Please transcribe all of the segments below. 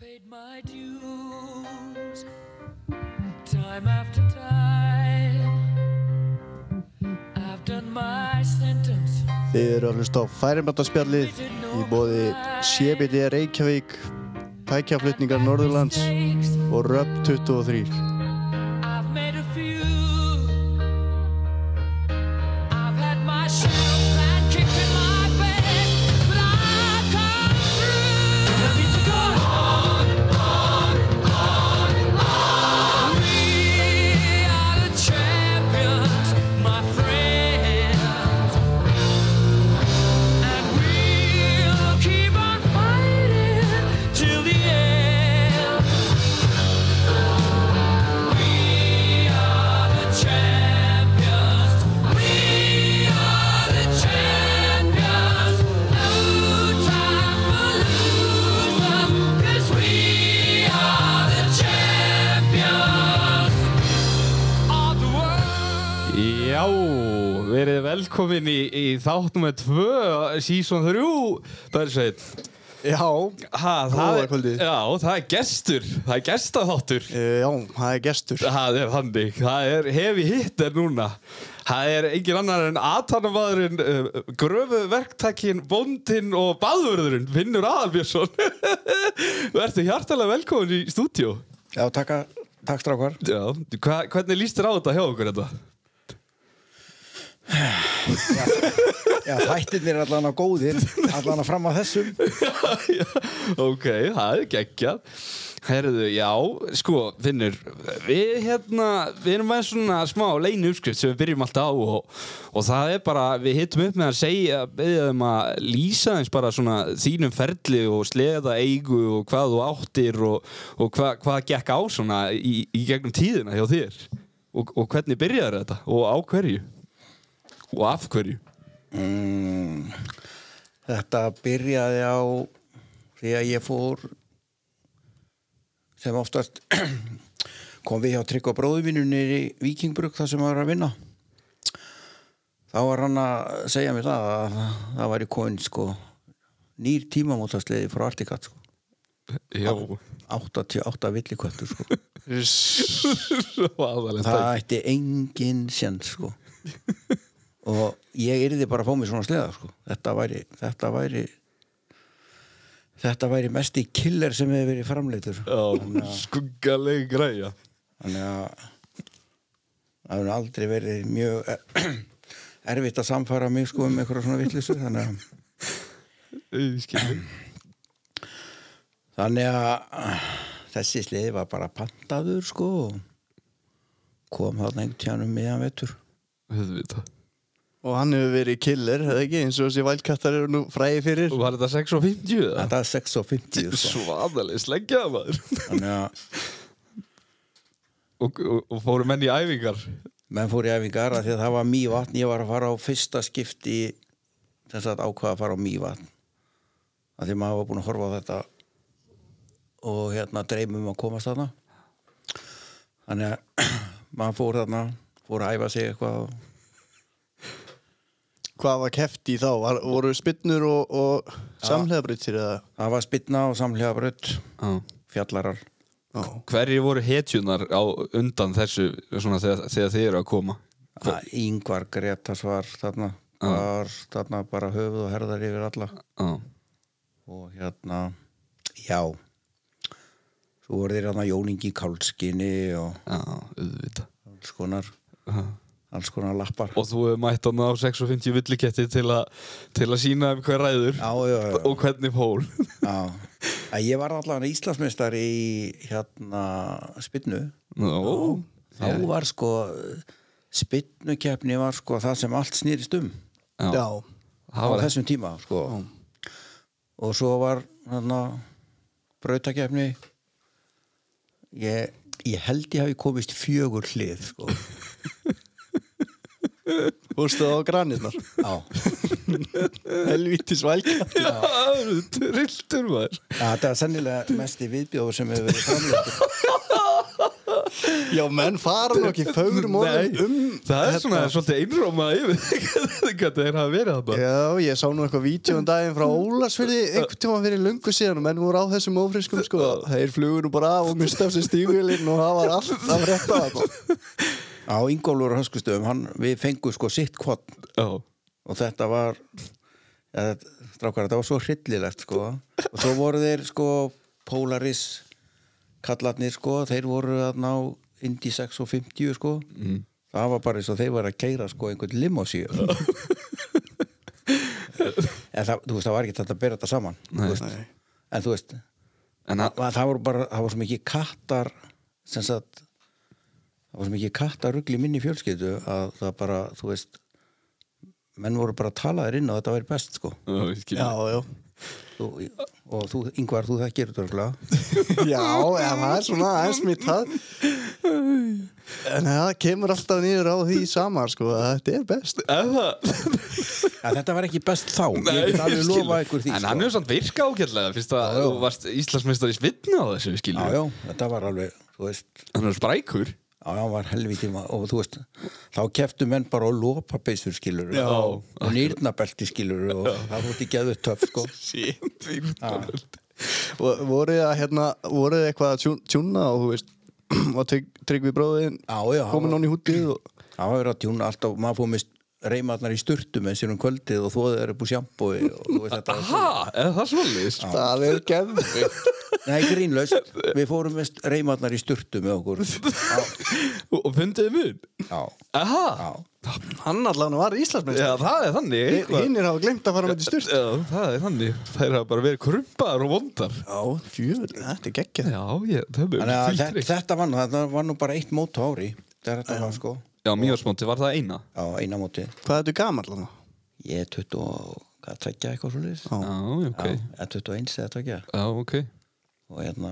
paid my dues time after time. I've done my sentence. Þið eru að hlusta á færimöndaspjallið í bóði CBD Reykjavík, tækjaflutningar Norðurlands og Röp 23. í, í þátt nummer 2, season 3, Börsveit. Já, Ha, það er, já, það er gestur, það er gestaþáttur. e, já, það er gestur. Það er þannig, það er hefi hitter núna. Það er engin annar en aðtanamadurinn, uh, gröfu verktakinn, bóndinn og baðvörðurinn, Finnur Aðalbjörnsson. Verður hjartalega velkomin í stúdíó. Já, takk, takk strákar. Já, hva, hvernig líst þér á þetta hjá okkur þetta? Já, þættirnir er allan að góðir, allan að fram að þessum. Já, ok, það er geggjað. Herðu, já, sko, Finnur Við hérna, við erum með svona smá leinu uppskrift sem við byrjum alltaf á og, og það er bara, við hittum upp með að segja, beðið um að lýsa eins bara svona þínum ferli og sleða eigu og hvað þú áttir og, og hva, hvað gekk á svona í, í gegnum tíðina hjá þér. Og, og hvernig byrjaði þetta og á hverju og af hverju Mm, þetta byrjaði á því að ég fór sem oftast kom við hjá Trygg og bróðu mínu nýri Víkingbruk þar sem maður var að vinna. Þá var hann að segja mér það að það var í komin sko nýr tímamótasleiði frá Artikat sko. Já, 88 villiköttur sko. það ætti engin sjens sko og ég yrði bara að fá mér svona sleða sko. Þetta væri þetta væri þetta væri mesti killer sem hefur verið framleitur Já, skuggaleg græja. Þannig að það hefur aldrei verið mjög er- erfitt að samfara mig sko um eitthvað svona vittlisu þannig að þannig að þessi sleiði var bara pantaður sko og kom þarna einhvern tjánum miðan vettur Auðvitað. Og hann hefur verið killer, eða ekki, eins og þessi vælkattar eru nú fræði fyrir. Og var þetta 6 og 50 eða? þetta er 6 og 50 sko. Svaðaleg sleggjaða maður þannig að og, og, og fóru menn í æfingar menn fór í æfingar að því að það var mývatn ég var að fara á fyrsta skipti þess að ákvaða að fara á mývatn að því maður var búin að horfa á þetta og hérna dreymum að komast þarna þannig að maður fór þarna fór að æfa sig eitthvað og Hvað var keft í þá? Var, voru spinnur og, og samhleðabrautir eða? það var spilna og ah. fjallarar Hverjir voru hetjunar á undan þessu svona, þegar, þegar þið eru að koma? yngvar Gretas var þarna var þarna bara höfuð og herðar yfir alla Ah. og hérna já svo voru þeir hérna Jóningi Kálskinni og Já, auðvitað alls konar Ah. Alls konar lappar. Og þú hefur mætt hann á 6 og 50 villiketti til, a, til að sína um hver ræður já, já, já, og hvernig fól. Já. Að ég var allavega Íslandsmeistar í hérna spinnu. Nó, þá var sko spinnukeppni var sko það sem allt snýrist um. Já, Já. á þessum tíma sko. Og svo var hérna brautakeppni. Ég, ég held ég hafi komist fjögur hlið sko Það á granirnar? já, Helvítis vælkattar. Já, trilltur maður. Já, þetta er sennilega mesti viðbjóður sem hefur verið framleitur Já, menn fara nú ekki fögrum orðum um það er svona svolítið einróma yfir hvað þeir hafa verið þarna. Já, ég sá nú eitthvað vídeo um daginn frá Ólasfyrði einhvern tíma fyrir lungu síðan og menn voru á þessum ófriskum sko. Þeir flugur nú bara af og mista af sér stígvilinn og það var allt að það á Ingólfur Höskustöðum, hann, við fengum sko sitt kvott Já, og þetta var ja, strákar, þetta var svo hryllilegt sko. Og svo voru þeir sko Polaris kallarnir sko, þeir voru að ná Indy 6 og 50 sko. Mm. það var bara eins og þeir voru að keira sko einhvern limosíu. En það, þú veist, það var ekki þetta að bera þetta saman þú veist. en þú veist en að, það, það voru bara, það var svo mikið kattar sem sagt það var svo mikið kattarugl í minni fjölskyldu að það bara, þú veist menn voru bara að tala þér inn og þetta væri best sko. Já, ég skil. Já, já. Þú, og þú, yngvar, þú þekkir þetta. Já, en það er svona aðeins mitt það En það kemur alltaf niður á því sama sko að þetta er best. Ja, þetta var ekki best þá. Ég get alveg lofa ykkur því En sko. hann hefur samt virka ágætlega Fyrst að þú varst Íslandsmeistar í svitna á þessu já, skilju já, þetta var alveg þú veist, Hann er sprækur já, já, hann var helviti ma- og þú veist, þá keftu menn bara á lopapeysur skilur Já. og nýrnabelti skilur og það voru ekki geðu töff sko. Sýnt Og voruð þið að hérna, voruð þið eitthvað að tjú- tjúna og þú veist og trygg, Tryggvi bróðin Já, já, komin hann nón í hútið og Það var verið að tjúna alltaf, maður fóð með reymarnar í sturtu með sér um kvöldið og þóðið er upp úr sjampói og þú veist þetta var Aha, eða það svolítið það er geðvikt Nei, grínlaust, við fórum með reymarnar í sturtu með okkur. Og fundiði mun? Já, Aha, já. Hann allan var Íslandsmeist já það er þannig. Eitthvað. Hinnir hafa glemt að fara með til styrst Já, það er þannig. Þær hafa bara verið krumpaðar og vondar. Já, djúvel, þetta er geggjað. Já, ég, það er að fyllt þetta, þetta var, nú- þetta var nú bara eitt mót á ári. Þetta var sko Já, mjögsmóti, var það eina? Já, eina móti Hvað er þetta gamall hann? Ég er 20 og, hvað, tveggja eitthvað svo liðs Já. Ok Já, eða 21 eða tveggja Já, ok og hérna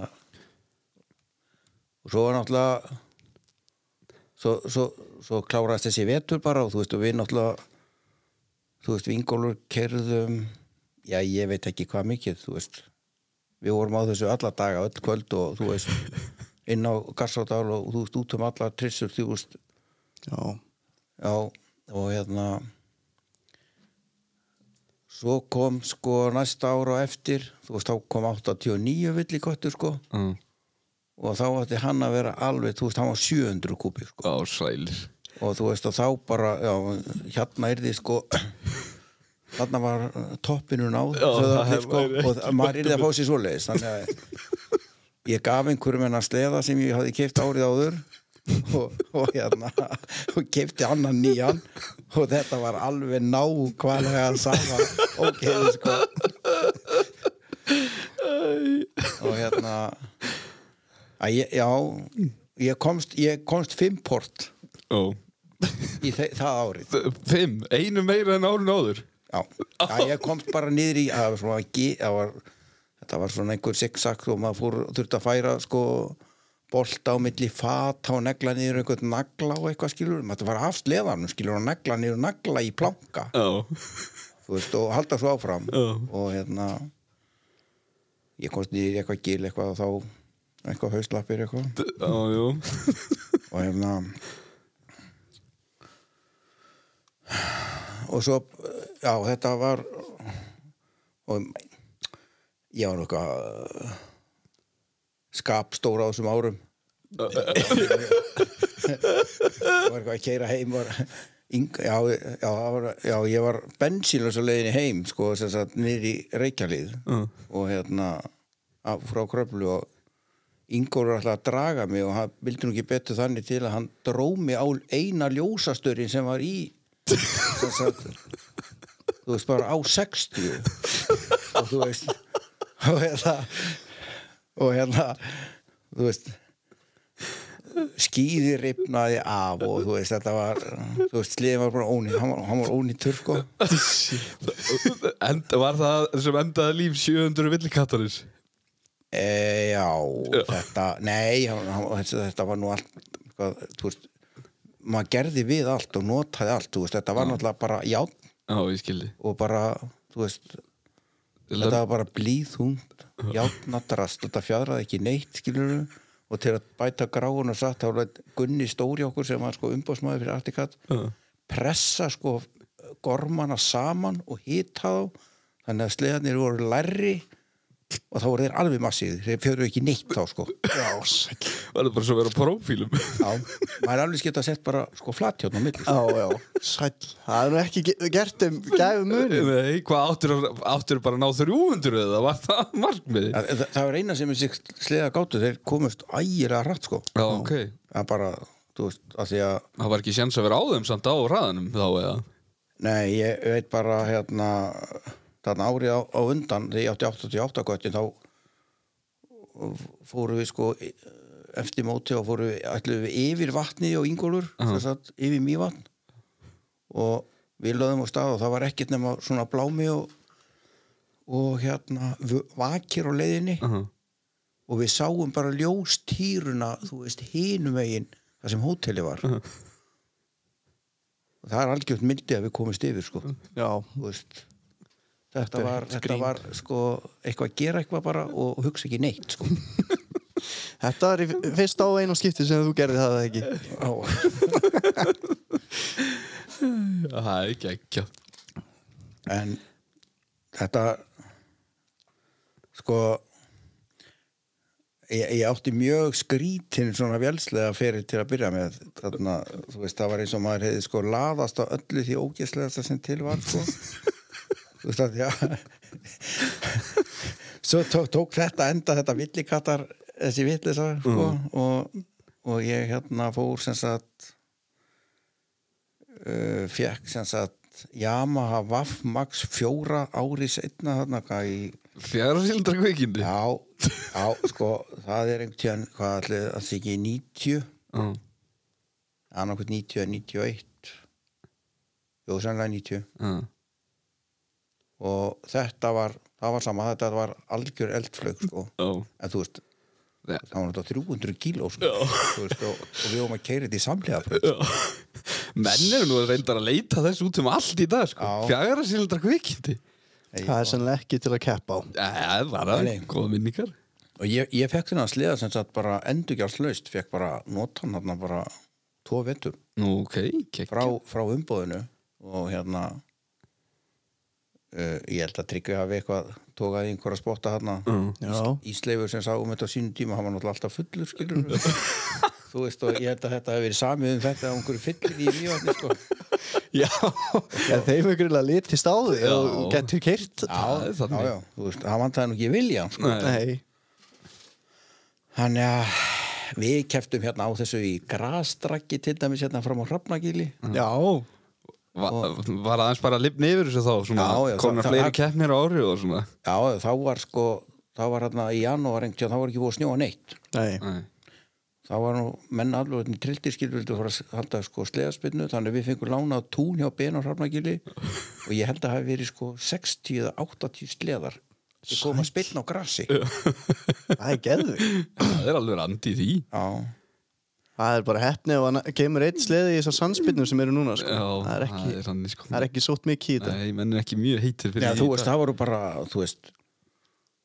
og svo var náttúrulega svo, svo, svo kláraðist þessi vetur bara og þú veist og við náttúrulega þú veist vingólur kerðum já ég veit ekki hvað mikið þú veist við vorum á þessu alla daga öll kvöld og þú veist inn á Gassádal og þú veist út um alla trissur þú veist Já, já og hérna svo kom sko næsta ára á eftir þú veist þá kom 89 villikottur sko. Já, og þá átti hann að vera alveg, þú veist, hann var 700 kúpi sko. Já, sælir. Og þú veist, og þá bara já, hérna er því sko þarna var toppinu náð Já, það sko, og maður er að fá sér svoleiðis þannig að ég gaf einhverjum hennar sleða sem ég hafði keift árið áður og, og hérna og keifti annan nýjan. Og þetta var alveg nákvæmlega sama. Ok, sko. Og hérna ég, já ég komst, ég komst fimm port Já í þe það árið. Fimm, einu meira en árun áður? Já, já ég komst bara niður í það var svona, gi- það var, þetta var svona einhver zigzag og maður fór, þurfti að færa sko bolta á milli fata og negla niður einhvern nagla og eitthvað skilur maður var af sleðanum skilur og negla niður nagla í planka. Þú veist, og halda svo áfram. Já. og hérna ég komst niður í eitthvað gil eitthvað og þá eitthvað hauslappir eitthvað. Jú. Og hérna og svo já þetta var og ég var nokkað skapstóra á þessum árum. Var eitthvað að keira heim var, yng, já, já, það var, já, ég var bensínlösa leiðinni heim sko, í Reykjalíð Mm. og hérna af, frá Kröflu og Ingór var alltaf að draga mig og hann vildi nú ekki betur þannig til að hann dró mig á eina ljósastörin sem var í sagt, þú veist bara á 60 og þú veist og hérna og hérna þú veist skýði ripnaði af og þú veist þetta var þú veist sliðin var bara ónýtt. Hann hann var ónýttur sko End, Var það sem endaði líf 700 villikattarins? e, já, þetta nei, hann, hann, þetta, var nú allt hvað, þú veist maður gerði við allt og notaði allt veist, þetta var náttúrulega bara Já, skildi og bara, þú veist þetta var bara blíðhund játnadrast, þetta fjadraði ekki neitt skilur og til að bæta gráun og satt þá var Gunni Stóri okkur sem var sko umbóðsmaður fyrir Artikat pressa sko gormana saman og hita þá þannig að sleðanir voru lærri og þá voru þeir alveg massíð þeir fjöru ekki neitt þá sko. Það bara svo að vera prófílum. Já, maður er alveg geta sett bara sko flatjón á milli Já, já, sæll. Það er nú ekki ge- gert um gæfu muni. Nei, hvað áttur, áttur bara að ná 300 eða var það markmiði? Það, það, það var eina sem þessi sleða gátu þeir komust ægilega rætt sko. Já, ok. Það er bara, þú veist, að því að Það var ekki sjans að vera á þeim samt á hraðanum þá eða? Nei, ég veit bara hérna þarna árið á, á undan átti 88 göttin þá fórum við sko eftir móti og fórum við, ætluðum við yfir vatni og Ingólfur, uh sagt, yfir mývatn. Og við lögðum á stað og það var ekkert nema svona blámi og, og hérna vakir á leiðinni. -huh. og við sáum bara ljóstýruna þú veist, hinum veginn það sem hóteli var. Og það er algjörn myndi að við komist yfir sko. Já, þú veist þetta var, þetta var sko eitthvað að gera eitthvað bara og hugsa ekki neitt sko. Þetta var í fyrst á einu skipti sem þú gerði það ekki. Það er ekki ekki en þetta sko ég, ég átti mjög skrítin svona vélslega fyrir til að byrja með. Þarna, þú veist, það var eins og maður hefði sko laðast á öllu því ógæslegasta sem til var sko já. Svo tók, tók þetta enda þetta villikattar þessi villisa sko og, og ég hérna fór sem sagt uh, fekk sem sagt Yamaha Vaff Max fjóra ári setna þarna Fjara síldra kveikindi já, já, sko það er einhvern tíðan, hvað allir að það ekki 90 Já. annarkvæmt 90 eða 91 jú, sannlega 90 Já. Og þetta var, það var sama þetta var algjör eldflög sko. Já. en þú veist, það var náttúrulega 300 kíló sko, veist, og, og við vorum að keira þetta í samlega Menn eru nú reyndar að leita þess út um allt í dag sko. Fjara síldra kveikindi Það er sennilega ekki til að keppa á. Það var Nei. góða minningar. Og ég, ég fekk þennan sleða sem sagt bara endurgjárslaust, fekk bara notan hann bara tvo vettur Nú, ok, kekk frá, frá umbóðinu og hérna uh, ég held að Tryggvi hafi eitthvað tókaði einhverja spotta hérna Já. Ísleifur sem sá um þetta á sínum tíma hann var náttúrulega alltaf fullur skilur þú veist og ég held að þetta hefði verið samið um þetta að einhverju fyllir í mjög sko. Já, en þeim er grunlega litist á því Já. og getur er já, þannig. já, þú veist, hann vantaði nú ekki vilja sko. Nei. Þannig að við keftum hérna á þessu í grastrakki til dæmis hérna fram á Hrafnagili Já, Va Var aðeins bara að lifna yfir þessu þá svona, Já, já, Komna það- fleiri það- keppnir á ári og svona. Já, þá var sko þá var hérna í janúar þá var ekki búið að snjóa neitt. Nei. Nei. þá var nú menn alveg hérna trilltir skil vildu fara að halda sko sleðaspinnu þannig við fengum lánað tún hjá Ben og Hrafnagili. Og ég held að hafi verið sko 60 eða 80 sleðar sem kom að spilna á grassi Já, Það er geðu. Það er alveg randi í því Það er bara hefni og hann kemur eitt sleði í þessar sannspilnum sem eru núna, sko. Já, það er ekki, það er þannig sko það er ekki sótt mikið í þetta. Nei, menn er ekki mjög heitir fyrir Já, því þú veist, það voru bara, þú veist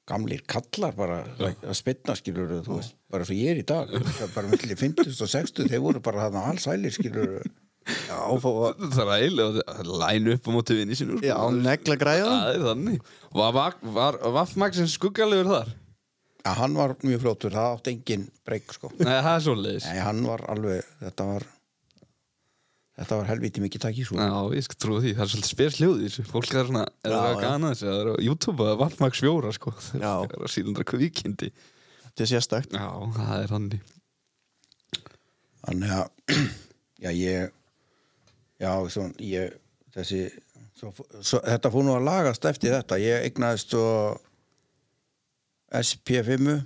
gamlir kallar bara að spilna skilur, þú veist, bara svo ég er í dag það bara millir 50 og 60 þeir voru bara þarna alls hælir skilur Já, að, Það er eiginlega að læna upp á móti vinni sinu já, negla græða. Það er þannig Var, var, var Vaffmaxin skuggalegur þar? Já, hann var mjög flótur, það átti engin breyk sko. Nei, það er svoleiðis. Nei, hann var alveg, þetta var þetta var helviti mikið takk í svo Já, ég skal trúa því, það er svolítið spes hljóð í þessu. Fólk er svona, er það að gana þessu. Það er á YouTube að Vaffmax 4 sko. Það er að sílundra kvíkindi Þetta er sérstakt. Já, það er þannig. Þannig að, já, ég já, svo, ég þessi svo, svo, þetta fór nú að lagast eftir þetta. Ég eignaðist svo SP5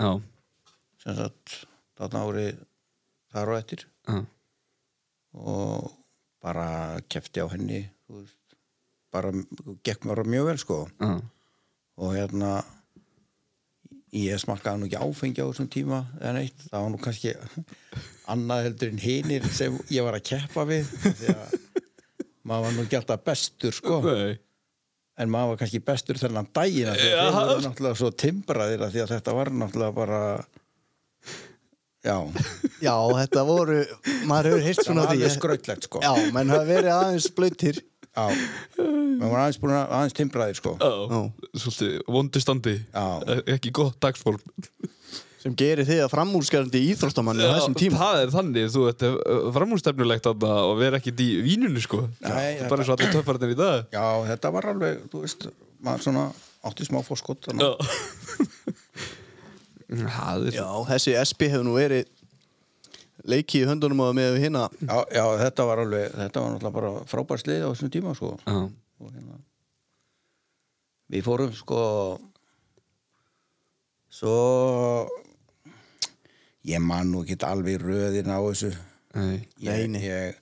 Já, sem sagt þarna árið þar og eftir. Já, og bara kefti á henni veist, bara gekk mér mjög vel sko. Já. Og hérna ég smakkaði nú ekki áfengi á þessum tíma eða neitt, það var nú kannski annað heldur en hinir sem ég var að keppa við því að maður var nú ekki alltaf bestur sko. Nei en maður var kannski bestur þennan daginn af því að Já. þeir voru náttúrulega svo timbraðir af því að þetta var náttúrulega bara já, Já, þetta voru, maður hefur það svona var því. alveg skrautlegt sko. Já, menn hafa verið aðeins blöytir já, menn var aðeins að aðeins timbraðir sko. Já, svolítið vondu standi. Já. Ekki gott dagsform sem gerir þig að framúrskarandi íþróttamanni á þessum tíma. Það er þannig, þú ert framúrstefnulegt þarna og vera ekkit í vínunni sko. Nei, Það er Bara eins og allir töffarnir í dag. Já, þetta var alveg, þú veist maður svona átti smá fórskot þannig að- Það er Já, þessi SP hefur nú verið leiki í höndunum það með hérna já, já, þetta var alveg þetta var náttúrulega bara frábær slið á þessum tíma sko. Já, og hérna við fórum sko svo ég man nú ekki alveg röðin á þessu nei ég, ég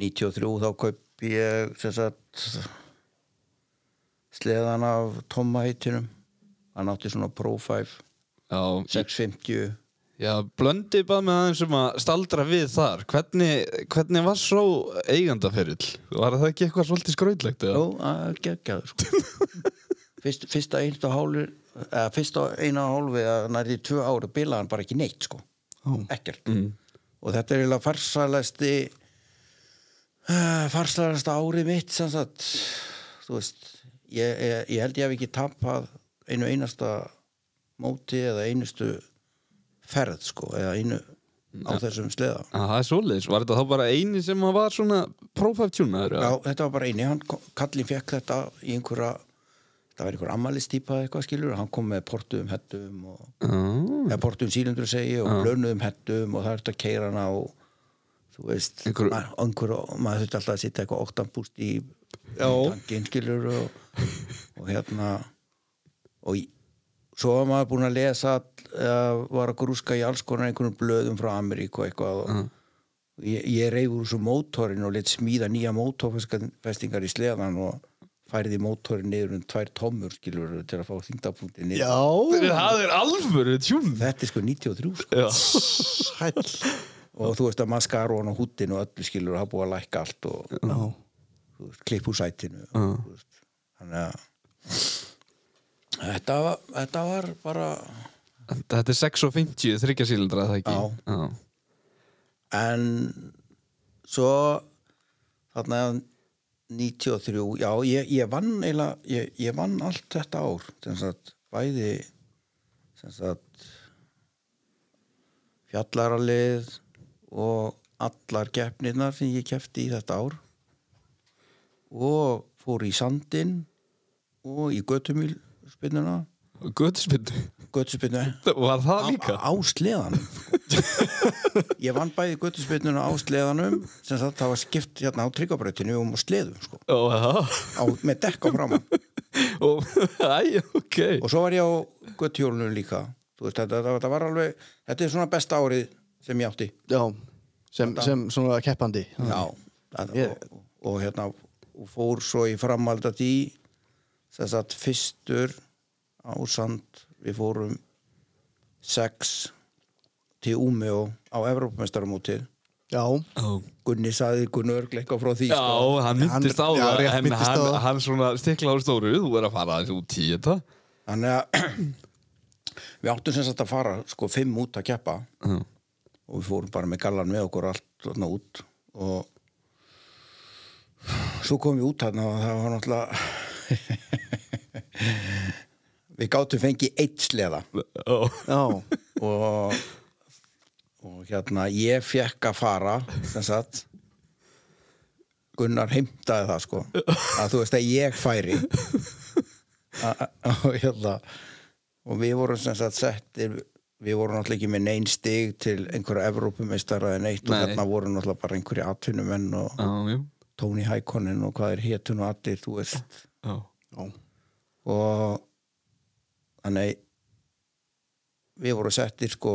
93 þá kaup ég sem sagt sleðan af Tomma heitinum hann átti svona Pro 5 Já, 650 Já, blöndi bara með aðeins um að staldra við þar hvernig, hvernig var svo eigandaferill? Var það ekki eitthvað svolítið skrautlegt? Jó, eða? það er geggjaður sko. Fyrst, fyrsta einu hálfur eða fyrsta eina hálfi eða nærði tvö ári bilaði hann bara ekki neitt sko. ekkert. Og þetta er eiginlega farsalæsti uh, farsalæsta árið mitt sem sagt. Þú veist ég, ég, ég held ég hef ekki tapað einu einasta móti eða einustu ferð sko eða einu á þessum sleða. Já, það er svoleiðis, var þetta þá bara eini sem að var svona prófæft tjúnaður? Já, þetta var bara eini, hann, kallinn fekk þetta í einhverja, það var einhver ammælistýpa eitthvað skilur, hann kom með portuðum hettum og, Já, eða portuðum sílundur segi og blönuðum hettum og það er þetta að keira hana og þú veist, Einhver- ma- einhver, maður þurfti alltaf að sitta eitthvað óttambúst í Já. tankinn skilur og, og hérna og í- svo var maður búin að lesa eða var að grúska í alls konar einhvern blöðum frá Ameríku og eitthvað og ég, ég reyf úr þessu mótorin og leitt smíða nýja mótorfestingar í sleðan og færði mótorin niður um tvær tommur skilur til að fá þingdapunkti niður Já, það er alvöru tjún þetta er sko 93 sko. Já, hæll og þú veist að maskara hann á húttinu og öllu skilur og hafa búið að lækka allt og Já, þú veist, klipp úr sætinu og, þú veist, þannig að þetta var, þetta var bara þetta er 650, þryggja sílindra, það ekki? Já. Já. en svo þarna 93, já ég, ég vann eiginlega, ég, ég vann allt þetta ár sem sagt bæði sem sagt fjallaralið og allar keppnirnar sem ég kefti í þetta ár. Og fór í sandinn og í götumíl spinnuna Götuspindu, götuspinnu var það líka? á, á sleðanum sko. ég vann bæði göttuspinnuna á sleðanum sem sagt það var skipt hérna á tryggabrautinu um sleðum sko, já. Á, með dekk á framann og, Æ, ok. Og svo var ég á göttuhjólunum líka. Þú veist, þetta, þetta, þetta var alveg þetta er svona besta árið sem ég átti. Já sem, sem svona keppandi. Já, það, Ég- og, og hérna og fór svo í framhalda því sem sagt fyrstur á sand. Við fórum sex til Úmjó á Evrópumestaramótið Já. Gunni saði Gunni örgleika frá því Já, sko. hann myndist á það en hann, hann svona stikla á stóru þú er að fara aðeins út í þetta. Þannig að við áttum sem sagt að fara sko fimm út að keppa. Já. og við fórum bara með gallan með okkur allt þarna út. Og svo komum við út þarna og það var náttúrulega við gáttum fengið eitt sleða Ó. já, og, og hérna ég fekk að fara sem sagt Gunnar heimtaði það sko að þú veist að ég færi og hérna og við vorum sem sagt settir við vorum náttúrulega ekki með neinn stig til einhverja Evrópumeistara en eitt og Nei. hérna voru náttúrulega bara einhverja atvinnumenn og jú Tony Hækonin og hvað er hétun og allir, þú veist Já. já, og þannig við vorum settir sko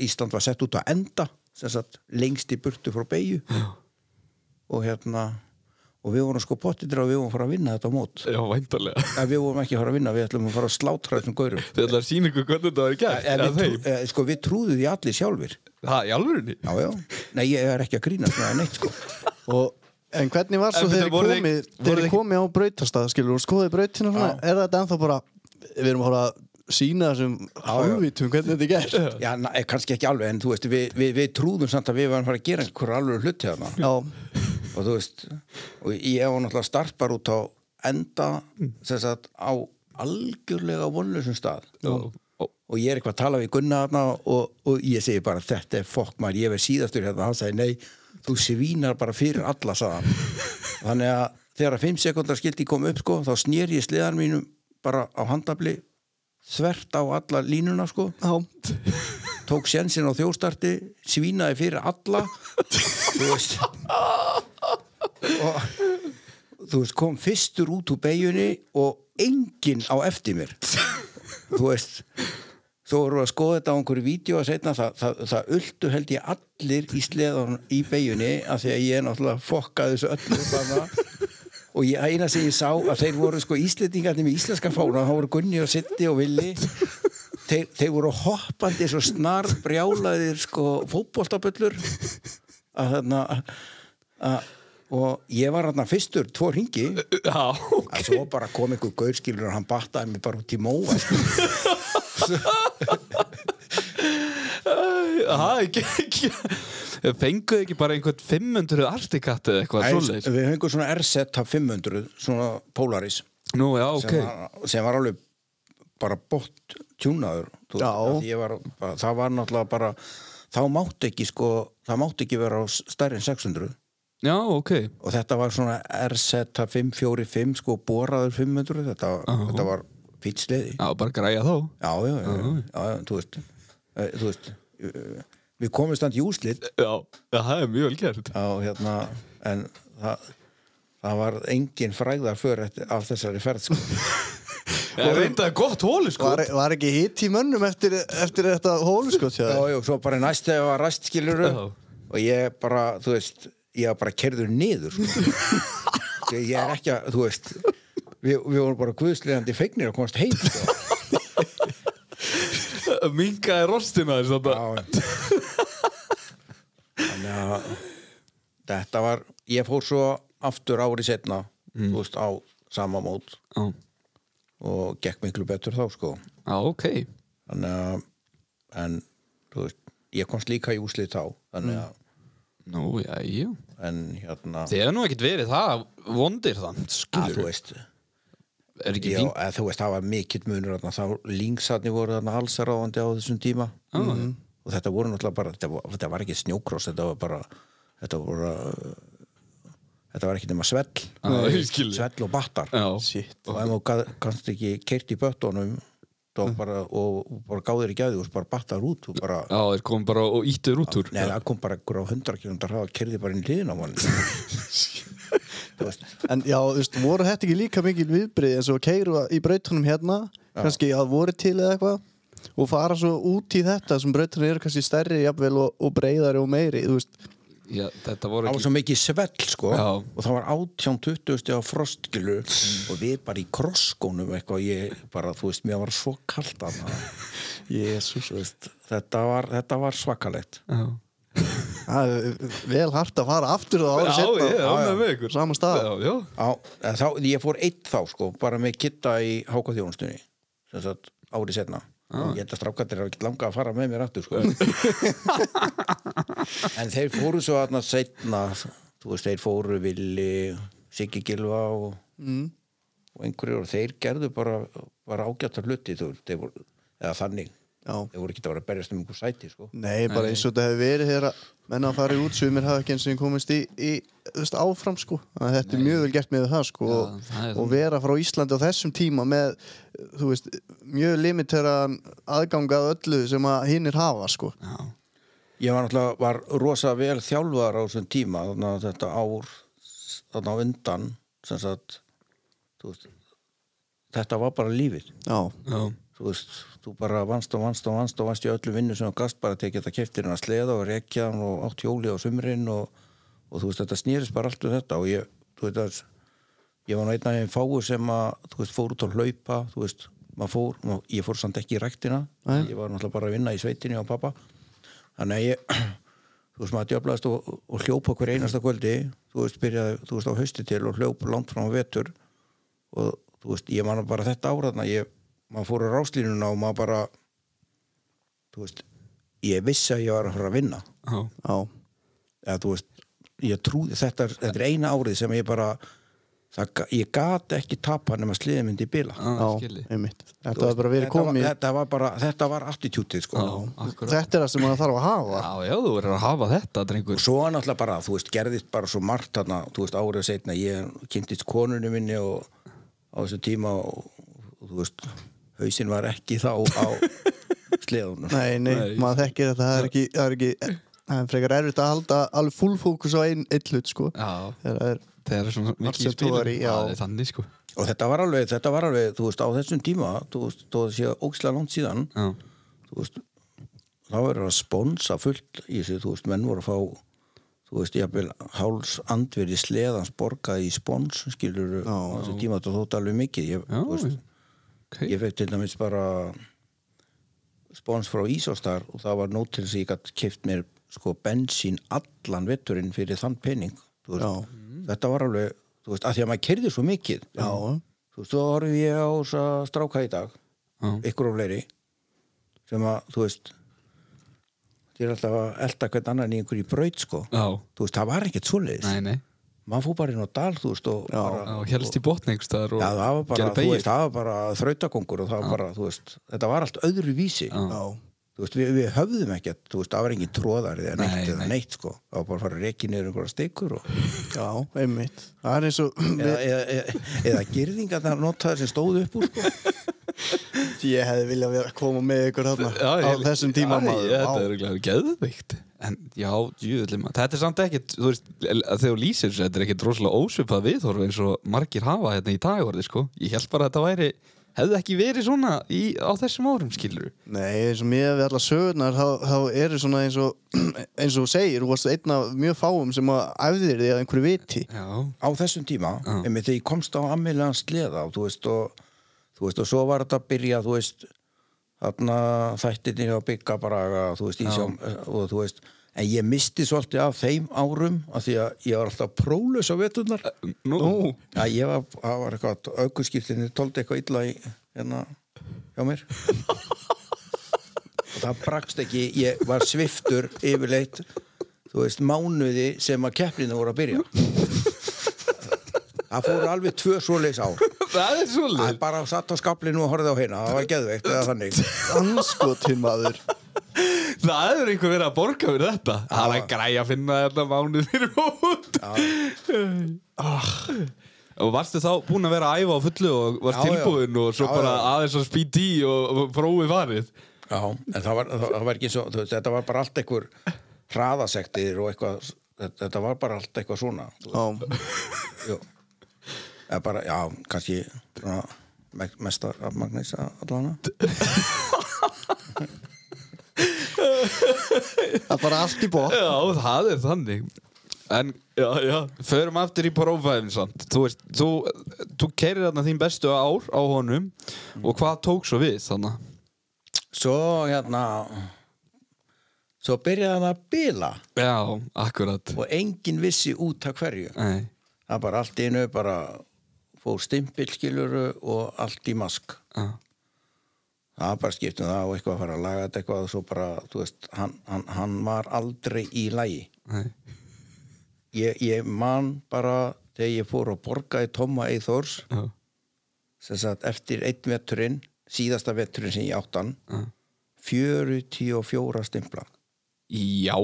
Ísland var sett út að enda sagt, lengst í burtu frá beigju og hérna og við vorum sko pottitur að við vorum að fara að vinna þetta mót. Já, væntalega en við vorum ekki að fara að vinna, við ætlum að fara að slátra þessum gaurum. Þið ætla að sína ykkur hvernig þetta var gert en eða við, trú, eh, sko, við trúðum því allir sjálfir. Það, í alvörinni? já, já, nei ég er ekki að grína svona neitt sko. Og En hvernig var svo En þegar þið komið voruð þegar þið þið- komið á brautastað skilur og skoðið brautina er þetta ennþá bara við erum að fara sína þessum hálfvítum hvernig þetta er gert. Já, na, kannski ekki alveg, en þú veist, við, við, við trúðum samt að við varum að fara að gera einhver alveg hluti þarna. Já, og þú veist, og ég var náttúrulega starpar út á enda sem sagt á algjörlega vonlausum stað. Og- og- ég er eitthvað að tala við Gunna þarna og, og ég segi bara þetta er fokk maður, ég verð síðastur hérna. Og hann segi nei, þú svínar bara fyrir alla sagðan þannig að þegar að 5 sekundar skildi kom upp sko, þá snýr ég sliðan mínum bara á handabli þvert á alla línuna sko. Já, tók sjensin á þjóstarti svínaði fyrir alla. Þú veist. Og þú veist kom fyrstur út úr beigjunni og enginn á eftir mér. Þú veist vorum við að skoða þetta á einhverju vídeo að setna það, það, það ultu held ég allir í sleðan í beigjunni af því að ég náttúrulega fokkaði þessu öllu bara og ég, eina sem ég sá að þeir voru sko íslendingarnir með íslenska fána þá voru Gunni og Sitti og Villi. Þeir, þeir voru hoppandi svo snar brjálaðir sko fótboltaböllur að þarna að, og ég var þarna fyrstur tvo ringi Já, að svo bara kom einhver gaurskilur og hann battaði mig bara út í móa sko. það er ekki, ekki Fenguðu ekki bara einhvern 500 artikatt eða eitthvað Æ, svoleiðis? við fengum svona RZ 500 svona Polaris. Nú, já, ok. sem, var, sem var alveg bara bótt tjúnaður þú- Já. að ég var, það var náttúrulega bara þá mátti ekki sko það mátti ekki vera stærri en 600 Já, ok. Og þetta var svona RZ 545 sko boraður 500 þetta, þetta var fýtt sleði Já, bara græja þá. Já, já, já, já, já, þú veist eh, þú veist eh, við komum stand í úslit Já, já, það er mjög vel gert á hérna en það, það var engin frægðar för eftir, af þessari ferð sko. Það er reyndaði gott hóli, sko var, var ekki hitt í mönnum eftir, eftir þetta hólu sko já, já, svo bara næst þegar var ræst og ég bara, þú veist ég var bara kerður niður sko. ég, ég er ekki að, þú veist við, við vorum bara guðslegandi feignir að komast heim sko. Minkaði rostina þess að Já. Þannig að þetta var, ég fór svo aftur ári setna þú veist, á sama mót. Já, og gekk miklu betur þá sko. Já, ok. Þannig að en, veist, ég komst líka í úslið þá þannig að, Nú, já, já. En hérna Þið hefur nú ekkert verið það vondir þann, að skilur þú veist. Er ekki Já, þú veist, það var mikill munur þarna, þá linksarni voru þarna halsaráðandi á þessum tíma. Mhm. Og þetta voru náttúrulega bara þetta var, þetta var ekki snjókross, þetta var bara þetta voru uh, þetta var ekki nema svell. Já, ég skil þig. svell og battar. Já, Shit. og ef þú kannst ekki keirt í böttunum mm. bara, og, og bara gáðir í gæði og bara battar út og bara, já, þeir kom bara og íttur út úr. Nei, það kom bara einhver á 100 km og kerði bara inn í hliðin á veist, En já, þú veist, voru þetta ekki líka mikil viðbrið eins og keiru í brautunum hérna? Kannski að voru til eða eitthvað og fara svo út í þetta sem brautunum eru kannski stærri jafnvel og, og breyðari og meiri Já, það var ekki svo mikið svell sko. Já. og það var 18-20 steg á frostgilu og við bara í krosskónum eitthvað ég bara, þú veist, mér var svo kalt að þetta var, þetta var svakalegt. Já, það er vel hart að fara aftur það árið já, setna ég er með ykkur. Sama stað. Já, já, þá, ég fór eitt þá sko bara með kitta í hákaþjónustunni sem sagt árið setna ég held að strákattir hafa ekki langað að fara með mér aftur sko en þeir fóru svo aðna setna þú veist, þeir fóru Vili Siggi Gilva og, mm. og einhverjur og þeir gerðu bara, bara ágættar hluti þú, þeir voru, eða þannig. Þeir voru ekki að vera að berjast um einhver sæti sko. Nei, bara eins og þetta hefur verið þegar að menna að fara út sumir hafa ekki eins og komist í, í veist, áfram sko. Þannig að þetta er mjög vel gert með það sko Já, og, það er og vera frá Íslandi á þessum tíma með þú veist, mjög limiteraðan aðgang að öllu sem að hinnir hafa sko. Já. Ég var náttúrulega var rosa vel þjálfar á þessum tíma þannig að þetta ár þannig á undan sem sagt, veist, þetta var bara lífið. Já, já. Þú veist, þú bara vannst og vannst og vannst og vannst í öllu vinnu sem þú gast bara tekið þetta keftir að sleða og rekja hann og átt hjóli á sumrin og, og þú veist, þetta snýrist bara allt um þetta og ég, þú veist, að ég var nú einn af þeim fáu sem að, þú veist, fór út að hlaupa, þú veist, maður fór ma- ég fór samt ekki í ræktina Nei. ég var náttúrulega bara að vinna í sveitinni á pappa þannig að ég þú veist, maður djöflaðist og, og hljópa hver einasta kvöldi, þú veist, byrjaði þú veist, á hausti til og hljóp langt frá vetur og þú veist, ég man bara þetta áraðna ég maður fór á ráslínuna og maður bara þú veist ég vissi að ég var að fara að vinna. Já, Já, eða þú veist ég trúði, þetta, er- þetta er eina árið sem ég bara það, ég gat ekki tapa nema sliðið myndi í bila. Einmitt. Þú Þetta var bara verið komið þetta var bara, þetta var attitútið sko. Þetta er það sem maður þarf að hafa. Já, já, þú verður að hafa þetta, drengur. Og svo náttúrulega bara, þú veist, gerðist bara svo margt þarna, þú veist, árið setna ég kynntist konunni minni og á þessu tíma og, og þú veist, hausinn var ekki þá á sleðunum. Nei, nei, Nei. maður þekkir þetta Það er ekki, það er ekki Það er frekar erfitt að halda alveg full fókus á einn ein hlut sko. Já, Það er, það er svona mikið spilum já. Það er þannig, sko. Og þetta var alveg, þetta var alveg, þú veist, á þessum tíma þú veist, þó það sé ókslega langt síðan Já, þú veist, þá verður að sponsa fullt í þessu, þú veist, menn voru að fá þú veist, jafnvel háls andverði sleðans borgað í spons skilur á þessu tíma þetta þótt alveg mikið ég, já, þú veist, ok. Ég fekk til dæmis bara spons frá Ísástar og það var nót til þess að ég gætt keift mér sko bensín allan vetturinn fyrir þann penning þú veist, þetta var alveg þú veist, að því að maður kerði svo mikið. Já. þú veist, þá horfum ég á þessa stráka í dag Já. ykkur og fleiri sem að, þú veist þið er alltaf að elda hvern annan í einhverju braut sko. Já, þú veist, það var ekkert svoleiðis. Nei, nei maður fór bara inn á dal, þú veist og bara, Já, helst í botni einhvers staðar og Já, það beygir. veist, það var bara þrautakongur og það var bara, þú veist, þetta var allt öðru vísi. Já. já, veist, við, við höfðum ekkert, þú veist, það var engin tróðar eða neitt, Nei, eða nei. neitt, sko. Það var bara að fara að reki niður einhverja steikur og, já, einmitt. Það er eins og eða, eða, eða, eða girðingarnar notaður sem stóðu upp úr, sko. Ég hefði viljað koma með ykkur þarna Já, á ég- þessum tíma Æ, maður. Þetta er glæður geðveikt En já, maður. Þetta er samt ekkit, þú veist, að þegar þú lýsir þessu Þetta er ekkit rosalega ósvipað viðhorf eins og margir hafa hérna í dagorði, sko. Ég held bara að þetta væri, hefði ekki verið svona í, á þessum árum, skilur Nei, eins og mér við alla sögurnar þá, þá eru svona eins og eins og þú segir, þú varst einn af mjög fáum sem að æfðir þig að einhverju viti. Já, á þessum tíma, þegar ég komst á ammeilegan sleða og þú veist og, þú veist, og svo var þetta að byrja, þú veist þarna þættirnir á bygga bara, þú veist, í sjám og þú veist, en ég misti svolítið af þeim árum, af því að ég var alltaf prólaus á veturnar. Nú, Já, ég var, var eitthvað aukurskiptinni tóldi eitthvað illa í hérna hjá mér. Og það brakst ekki ég var sviftur yfirleitt þú veist, mánuði sem að keppninu voru að byrja það fóru alveg tvö svoleiðs ár. Það er það svolítið bara satt á skaplinu og horfði á hérna það var geðveikt eða þannig. Anskotin maður. Það hefur einhver verið að borga fyrir þetta. Það er að græja að finna þetta mánuð fyrir mót Ah. Og varstu þá búin að vera að æfa á fullu og varst Já, já. tilbúin og svo Já, bara já. aðeins að speed í og, og prófið farið? Já, en það var, það, það var ekki svo þú veist, þetta var bara allt einhver hraðasektir og eitthvað þetta, var bara allt eitthvað svona. Já. Eða bara, já, kannski svona me- mestar af Magnís allana það er bara allt í bótt Já, það er þannig. En, já, já, förum aftur í prófæðin samt. Þú veist, þú, þú keirir þarna þín bestu ár á honum og hvað tók svo við þannig? Svo hérna Svo byrjaði það að bila. Já, akkurat. Og enginn vissi út af hverju. Nei, Það bara allt í einu bara fór stimpilskiluru og allt í mask. Já, Það var bara skiptum það og eitthvað að fara að laga þetta eitthvað og svo bara, þú veist, hann, hann, hann var aldrei í lagi. Nei. Ég, ég man bara þegar ég fór að borga í Tóma Eithors Já, sem sagt eftir einn veturinn síðasta veturinn sem ég áttan já. 44 stimpla. Já.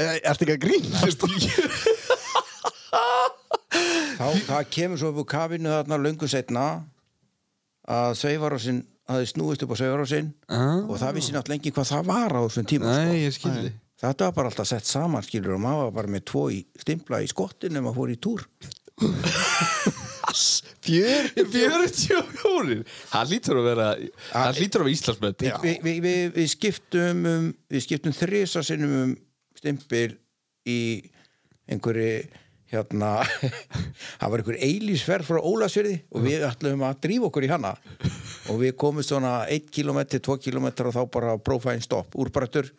Er þetta ekki að grínast? þá það kemur svo upp úr kafinu þarna löngu setna að Sveifarósin hafði snúist upp á Sveifarósin Ah. og það vissi náttúrulega ekki hvað það var á þessum tíma Nei, sko. þetta var bara alltaf sett saman skilur og maður var bara með tvo í stimpla í skottin ef maður fór í túr Fjör 44 Það lítur að vera Það lítur að vera Íslandsmet Vi, vi, vi, vi, við skiptum um, við skiptum þrisa sinnum um stimpil í einhverju hérna það var einhver eilísferð frá Ólasverði og við ætlum að drífa okkur í hana. Og við komum svona 1 km, 2 km og þá bara prófæðin stopp, úrbrættur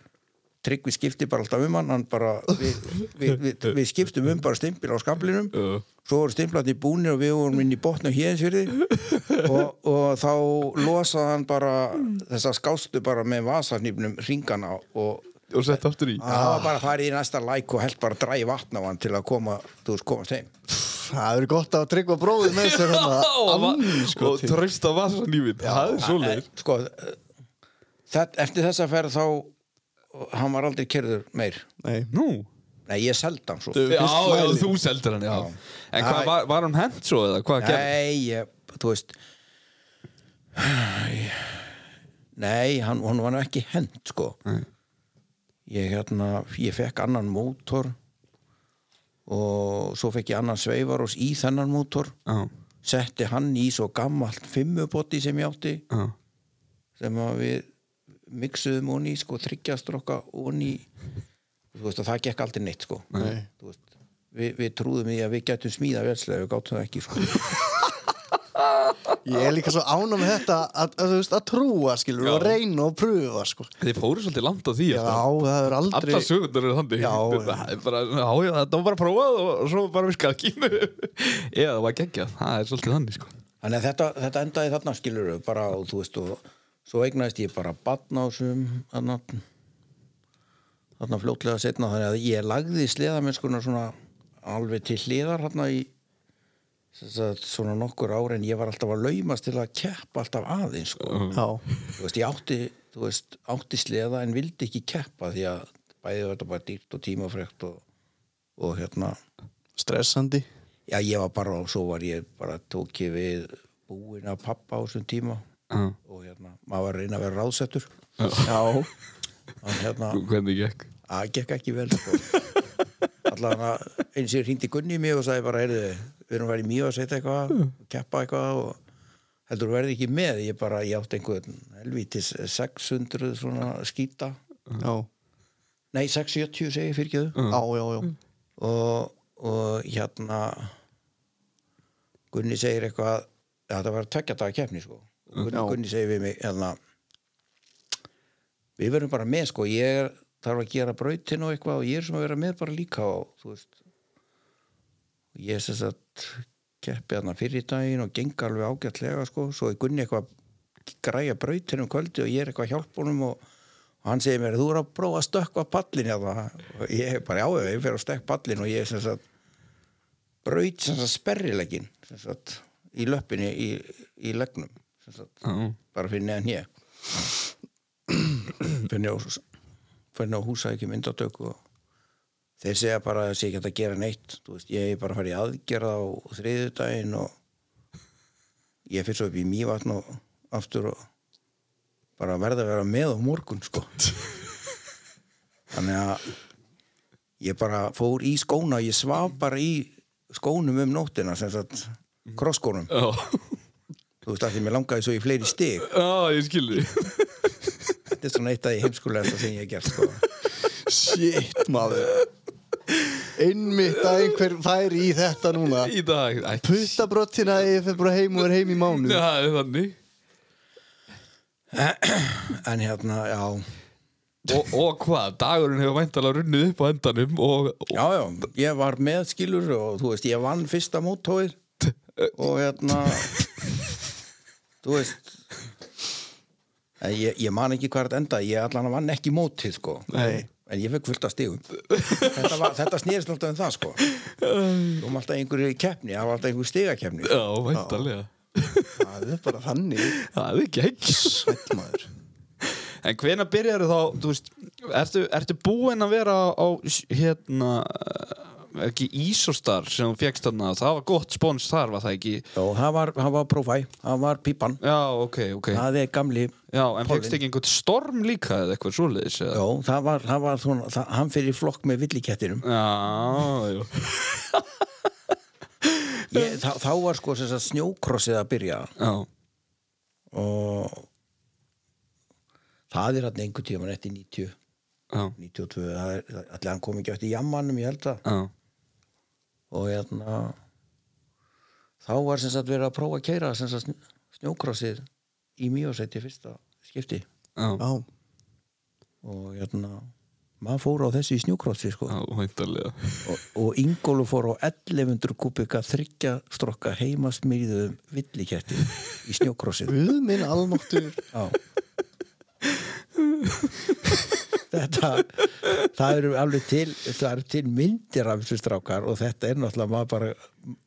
Tryggvi skipti bara alltaf um hann, bara, við, við, við, við skiptum um bara stimpil á skablinum svo voru stimplarnir búnir og við vorum inn í botnu héðinsfyrði og, og þá losaði hann bara þessa skástu bara með vasarnýfnum ringana og Og sett aftur í. Það var bara að fara í næsta læk og held bara að dræði vatn á hann til að koma, þú veist, komast heim. Það er gott að tryggva bróðið með sér og, sko, trösta vasanýfin það er svoleiðis. Eh, sko, eftir þessa ferð þá hann var aldrei kerður meir. Nei, Nú? nei, ég seldi hann svo. Þú- Já, já, þú seldir hann, já, En hvað, var, var hann hent svo eða hvað gerði? nei, ég, þú veist nei, hann, hann var ekki hent sko. Nei. Ég hérna, ég fekk annan mótor og svo fekk ég annan sveivarós í þennan mótor. Já, setti hann í svo gammalt fimmuboti sem ég átti já, sem að við mixuðum honi sko, þryggjastrokka honi þú veist og það gekk aldrei neitt sko. Nei. Veist, við, við trúðum í að við gætum smíða velslega, við gáttum það ekki sko. Ég er líka svo ána með þetta að, að, veist, að trúa, skilur, og Já. reyna og pröfa, sko. Þið fóru svolítið langt á því Já, það er aldrei... Allar sögundar eru þannig. Það er var bara prófað og svo bara virkað ekki Eða það var geggjað, það er svolítið þannig sko. Þannig að þetta, þetta endaði þarna skilur bara og þú veist og svo eignaðist ég bara badnásum þarna þarna fljótlega setna þannig að ég lagði sleðamennskuna svona alveg til hliðar þarna í svona nokkur ár en ég var alltaf að laumast til að keppa alltaf aðeins sko. Já, þú veist, ég átti, þú veist, átti sleða en vildi ekki keppa því að bæði þetta bara dýrt og tímafrekt og, og hérna stressandi. já, ég var bara, og svo var ég bara tók ég við búin af pappa á þessum tíma Já. og hérna, maður var að reyna að vera ráðsettur Já, og hérna, Hvernig gekk? það gekk ekki vel sko. Allan að eins og ég hringdi Gunni mig og sagði bara, heyrðu, við erum að vera í mjög að setja eitthvað, keppa eitthvað og heldur þú verði ekki með. Ég bara, ég átti einhvern helvítis 600 svona skýta já, nei, 670 segi ég fyrir já, já. og, og hérna Gunni segir eitthvað að þetta var tvekja daga keppni sko. og Gunni. Gunni segir við mig hérna, við verum bara með sko, ég er, þarf að gera brautin og eitthvað og ég er sem að vera með bara líka og þú veist ég sem sagt keppi þarna fyrir daginn og geng alveg ágætlega sko, svo er Gunni eitthvað að græja brautin um kvöldi og ég er eitthvað að hjálpa honum og, og hann segir mér, þú er að prófa að stökkva pallin hérna. Og ég er bara, já, ég fer að stökk pallin og ég er sem sagt braut sem sagt sperrileggin sem sagt í löppinni í, í legnum sem sagt, Já, bara fyrir neðan hér fyrir á fyrir á húsæki myndatöku og þeir segja bara að það sé ekki að gera neitt. Veist, ég er bara að fara í aðgerða á þriðudaginn og ég fyrir svo upp í mývatn og aftur og bara verða að vera með á morgun sko. Þannig að ég bara fór í skóna ég svaf bara í skónum um nóttina sem sagt krosskónum já, þú veist að því mér langaði svo í fleiri stig já ég skilði þetta er svona eitt af því heimskulegasta sem ég hef gert sko. Shit, maður. Einmitt að einhver færi í þetta núna. Í dag, Puttabrottina ég fyrir bara heim og er heim í mánu. Já, það er þannig en hérna, já og, og hvað, dagurinn hefur væntalega runnið upp á endanum og, og já, já, ég var með skilur og þú veist, ég vann fyrsta mótóið og hérna þú veist ég, ég man ekki hvað þetta enda ég allan að vann ekki mótið sko. Nei. en ég fekk fullt af stigum. Þetta, var, þetta snýrist alltaf um það sko. Þú var alltaf einhverju keppni það var alltaf einhverju stigakeppni. Já, væntalega Það er bara þannig. Það er gegg Sæll maður. En hvena byrjar þá, þú veist, ertu, ertu búinn að vera á, hérna, eh, ekki Ísostar sem þú fegst þarna, það var gott spons þar, var það ekki? Já, það var, var prófæ, það var pípan Já, ok, ok. það er gamli Já, en fegst ekki einhvern storm líka eða eitthvað svoleiðis? Já, það var, það var svona, það, hann fyrir flokk með villikettinum Já, já. ég, þá, þá var sko þess að snjókrossið að byrja Já, og það er hann einhvern tíma eftir 90, já, 92 það er, allir hann kom ekki eftir jammanum ég held að já, og hérna þá var sem sagt verið að prófa að keira sem sagt sn- snjókrossið í mjósætti fyrsta skipti. Já. Já, og hérna maður fór á þessu í snjúkrossi sko. Og, og Ingólu fór á 1100 kubika þryggja strokka heimasmýðum villiketti í snjókrossin Guð minn almáttur Já Þetta það eru alveg til það eru til myndir af þessu strákar og þetta er náttúrulega maður bara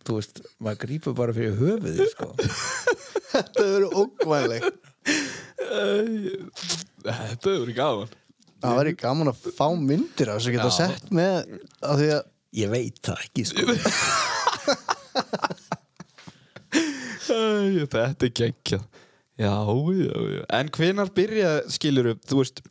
þú veist, maður grípur bara fyrir höfuðið sko. Þetta verður ógvænlegt Þetta er verið gaman Það væri gaman að fá myndir af þess að geta Já. sett með að því að ég veit það ekki sko. Æ, Þetta er geggjað Já, já, já En hvenar byrja, skilur þú veist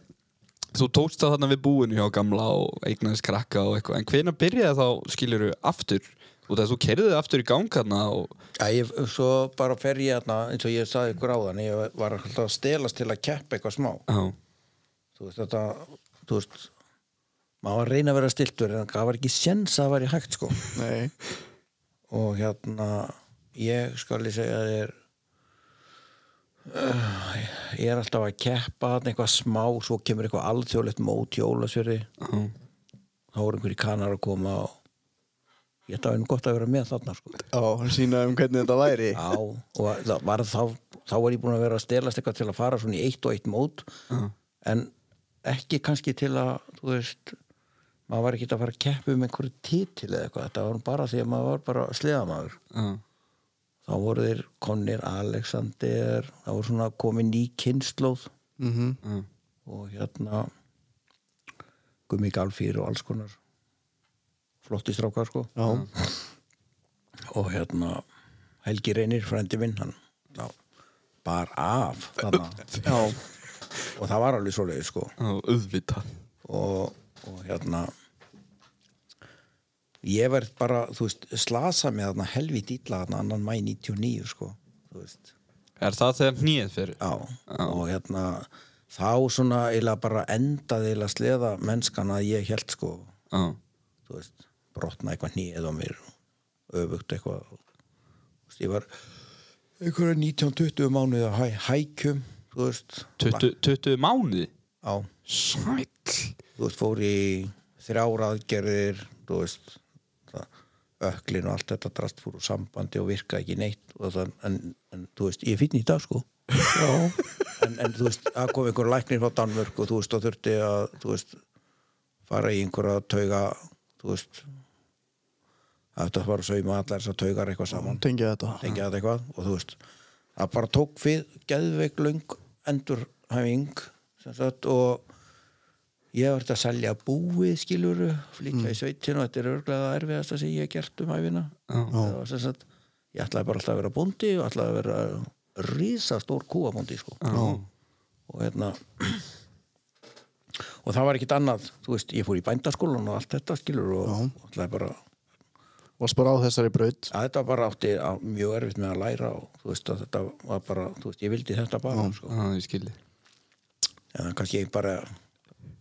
Þú tókst það þarna við búinu hjá gamla og eignaðist krakka og eitthvað. En hvenar byrjaði þá, skilur aftur? Út af að þú kerðið aftur í gangarna og Já, ég, svo bara fer ég hérna eins og ég sagði ykkur áðan ég var alltaf að stelast til að keppa eitthvað smá. Já, þú veist þetta þú veist maður var að reyna að vera stiltur en það var ekki sens að það væri hægt sko. Nei, og hérna ég skal ég segja þér ég er alltaf að keppa eitthvað smá svo kemur eitthvað alþjóðlegt mót jólasverði já, þá voru einhverjir kanar að koma og ég ætla að vera gott að vera með þarna sko. Já, sína um hvernig þetta væri. Já, og það var þá, þá var ég búin að vera að stelast eitthvað til að fara svona í eitt og eitt mót en ekki kannski til að þú veist maður var ekki að fara að keppa um einhverju titil eða eitthvað, þetta var bara því að maður var bara sleðamaður já, þá voru þeir konir Alexander það voru svona komið ný kynnslóð mm. Já, og hérna Gummi Galfýr og alls konar flotti strákar sko. Já, og hérna Helgi Reynir, frendi minn hann já, bar af og það var alveg svoleiði sko. Já, auðvitað. Og, og hérna ég verð bara, þú veist, slasa með þarna helvít illa þarna annan mæ 99 sko, þú veist. Er það þegar hnýð fyrir? já, og hérna þá svona eiginlega bara endaði eiginlega sleða mennskan að ég held sko. Já, þú veist, brotna eitthvað hnýð á mér öfugt eitthvað. Þú veist, ég var einhverja 19-20 mánuði að hæ, hækjum þú veist. 20, 20 mánuði? á, Sæll. Þú veist, fór í þrjár aðgerðir þú veist það, öklin og allt þetta drast fór úr sambandi og virkaði ekki neitt það, en, en þú veist, ég finn í dag sko. En, en þú veist, það kom einhver læknir frá Danmörk og þú veist, og þurfti að þú veist, fara í einhverja tauga þú veist að þetta var að sauma allar þessar taugar eitthvað saman. Tengja þetta. Tengja þetta eitthvað og þú veist það bara tók við geðveik löng endurhæfing sem sagt og ég var að selja búið skiluru, flytja í sveitin og þetta er örglega erfiðast að sem ég hef gert um hæfina það var sem sagt ég ætlaði bara alltaf að vera bóndi og ætlaði að vera risastór kúabóndi sko. og hérna og það var ekkit annað. Þú veist, ég fór í bændaskólan og allt þetta skilur og, ætlaði bara Varst bara á þessari braut? Að þetta bara átti á, mjög erfitt með að læra og þú veist að þetta var bara þú veist, ég vildi þetta bara sko. Já, ég skilji. En kannski ég bara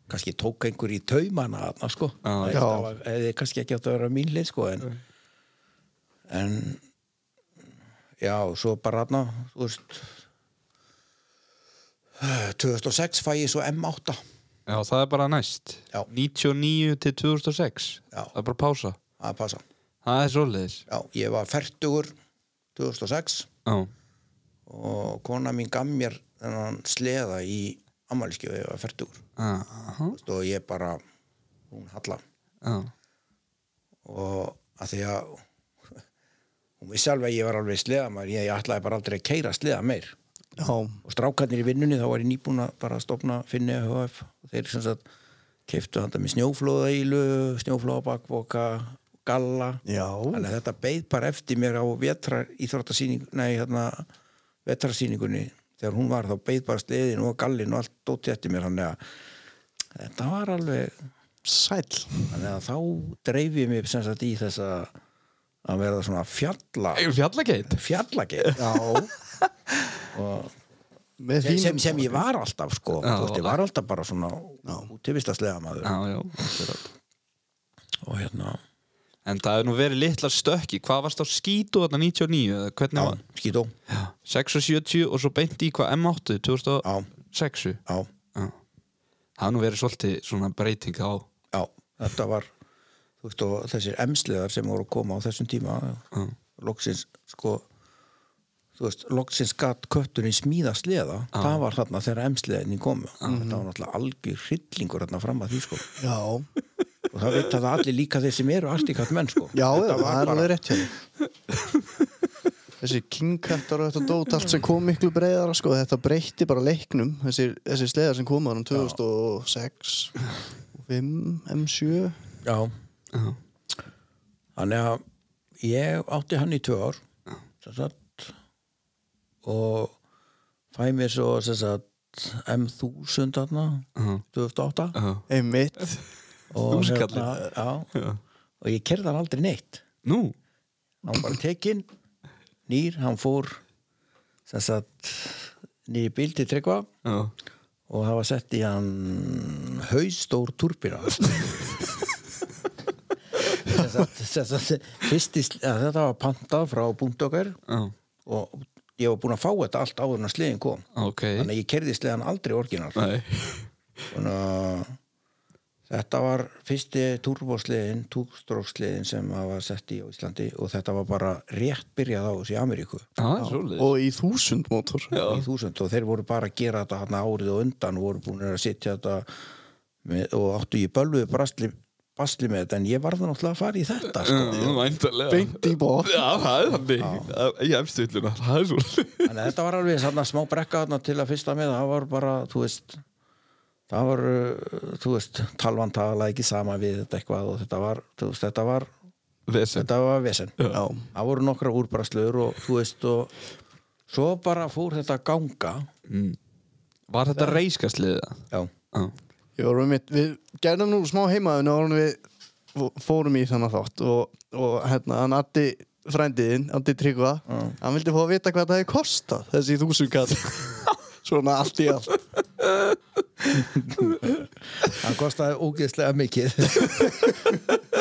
kannski tók einhver í taumana þarna sko. Það- það eða kannski ekki átt að vera mín leið sko en en já, svo bara veist 2006 fæ ég svo M8 Já, það er bara næst. Já. 99 til 2006 Já. Það er bara pása. Að passa Það er svoleiðis. Já, ég var færtugur 2006 Já, og kona mín gaf mér þennan sleða í ammæliskeiðu ég var færtugur Aha. og ég bara hún Halla já, og að því að hún vissi alveg að ég var alveg sleðamæður ég, ég ætlaði bara aldrei að keira sleða meir. Já, og strákarnir í vinnunni þá var ég nýbúin að bara stopna Finni HF og þeir sem sagt keiftu handa með snjóflóðailu snjóflóðabakboka, galla. Já. Þannig að þetta beið bara eftir mér á vetrar íþróttasýning nei hérna vetrarsýningunni þegar hún var þá beið bara sleðin og gallin og allt dótti eftir mér þannig að þetta var alveg Sæll. Þannig að þá dreif ég mig sem sagt í þessa að verða svona fjalla Fjallageit? Fjallageit Já. Og Með sem, sem, sem ég var alltaf sko Já. þú veist, ég var alltaf bara svona útivistaslega maður Já, já, og hérna En það hefur nú verið litlar stökki. Hvað varst á skítu þarna 99 eða hvernig já, var? skító, Já, 6 og 70 og svo beint í hvað M8 2006 já, Já. það er nú verið svolítið svona breyting á Já, þetta var þú veist, og þessir emsliðar sem voru að koma á þessum tíma Já. loksins, sko þú veist, loksins gatt kötturinn smíða sleða, það var þarna þegar emsliðinni komu, þetta var náttúrulega algjör hryllingur þarna fram að því sko. Já, og það veit það allir líka þeir sem eru artikatt menn sko. Já, það var er alveg rétt hjá þér. Þessi kingkattar og þetta dót allt sem kom miklu breyðara sko, þetta breytti bara leiknum. Þessi, þessi sleðar sem komu um 2006 5, M7 Já. Þannig að ég átti hann í tvö ár sagt og fæ mér svo sem sagt M1000 þarna 2008 Já. einmitt og, Þúsundkallinn. já, Já. og ég kerði hann aldrei neitt. Nú, hann var tekinn nýr, hann fór nýri bíl til tryggva. Og það var sett í hann haustór turbina þetta var pantað frá punkt okkar. Já, og ég var búinn að fá þetta allt áður en að sliðin kom. Ok. Þannig að ég kerði sliðan aldrei orginal. Þannig að þetta var fyrsti turbosliðin, túrstróksliðin sem það var sett í Íslandi og þetta var bara rétt byrjað á þessu í Ameríku. Það er svolítið og í þúsund mótor í þúsund og þeir voru bara að gera þetta hann árið og undan og voru búin að setja þetta með, og áttu ég bölvuð basli, basli með þetta en ég varði náttúrulega að fara í þetta sko. Já, væntanlega. Beint í bótt Já, það er þannig. Í efstuðluna, það er svolítið þetta var alveg svona smá brekka til að fyrsta með það var bara, þú veist það var, uh, þú veist talvan tala ekki sama við þetta eitthvað og þetta var, þú veist, þetta var Vesen. þetta var vesen. Já, það voru nokkra úrbrastlur og þú veist og svo bara fór þetta ganga. Var þetta reiskastliða? já, Já. Ég var mitt, við gerðum nú smá heimaðun og við fó- fórum í þannig þátt og, og hérna, hann Addi frændiðinn, Addi Tryggva hann vildi fá að vita hvað það hefði kostað þessi þúsundkall svona allt í allt. Hann kostaði ógeðslega mikið.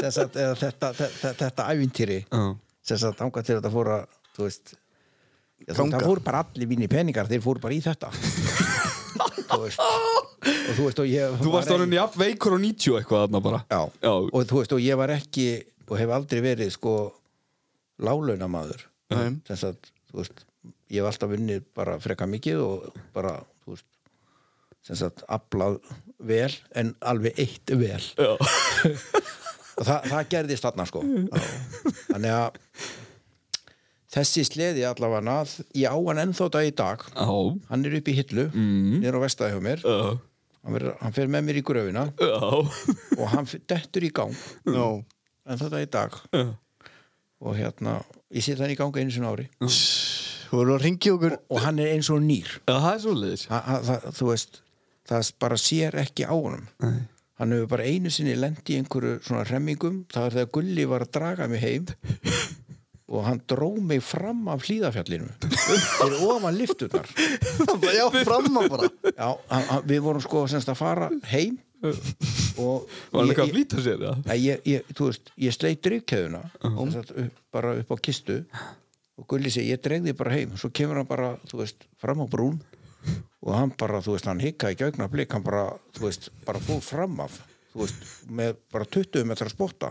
Eða, þetta, þetta, þetta ævintýri Já. þess að þetta fór að þú veist það fóru bara allir mínir peningar þeir fóru bara í þetta. Þú veist og þú veist og ég Þú varst orðin jafn veikur og 90 eitthvað þarna bara. Já. Já. og þú veist og ég var ekki og hef aldrei verið sko lálaunamaður Nei. þess að veist ég hef alltaf vunnið bara freka mikið og bara þú veist sem sagt aflað vel en alveg eitt vel. Og það, það gerðist þarna sko. Þannig að þessi sleði allavega ég á hann ennþá dag í dag. Já. Hann er upp í hillu mm. niður á vestæði hjá mér. Já. Hann, ver, hann fer með mér í gröfina. Já. Og hann dettur í gang. Já, en þetta í dag. Og hérna, ég set hann í gang einu sinni ári. Þú voru að ringja okkur. Og hann er eins og nýr. Er þú veist, það bara sér ekki á honum. Nei. Hann hefur bara einu sinni lendi í einhverju svona remmingum, það er þegar Gulli var að draga mig heim. Og hann dró mig fram af hlýðafjallinu fyrir ofan lifturnar Já, fram að bara. Já, hann, hann, við vorum sko semst að fara heim og Var hann eitthvað að flýta sér? Nei, ég, ég, þú veist, ég sleit drifkeðuna upp, bara upp á kistu. Og Gulli segi, ég dregði bara heim. Svo kemur hann bara, þú veist, fram á brún. Og hann bara, þú veist, hann hikkaði ekki augna blik, hann bara, þú veist, bara fór fram af, þú veist, með bara 20 metra spotta.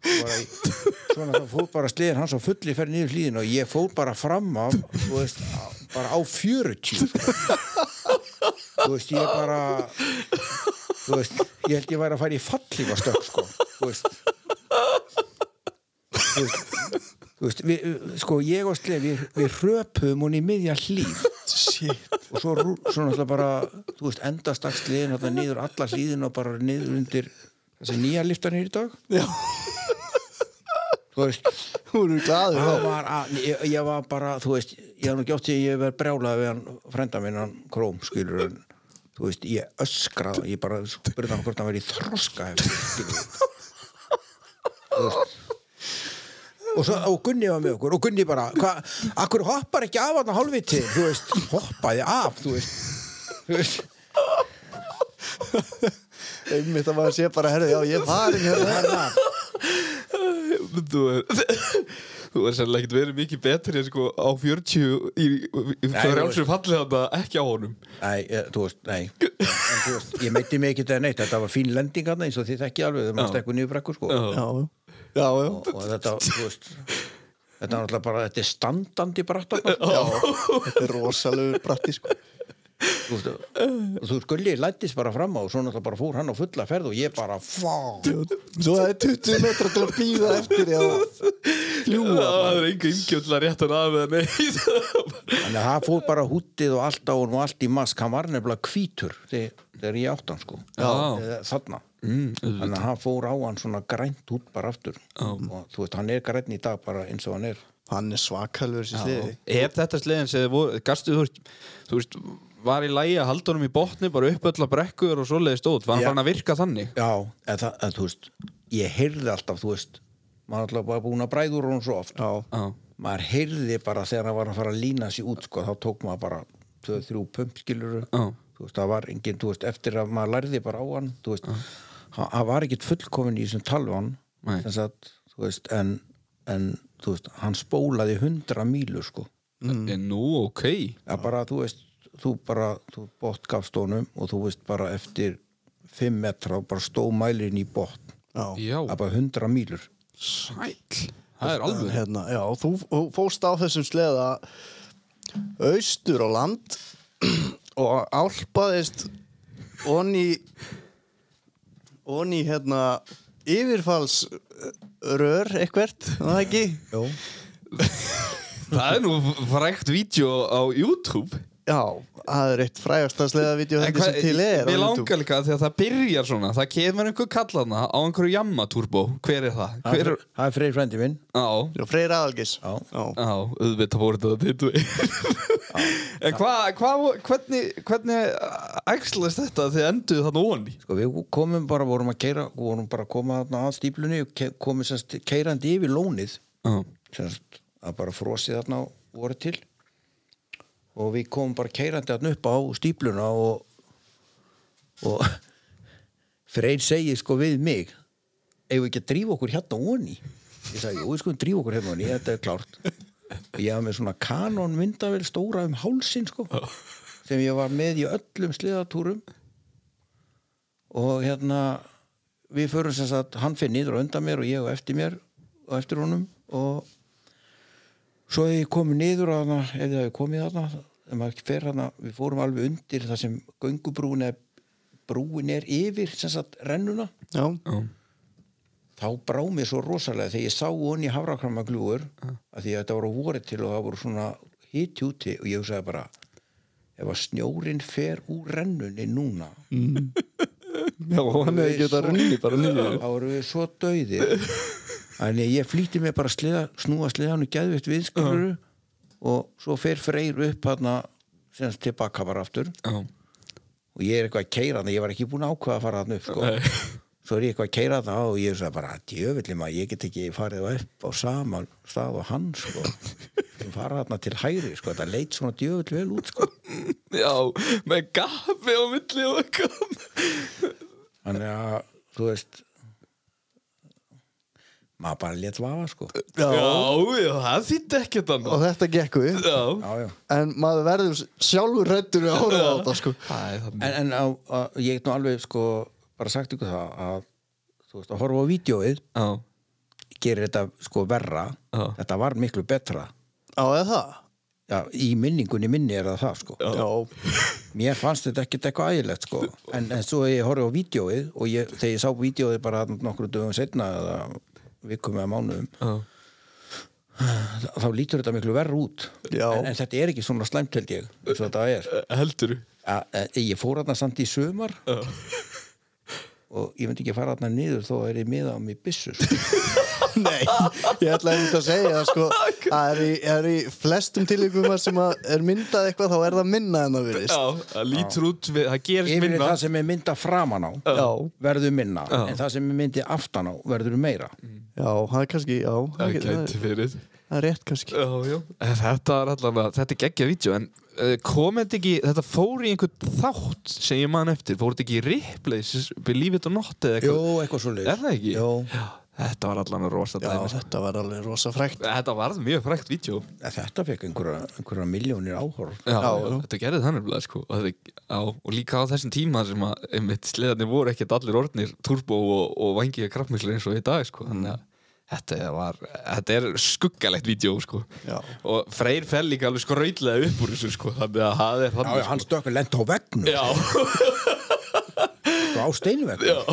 Bara í, svona þá fór bara sliðin hans á fulli ferð niður hlýðin og ég fór bara fram af, þú veist, bara á 40 þú veist, ég bara veist, ég held ég væri að fara í fallífastökk, sko, þú veist. Þú veist, þú veist við, sko, ég og Slef, við, við hröpum hún í miðja Shit. Og svo, svo náttúrulega bara þú veist, þarna niður alla hlýðin og bara niður undir þessi nýja liftanir í dag. Já, þú veist, þá var að, ég, ég var bara þú veist, ég hef nú gjótt því að ég verð brjálað við hann frenda minn, hann Króm, skilur en, þú veist, ég öskraði ég bara spurði hann hvort hann verið í þroska veist. Og, svo, og Gunni var með okkur og Gunni bara, hvað, akkur hoppar ekki af hann hálfviti, þú veist, hoppaði af þú veist, þú veist. Einmitt að maður sé bara, herðu, já, ég farin hérna Herra, Þú, Þú er sérlega ekkert verið mikið betri sko, á 40 í, í Nei, frjálsum falli þarna ekki á honum. Nei, þú veist, nei. En, þú veist, Ég meiti mig ekki þetta neitt. Þetta var fín lending hann eins og þið þekki alveg þegar maður stekkur niður brekku sko. Já. Já, já, já, og, og þetta, þú veist Þetta er náttúrulega bara, þetta er standandi já. Þetta er rosalegur bratti sko þú veist, þú skulli lættist bara fram á og svo náttúrulega bara fór hann á fulla ferð og ég bara, fá. Svo það er 20 metra til að býða eftir því að fljúa Það er enga ymgjöldla rétt hann af eða neitt. Þannig að það fór bara hútið og allt á hann og allt í mask, hann var nefnilega hvítur þegar, þegar ég átt hann sko. Þarna. Mm, Þannig að hann fór á hann svona grænt út bara aftur. Og þú veist, hann er grænt í dag bara eins og hann er. Hann er svakalur þessi sliði. Ef þetta slegin sem þið voru Gastu þú veist Var í lægi að halda honum í botni bara upp öll að brekkur og svoleiði stóð. Var hann Já. farin að virka þannig? Já, en það, en þú veist ég heyrði alltaf, þú veist maður alltaf bara búin að bræður hún svo oft. Já, Já, maður heyrði bara þegar hann var að fara að lína sér út sko, þá tók maður bara 2-3 pumpskiluru Já. þú veist, það var engin, þú veist, eftir að maður lærði bara á hann, þú veist hann hann var ekkit fullkomin í þessum talvan að, þú veist, en en, þú veist, hann spólaði 100 mílu, sko. Mm. Nú, ok. Að bara, þú veist, þú bara þú bótt gafst honum og þú veist bara eftir 5 metra og bara stó mælirinn í bótt að bara 100 mílur. Sæll. Það er alveg hérna, já, þú fóst á þessum sleða austur á land og álpaðist onni onni hérna yfirfalls rör eitthvert, var það ekki? Jó. Það er nú frækt vídeo á YouTube Já, það er eitt frægasta sleðavídeó En þetta sem til er YouTube. langar líka því að það byrjar svona Það kemur einhver kallana á einhverju jammatúrbó Hver er það? Það Hver er, er... er Freyr frændi minn. Freyr Aðalgis Já. já, auðvitað voru þetta titlu En hvað, hva, hvernig, hvernig ægslast þetta að þið enduðu þarna onni? sko, við komum bara, vorum að keira vorum bara að koma þarna að stíplunni og komum semst keirandi yfir lónið. Já, semst að bara frosið þarna voru til og við komum bara keirandi þarna upp á stípluna og og Freyr segir sko við mig eigum við ekki að drífa okkur hérna onni ég sagði, jú, við skulum drífa okkur hérna onni þetta er klárt. Og ég hafði með svona kanon myndavel stóra um hálsin sko sem ég var með í öllum sliðatúrum. Og hérna við förum sem sagt, hann fyrir niður og undan mér og ég og eftir mér og eftir honum og svo hefði ég komið niður að hana, ef það hefði komið maður fer hana, við fórum alveg undir það sem göngubrúin er brúin er yfir sem sagt rennuna. Já, já, þá brá mér svo rosalega þegar ég sá honni hafrakramaglúur að því að þetta voru vorið til og það voru svona hitt úti og ég hugsaði bara ef að snjórin fer úr rennunni núna já, hann hefði getað runni bara niður. þá voru við svo dauðir þannig að ég flýtti mig bara að sleða, snúa sleðanu gæðvitt viðskiluru og svo fer Freyr upp hann semst tilbaka bara aftur já og ég er eitthvað að keira þannig ég var ekki búin að ákveða að fara hann upp sko. Nei. svo er ég eitthvað að keira það og ég sagði bara djöfulli maður, ég get ekki farið upp á sama stað og hann sko. Ég fara þarna til hægri sko. þetta leit svona djöfull vel út sko. Já, með gafi á milli og eitthvað þannig að þú veist maður bara létt vafa sko. Já, Já, það þýtti ekkert annað. Og þetta gekk við. Já, já, já. En maður verður sjálfur rættur við að horfa á þetta sko. Það er þannig. En, en á, á, ég get nú alveg sko, bara sagt ykkur það að þú veist, að horfa á vídjóið Já, gerir þetta sko verra. Já. þetta var miklu betra. Já, eða það? já, í minningunni minni er það það sko. Já, mér fannst þetta ekkert eitthvað ægilegt sko. en, en svo ég horfði á vídjóið og ég, þegar ég sá vídjóið bara nokkru dögum setna eða vikum eða mánuðum já, þá, lítur þetta miklu verra út. En, en þetta er ekki svona slæmt held ég er. Heldur. Ja, ég fór þarna samt í sömar. Og ég myndi ekki fara þarna niður þó er ég miða á mig byssu sko. nei, ég ætla einmitt að segja sko, að er í, er í flestum tilvíkum sem að er myndað eitthvað þá er það minna en það virðist. Já, það lítur út við, það gerist yfir minna. það sem er mynda framan á Já, verður minna Já. en það sem er myndi aftan á verður meira. Já, það er kannski, já Það það, það, það er rétt kannski. Já, Þetta er allavega, þetta er geggja vídeo En uh, kom þetta ekki, þetta fór í einhvern þátt sem ég man eftir Fór þetta ekki í Ripley's Believe it or not eða eitthvað eitthvað svo Er það ekki? Já, Þetta var allan rosa Já, dæmi sko. þetta var alveg rosa frækt Þetta var mjög frækt vídeo Þetta fekk einhverja, einhverja miljónir áhorf Já, þetta gerði þannig bleið sko. og, þetta, á, og líka á þessum tíma sem að einmitt sleðarnir voru ekkert allir orðnir turbo og, og vangiði kraftmiklir eins og í dag sko. þannig að þetta var þetta er skuggalegt vídeo sko. Já. og Freyr fell líka alveg skrautlega upp úr þessu sko. þannig að það er Já, þannig já, hann stökkur lent á vegnum Já, sko, á steinvegnum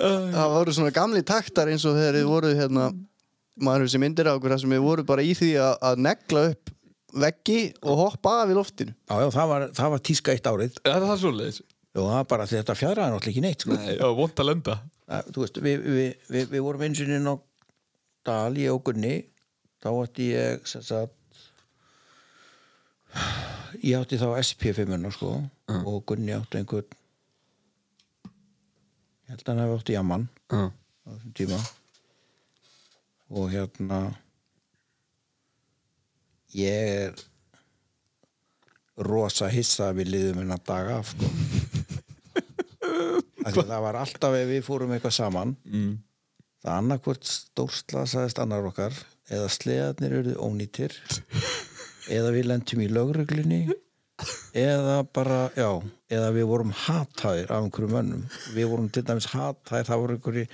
Það voru svona gamli taktar eins og þegar þið voru hérna maður sem myndir á okkur sem þið voru bara í því að, að negla upp veggi og hoppa af í loftinu Já, já, það var, það var tíska eitt árið er það svoleiðis? og það var bara því þetta fjadraði náttúrulega ekki neitt sko. Nei, já, vont að lenda Það- þú veist, við, við, við, við vorum eins og inn á Dal í Ógunni þá átti ég sagt ég átti þá SP5 sko, og Gunni átti einhvern ég held að hann hafi átti Jaman Já, á þessum tíma. Og hérna ég er rosa hissa að við liðum hennar daga sko. að það var alltaf ef við fórum eitthvað saman. Mm. það annarkvort stórslasaðist annar okkar eða sleðarnir eruðu ónýtir eða við lentum í lögreglunni eða bara, já eða við vorum hataðir af einhverjum mönnum. Við vorum til dæmis hataðir það voru einhverju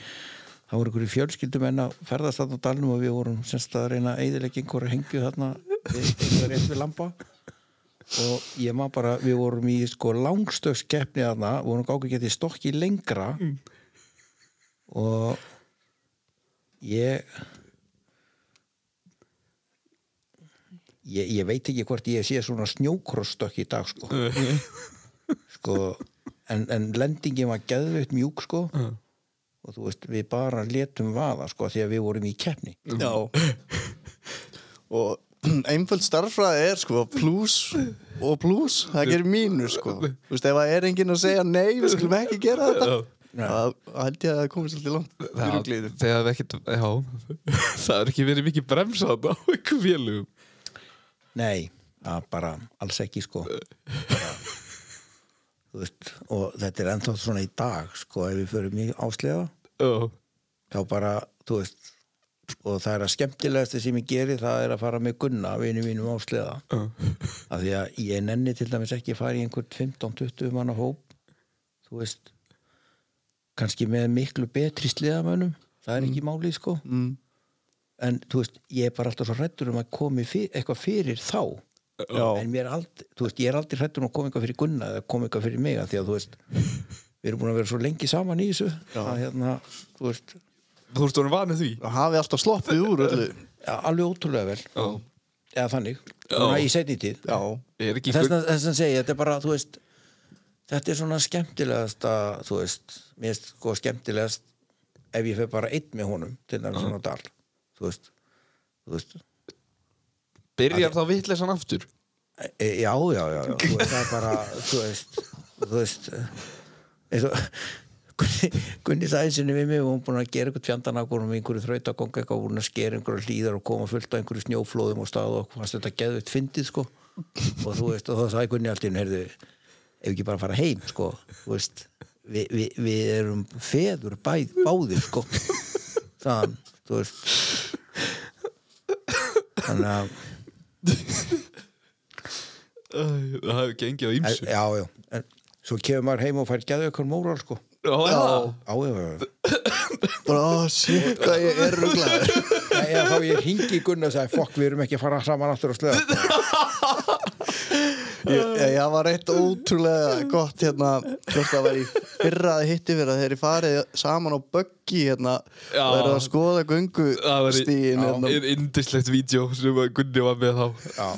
það voru einhverju fjölskyldum að ferðast þarna á dalnum og við vorum semst að reyna að eyðilegja einhverju hengju þarna við, einhverju rétt við lampa og ég maður bara, við vorum í sko langstökskeppni þarna, við vorum gáði getið stokki lengra. Og ég ég, ég veit ekki hvort ég sé svona snjókrossstokk í dag sko. Sko en, en lendingin var geðveitt mjúk sko. Og þú veist við bara letum vaða sko því að við vorum í keppni. Já. Og einföld starffræði er sko plus og plus, það gerir mínus sko. Þú veist, ef það er enginn að segja nei, við skulum ekki gera þetta Það held ég að það komið svolítið langt. Það, það ekkert, já. Það er ekki verið mikið bremsað á einhver félugum Nei, að bara alls ekki sko. Bara, veist, og þetta er ennþá svona í dag sko ef við förum í áslega Já, þá bara, þú veist og það er að skemmtilegasta sem ég geri það er að fara með Gunna, vinu mínum áslega af því að ég nenni til dæmis ekki að fara í einhvern 15-20 manna hóp. Þú veist kannski með miklu betri sleðamönnum það er ekki málið sko. Mm. en þú veist, ég er bara alltaf svo hrættur um að komi fyr, eitthvað fyrir þá. Já. en mér er aldrei, þú veist, ég er aldrei hrættur um að koma eitthvað fyrir Gunna eða koma eitthvað fyrir mig af því að þú veist, við erum búin að vera svo lengi saman í þessu. Að hérna, þú veist þú ert orðin vanið því. Og hafi alltaf sloppið úr öllu. Ja, alveg ótrúlega vel. Já, eða þannig, Já. Núna í setni tíð. Já, er ekki þess að segja, þetta er bara, þú veist þetta er svona skemmtilegast að, þú veist, mér er sko skemmtilegast ef ég fer bara einn með honum til dæmis svona dal þú veist, þú veist. Byrjar þá vitleysan aftur? E, já, já, já, já. Þú veist, það er bara þú veist, þú veist eins og Gunni, Gunni sagði sinni við mig og hún búin að gera eitthvað fjandan af með einhverju þraut að gonga eitthvað búin að skera einhverju hlýðar og koma fullt af einhverju snjóflóðum og stað og fannst þetta geðveitt fyndið sko. Og þú veist, og þá sagði Gunni allt í henni heyrðu, ef ekki bara fara heim sko, veist vi, vi, við erum feður bæð, báðir sko. Þann, þú veist. Þannig að Það hefur gengið á ýmsu. Já, já, en svo kemur maður heim og fær geðu eitthvað móral sko Já, já. Já, já, já bara, ó, shit, hvað ég er ruglaður. Nei, eða þá ég hingi Gunnar og sagði fokk, við erum ekki að fara saman aftur á sleða Ég, ég, var eitt ótrúlega gott hérna, það var í fyrra að hitti fyrir að þeir eru farið saman á böggi hérna Já. og eru að skoða var stíin hérna. indislegt vídeo sem Gunni var með þá. Já,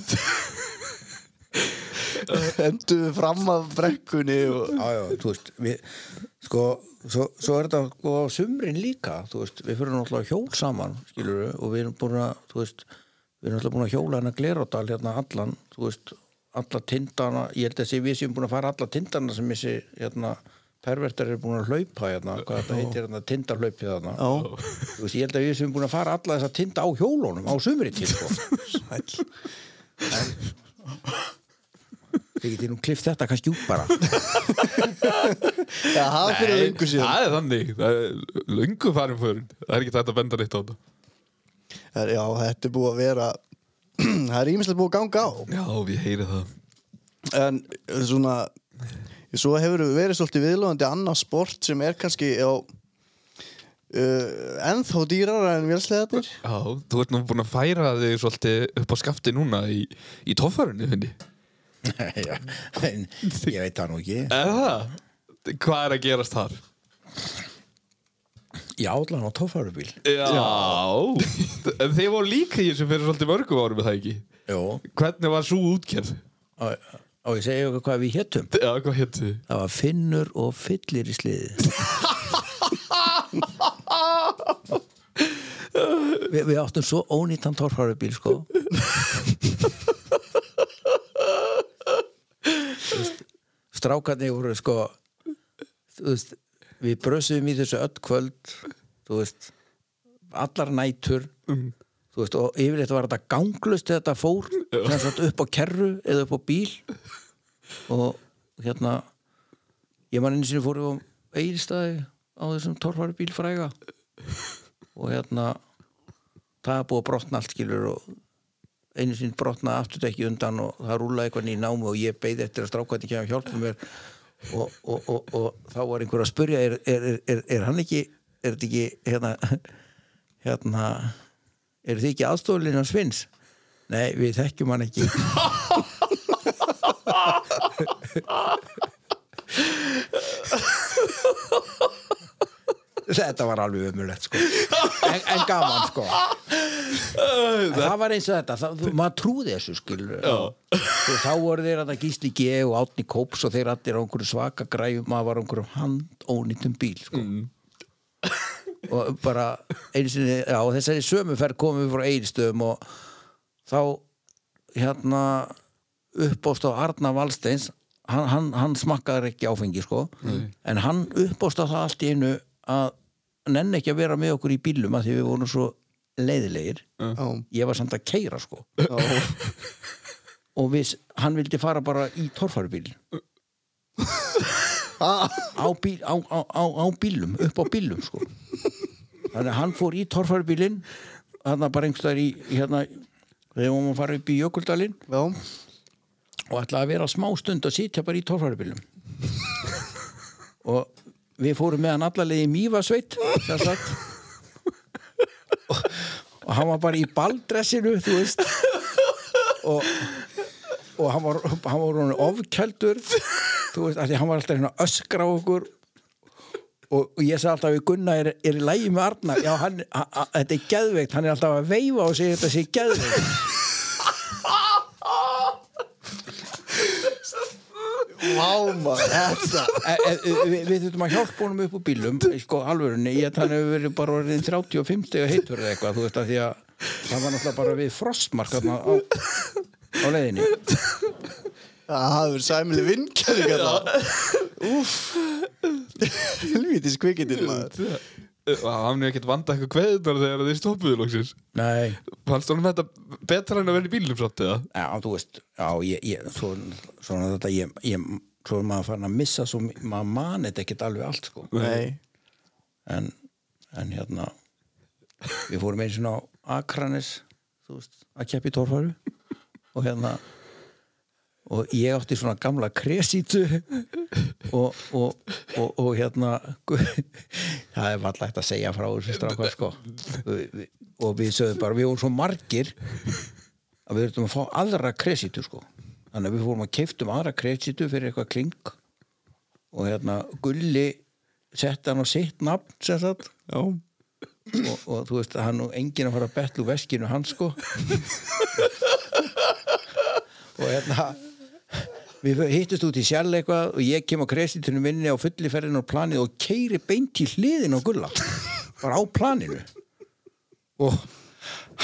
enduðu fram af brekkunni og já, já, þú veist við, sko, svo, svo er þetta sko sumrin líka, þú veist við fyrir náttúrulega hjól saman, skilur við og við erum búin að, þú veist við erum náttúrulega búin að hjóla hérna Gleródal hérna allan, þú veist, alla tindana ég held að sé við séum búin að fara alla tindana sem þessi, hérna pervertar eru búin að hlaupa hérna, hvað þetta heitir hérna tindarhlaupið Já. þú veist, ég held að við séum búin að fara alla þessa tinda á hjólunum á sumrin sko Þið getið nú klift þetta kannski út bara. Það er fyrir lengur síðan. það er þannig. Það er löngu farin fyrir Það er ekki þetta að benda neitt á þetta. Er- Já, þetta er búið að vera Það er ímislega búið að ganga á. Já, við heyri það. En svona Svo hefur verið svolítið viðlóðandi annað sport sem er kannski á uh, ennþá dýrara en vélsleðarnir. Já, þú ert nú búin að færa þig svolítið upp á skafti núna í, í toffarunni, finni Já, en ég veit það nú ekki Eða? Hvað er að gerast þar? Já, allan á tófarubíl Já, En þið voru líka í þessu fyrir svolítið mörgum árum, er það ekki? Jó, Hvernig var svo útgerð? og, og ég segi ykkur hvað við héttum Já, hvað héttu þið? Það var Finnur og Fyllir í sliði Vi, Við áttum svo ónýttan torfarubíl sko Strákarnir voru sko veist, Við brösum í þessu öll kvöld veist Allar nætur Þú veist, og yfirleitt var þetta ganglust þetta fór upp á kerru eða upp á bíl. Og hérna ég man einu sinni fór á Egilstaði á þessum torfari bíl fræga og hérna það er búið að brotna allt skilur og einu sinni brotnaði aftur ekki undan og það rúlaði eitthvað nýja námi og ég beið eftir að strákvæði ekki að hjálpa mér og, og, og, og þá var einhver að spurja er, er, er, er, er hann ekki er þetta ekki hérna hérna eru þið ekki aðstoflinn hans finns? Nei, við þekkjum hann ekki Þetta var alveg umulett sko. En, en gaman sko. En það var eins og þetta það, þú- maður trúði þessu þá voru þeir að það gísli G og Átni Kóps og þeir allir á einhverju svaka græfum maður var á einhverju handónýttum bíl sko. Og bara sinni, já þessari sömuferð komum við frá Eirstöðum og þá hérna uppbóst á Arna Valsteins hann, hann, hann smakkaði ekki áfengi sko. En hann uppbóst á það allt í einu að nenni ekki að vera með okkur í bílum að því við vorum svo leiðilegir. Já, ég var samt að keira sko. Já, og við, hann vildi fara bara í torfarubíl á, bíl, á, á, á, bílum upp á bílum sko. Þannig að hann fór í torfarubílin þarna bara einhverstaðar í, í hérna þegar vorum að fara upp í Jökuldalinn. Og ætlaði að vera smá stund að sitja bara í torfarubílum og við fórum með hann allarlega í Mývasveit og, og hann var bara í balldressinu þú veist. Og, og hann var, hann var ofkjöldur þú veist, hann var alltaf hérna öskra á okkur. Og, og ég sagði alltaf við Gunna er, er í lægi með Arna já, hann, a, a, þetta er geðveikt, hann er alltaf að veifa og segja þetta sé geðveikt vá maður, þetta. E, e, e, við, við þurfum að hjálpa honum upp á bílum sko alvörunni, ég þannig hefur verið bara orðin 35 steg heitur eða eitthvað þú veist að því að það var náttúrulega bara við frostmark þarna á, á leiðinni. Það hafði verið sæmili vinkjæring þetta Úff. Helvítis kvikindin maður Hann er ekkert vanda eitthvað kveðunar þegar þið stoppuðu loksins. Nei, Fannst honum þetta betra en að vera í bílum samt eða? já þú veist já, ég, ég, svo, svona þetta ég, ég, svo er maður farin að missa svo, maður mani þetta ekkert alveg allt sko. Nei, en, en hérna við fórum einu sinni á Akranes þú veist, að keppi tórfæru og hérna og ég átti svona gamla kresítu og, og, og, og hérna það er vallægt að segja frá þessu strákar sko. Og við sögum bara, við vorum svo margir að við verðum að fá aðra kresítu sko. Þannig að við fórum að keiftum aðra kresítu fyrir eitthvað kling og hérna Gulli setti hann á sitt nafn og, og þú veist, hann og enginn að fara að betlu veskinu hans sko. Og hérna við hittust út í sjálf eitthvað og ég kem á kresitinu minni á fulli ferðin á planið og keiri beint í hliðin á gulla. Bara á planinu. Og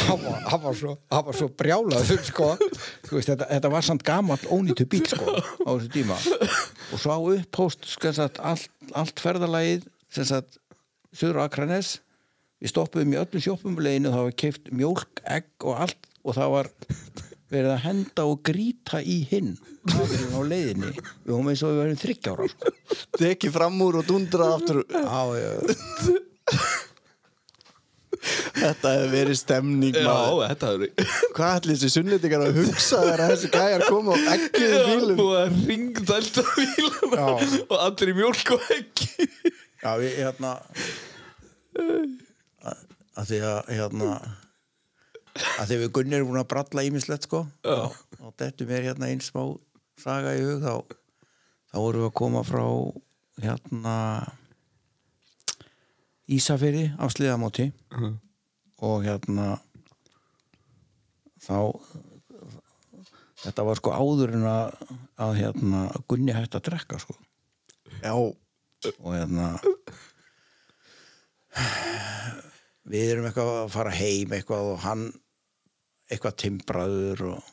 hann var, hann var svo, hann var svo brjálaður sko. Veist, þetta, þetta var samt gamall ónýtu bíl sko á þessu tíma. Og svo á upphóst sagt, allt, allt ferðalagið Suður Akranes við stoppuðum í öllum sjoppumleginu það var keift mjólk, egg og allt. Og það var verið að henda og grýta í hinn á leiðinni. Við höfum eins og við verðum þryggjára sko. Tekið fram úr og dundrað aftur. Já, já, Þetta hefur verið stemning Já, maður. þetta er Hvað ætli þessi sunnlendingar að hugsa þegar þessi gæjar koma á ekkiðum bílum? búið að ringdælta bílana Já. og allir í mjólk og ekki já, við hérna að, að því að hérna að því við Gunni erum búin að bralla ímislegt sko. Já. og þetta mér hérna einn smá saga í hug þá, þá vorum við að koma frá hérna Ísafirði á sliðamóti. Og hérna þá þetta var sko áður en að, að hérna Gunni hætti að drekka sko. Já, og hérna við erum eitthvað að fara heim eitthvað og hann eitthvað timbraður og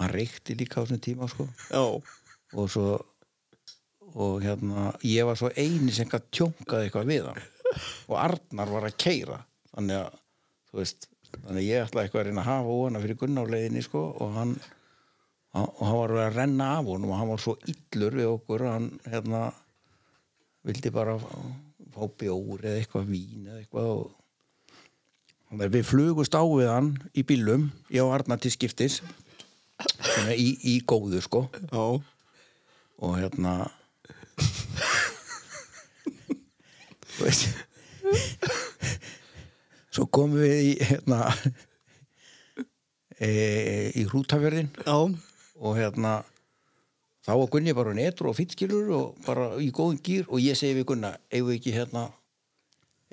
hann reykti líka á þessum tíma sko. Og svo og hérna ég var svo eini sem gætt tjónkað eitthvað við hann. Og Arnar var að keira þannig að þú veist þannig að ég ætlaði eitthvað að reyna að hafa óana fyrir Gunnárleiðinni sko og hann og hann var að renna af honum og hann var svo illur við okkur hann hérna vildi bara fá bjór eða eitthvað vín eða eitthvað og við flugust á við hann í bílum, ég og Arnar til skiptis. Í, í góðu sko. Já, og hérna þú veist svo komum við í hérna e, í hrútaverðin já, og hérna þá var Gunni bara netur og fýtskilur og bara í góðum gýr og ég segi við Gunna ef við ekki hérna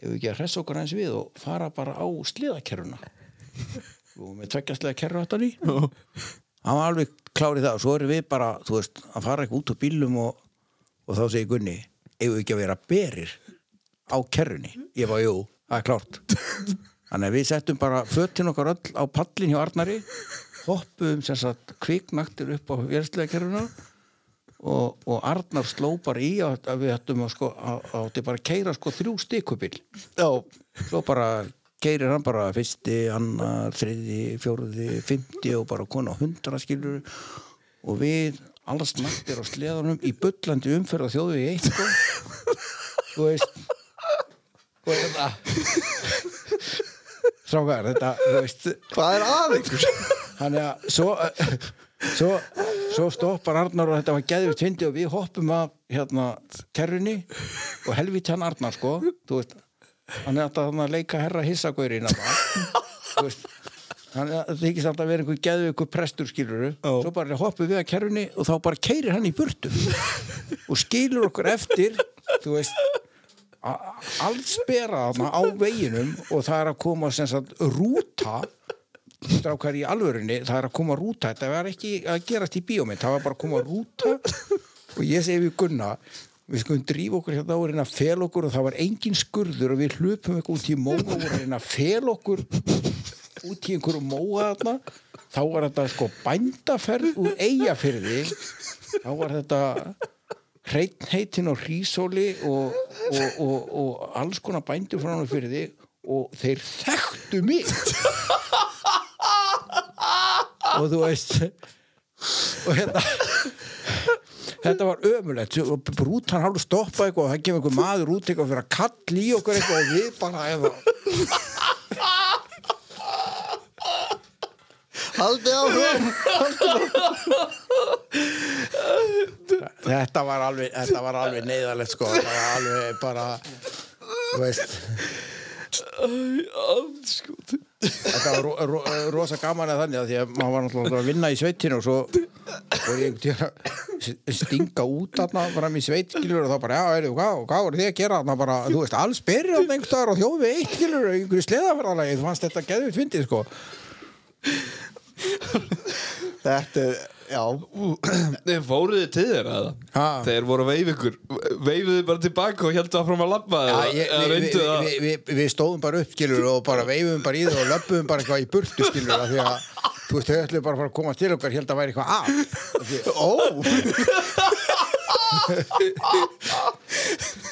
ef við ekki að hressa okkur eins við og fara bara á sliðakerruna og með tveggja sliðakerru áttan í. Hann var alveg klárið það. Og svo erum við bara, þú veist, að fara ekki út á bílum og, og þá segir Gunni ef við ekki að vera berir á kerrunni, ég var jú, það er klárt. Þannig að við settum bara fötin okkar öll á pallin hjá Arnari hoppuðum sem sagt kviknaktir upp á vélslega kerruna og, og Arnar sló bara í að, að við ættum að sko átti bara að keira sko þrjú stikubil svo bara keirir hann bara fyrsti, annar, þriði, fjóruði, fymti og bara kona hundra skilur og við alls naktir á sleðanum í bullandi umferð á þjóðu í eitt sko. þú veist. Og þetta strákar, þetta, þú veist. Hvað er að ykkur? þannig að svo, svo, svo stoppar Arnar og þetta var geðvitt fyndi og við hoppum af hérna kerrunni og helvít hann Arnar sko þú veist, hann er alltaf að leika herra veist hann er- það þykist alltaf að vera einhver geðvikur prestur skiluru, svo bara hoppum við að kerrunni og þá bara keirir hann í burtu og skilur okkur eftir þú veist a- alls bera þarna á veginum og það er að koma sem sagt rúta strákar í alvörunni, það er að koma rúta. Þetta var ekki að gerast í bíómynd það var bara að koma rúta. Og ég segi við Gunna við skulum drífa okkur hérna að reyna að fel okkur og það var engin skurður og við hlupum eitthvað út í móa og að reyna að fel okkur út í einhverju móa þarna. Þá var þetta sko bændaferð úr eigafyrði þá var þetta hreitin og hrísóli og, og, og, og alls konar bændur frá hann fyrir þig og þeir þekktu mig og þú veist og hérna þetta var ömulegt og brútan hálf stoppa eitthvað og það kemur einhver maður út eitthvað fyrir að kalla í okkur eitthvað og við bara eða Haldið áfram. Þetta var alveg þetta var alveg neyðalegt sko. Þetta var alveg bara þú veist. Andskot þetta var ro ro rosa gaman að þannig að því að maður var náttúrulega að vinna í sveitinu og svo og ég að stinga út þarna fram í sveitskilur og þá bara, já, heyrðu, hvað, hvað voru þið að gera? Þarna bara, þú veist, alls berið þarna einhvers staðar og þjóðu við eitt skilur einhverju sleðafræðalagi, þú fannst þetta geðvitt fyndið, sko. Þetta er, Þeir fóruðu til? Ha. Þeir voru að veif ykkur Veifuðu bara tilbaka og áfram að eða, ég, eða við, stóðum bara upp skilur og bara veifum bara í það og löpum bara eitthvað í burtu skilur því að þú veist, þau ætlu bara að fara að koma til okkar held að væri eitthvað því, Ó,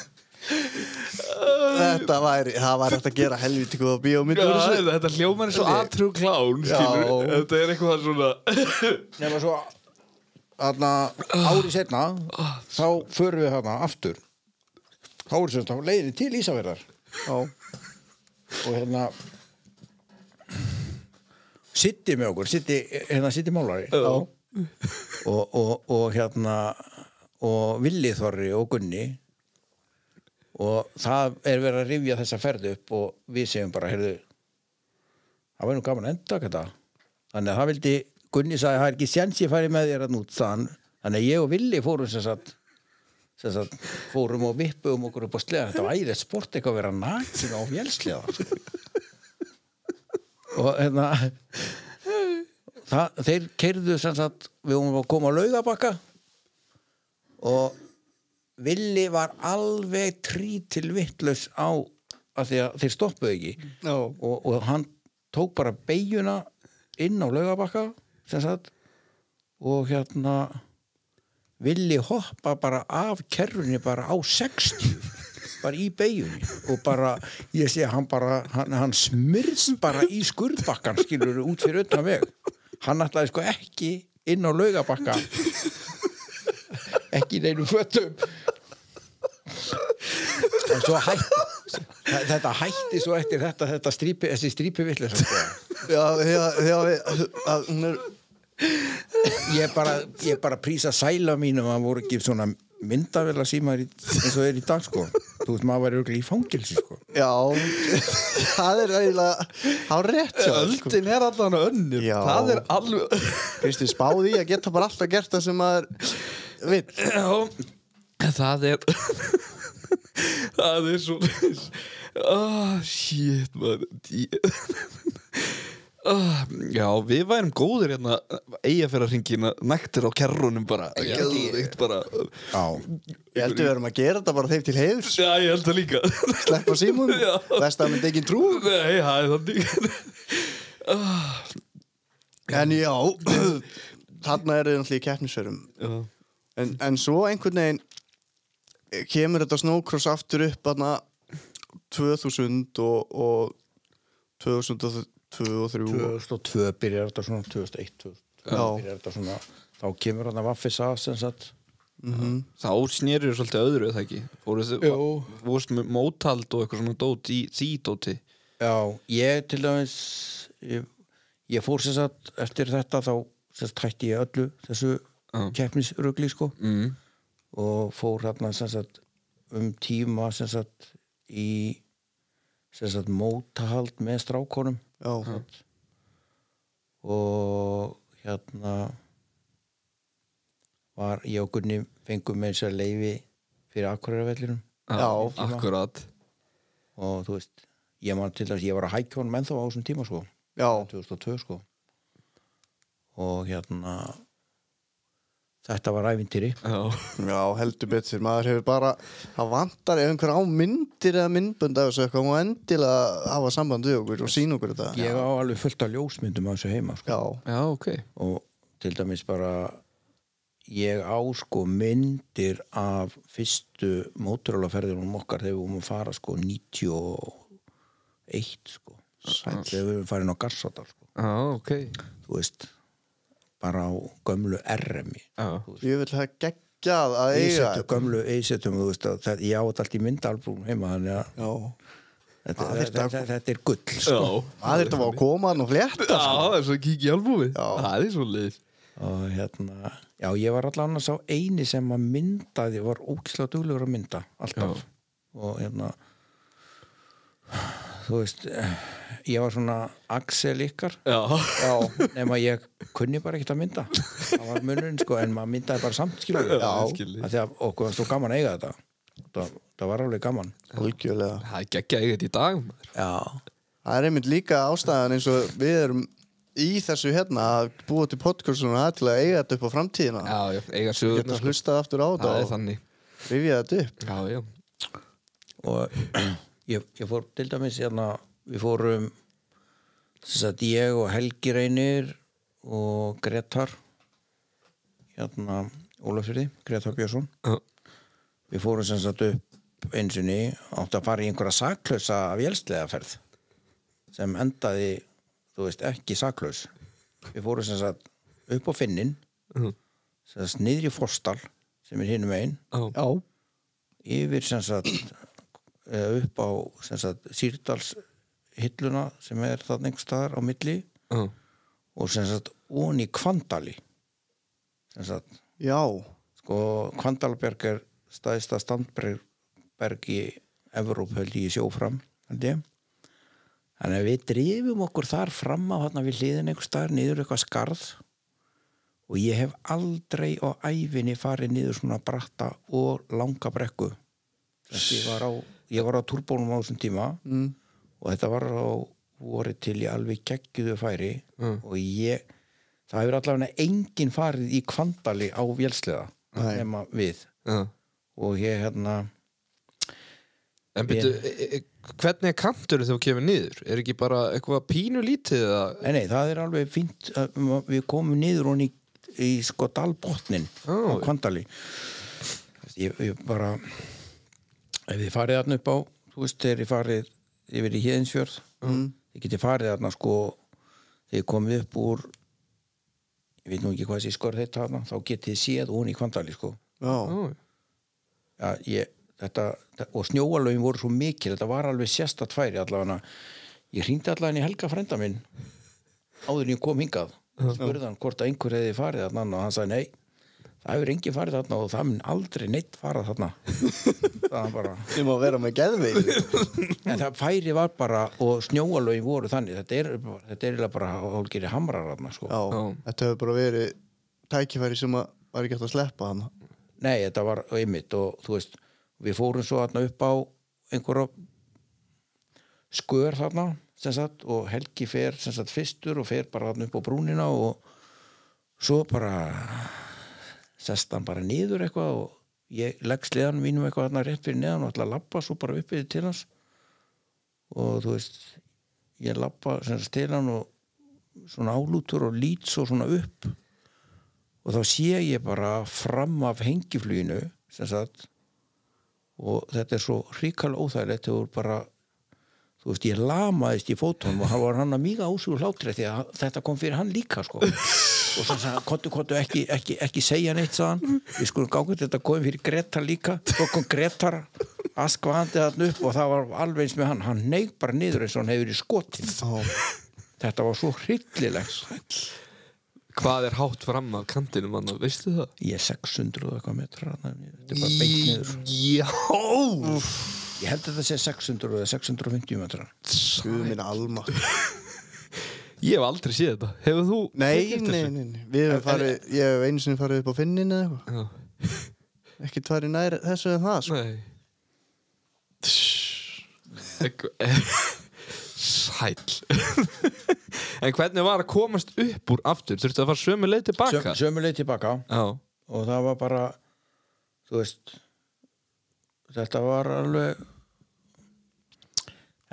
Þetta væri, það væri hægt að gera helviti góða bíómynd Já, úr þessu. þetta hljómar er svo Þetta- atrú klán, Þetta er eitthvað svona Nefna svo þarna ári setna þá förum við þarna aftur. Þá er sem sagt á leiðinni til Ísafjörðar Já, og hérna sitti með okkur sitti, hérna sitti málari. Já. og, og, og hérna og Villi Þorri og Gunni og það er verið að rifja þessa ferð upp og við segjum bara, heyrðu það væri nú gaman að enda þetta. Þannig að það vildi, Gunni sagði það er ekki sjans ég færi með þér að nút þann þannig að ég og Villi fórum sem sagt sem sagt, fórum og vippum okkur upp á sleða. Þetta væri eitt sport eitthvað að vera nakin á fjelsleða og hérna það, þeir keirðu sem sagt við vorum að koma á laugabakka og Villi var alveg trí til vittlaus á að því að þeir stoppuðu ekki. Já, og, og hann tók bara beigjuna inn á laugabakka sem sagt og hérna villi hoppa bara af kerrunni bara á 60 bara í beigjunni og bara, ég sé hann bara hann, hann smyrst bara í skurðbakkan skilur út fyrir utan veg. Hann ætlaði sko ekki inn á laugabakka ekki í neinu fötum en svo hætti þetta hætti svo eftir þetta, þetta strípi, þessi strípi villis sko. já, já, já, er, ég bara, ég bara prísa sæla mínum að voru ekki svona myndavela símaður eins og er í dag sko þú veist maður væri örugglega í fangilsi sko já, það er eiginlega, há rétt þér, sko. Öldin er allan önnur Já. Það er alveg spáði að geta bara alltaf gert það sem maður vill. Já, það er Það er svo oh, Shit man oh, Já, við værum góðir hérna eigafæra næktir á kerrunum bara. Geðveikt bara. Já, Ég held við erum að gera þetta bara þeim til heiðurs. Já, ég held það líka. Sleppa símun, Já. best að myndi ekki trú. Nei, það er þannig En já, þarna eru þið náttúrulega í keppnisverum. Já, En, en svo einhvern veginn kemur þetta snowcross aftur upp aðna 2000 og, og 2002 og 2003 2002 byrjar þetta svona 2001 2002 Já. byrjar þetta svona þá kemur að vaffis að sem sagt Þá snýrur svolítið öðru, það ekki? Fórst með mótald og eitthvað svona dót í því dóti já, ég til dæmis ég, ég fór sem sagt eftir þetta þá sem sagt hætti ég öllu þessu. Keppnisrugli sko. Mm. og fór hérna um tíma sem sagt í sem sagt mótahald með strákonum Já, og hérna var ég og Gunni fengum með þess að leifi fyrir akkuraravellinum Já. akkurat. Og þú veist, ég man til þess ég var að hækja honum ennþá á þessum tíma sko. Já, 2002 sko. Og hérna þetta var ævintýri. Já, já, heldur betur. Maður hefur bara, það vantar ef einhver á myndir eða myndbönd af þessu eitthvað og endilega hafa samband við okkur og sína okkur þetta. Ég á alveg fullt af ljósmyndum á þessu heima sko. Já, já, ok. Og til dæmis bara ég á sko myndir af fyrstu mótorálaferðinum okkar þegar við vorum að fara sko 91 sko. Sæll. þegar við vorum farin á Garsadal sko. Já, ok. Þú veist bara á gömlu RM-i Já, ég vil það geggjað að eiga gömlu að það, ég á þetta allt í myndalbúm heima þannig að Já, þetta, Það þetta, að- þetta, þetta er gull sko. já maður þetta var að koma hann og flétta Já, sko. það er svo í albúmið Já. Það er svo leið. Og hérna, já ég var allan að sá eini sem að myndaði, var ógislega duglegur að mynda, alltaf. Og hérna þú veist eh, ég var svona Axel ykkar. Já, já, nema ég kunni bara ekkert að mynda. Það var munurinn sko, en maður myndaði bara samt skilur að okkur var svo gaman að eiga þetta. Það, það var alveg gaman. Algjörlega. Það er geggja eigið í dag já, Það er einmitt líka ástæðan eins og við erum í þessu hérna að búa til podcastuna til að eiga þetta upp á framtíðina. Já, já, eiga sögur Geta hlustað aftur á Það er þetta og þannig. rifja þetta upp. Já, já. Og ég, ég fór til dæmis hérna, við fórum þess að ég og Helgi Reynir og Gretar hérna Ólafsfyrði, Gretar Björnsson. Já, við fórum sem sagt upp upp eins og átti að fara í einhverja saklausa vélsleðaferð sem endaði þú veist, ekki saklaus. Við fórum sem sagt upp á finnin Mhm. sem sagt niður í Forstal sem er hinum einn Já. Já, yfir sem sagt eða upp á sem sagt Sýrdals hilluna sem er einhvers staðar á milli Já. og sem sagt onni Kvandali. Sem sagt já, sko Kvandalberg er staðista standberg í Evróp held ég í sjófram þannig að við drifum okkur þar fram á þarna við hliðin einhver staðar niður eitthvað skarð og ég hef aldrei á æfinni farið niður svona bratta og langa brekku. Þess, ég var á, ég var á turbónum á þessum tíma. Mm. Og þetta var á voru til í alveg geggjuðu færi Mm. og ég það hefur allavega enginn farið í kvandali á vélsleða Nei. nema við Já. og ég hérna En byrju, e, e, hvernig er kantur þegar þú kemur niður? Er ekki bara eitthvað pínu lítið nei, nei, það er alveg fínt að við komum niður hún í, í sko dalbotnin Ó. á kvandali ég, ég bara ef þið farið þarna upp á þú veist, þegar þið farið yfir í Híðinsfjörð mm. þið getið farið þarna sko þegar þið komið upp úr ég veit nú ekki hvað þessi skörð þetta þarna þá getið þið séð hún í kvandali sko. Já, Ó, ja, ég, þetta, og snjóalögin voru svo mikil þetta var alveg sérsta tværi allavega. Ég hringdi allavega í Helga frenda minn áður en ég kom hingað. Spurði hann hvort að einhver hefði farið þarna og hann sagði nei það hefur engin farið þarna og það mun aldrei neitt fara þarna það var bara ég má vera með geðveik en það færi var bara og snjóalögin voru þannig þetta er, þetta er bara hálfgeri hamrar þarna sko. Já, Já. þetta hefur bara verið tækifæri sem að var ekki hægt að sleppa hann Nei, þetta var einmitt og þú veist, við fórum svo þarna upp á einhverja skör þarna sem sagt, og Helgi fer sem sagt, fyrstur og fer bara þarna upp á brúnina og svo bara sest hann bara niður eitthvað og ég legg sleðan mínum eitthvað þarna rétt fyrir neðan og ætla að labba svo bara uppið til hans. Og þú veist ég labba sem sagt til hann og svona álútur og lít svo svona upp. Og þá sé ég bara fram af hengifluginu sem sagt og þetta er svo hrikalega óþægilegt þegar þú bara þú veist, ég lamaðist í fótunum og hann var hann að míga ásúr hlátri því að þetta kom fyrir hann líka sko. Og svo sagði hann, kontu, kontu, ekki, ekki, ekki segja neitt sagðan, við skulum gáða þetta komið fyrir Gretar líka, svo kom Gretar askvaðandi þarna upp og það var alveg eins með hann, hann neig bara niður eins og hann hefur í skotin þetta var svo hryllilegt. Hvað er hátt fram af kantinum hann, veistu það? ég er 600 og eitthvað metrar þarna, þetta er bara beint niður. Já Ég held að þetta sé 600 eða 650 metrar. guð minna alma. Ég hef aldrei séð þetta. Hefur þú Nei, nei, nei, nei, hefum farið ég hef einu sinni farið upp á finnin eða eitthvað. Já. ekki tværi nær þessu en það sko. Nei. Sæll. En hvernig var að komast upp úr aftur? Þurftu að fara sömu leið tilbaka? Sömu leið tilbaka Já, og það var bara, þú veist, þetta var alveg,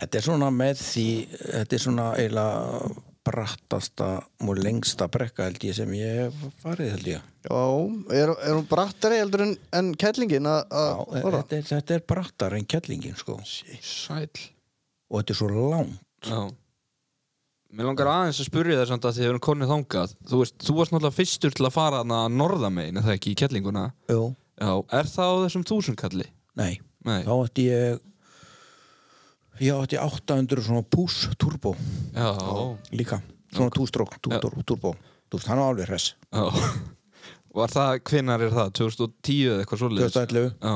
þetta er svona með því, þetta er svona eiginlega brattasta og lengsta brekka held ég sem ég hef farið held ég. Já, er, er hún brattari heldur en, en kettlingin að Já, að fara? þetta, er, þetta er brattar en kettlingin sko sæll og þetta er svo langt. Já Mér langar aðeins að spyrja þér samt að þið erum konið þangað Þú veist, þú varst náttúrulega fyrstur til að fara þarna norðamein, er það ekki, í kettlinguna Jú. Já, er það á þessum þúsundkalli? Nei, Nei, þá átti ég, ég átti 800 svona push turbo. Já, líka, svona two-stroke turbo, þú veist, hann var alveg hress. Var það, hvenær er það? 2010 eða eitthvað svoleiðis? 2011. Já,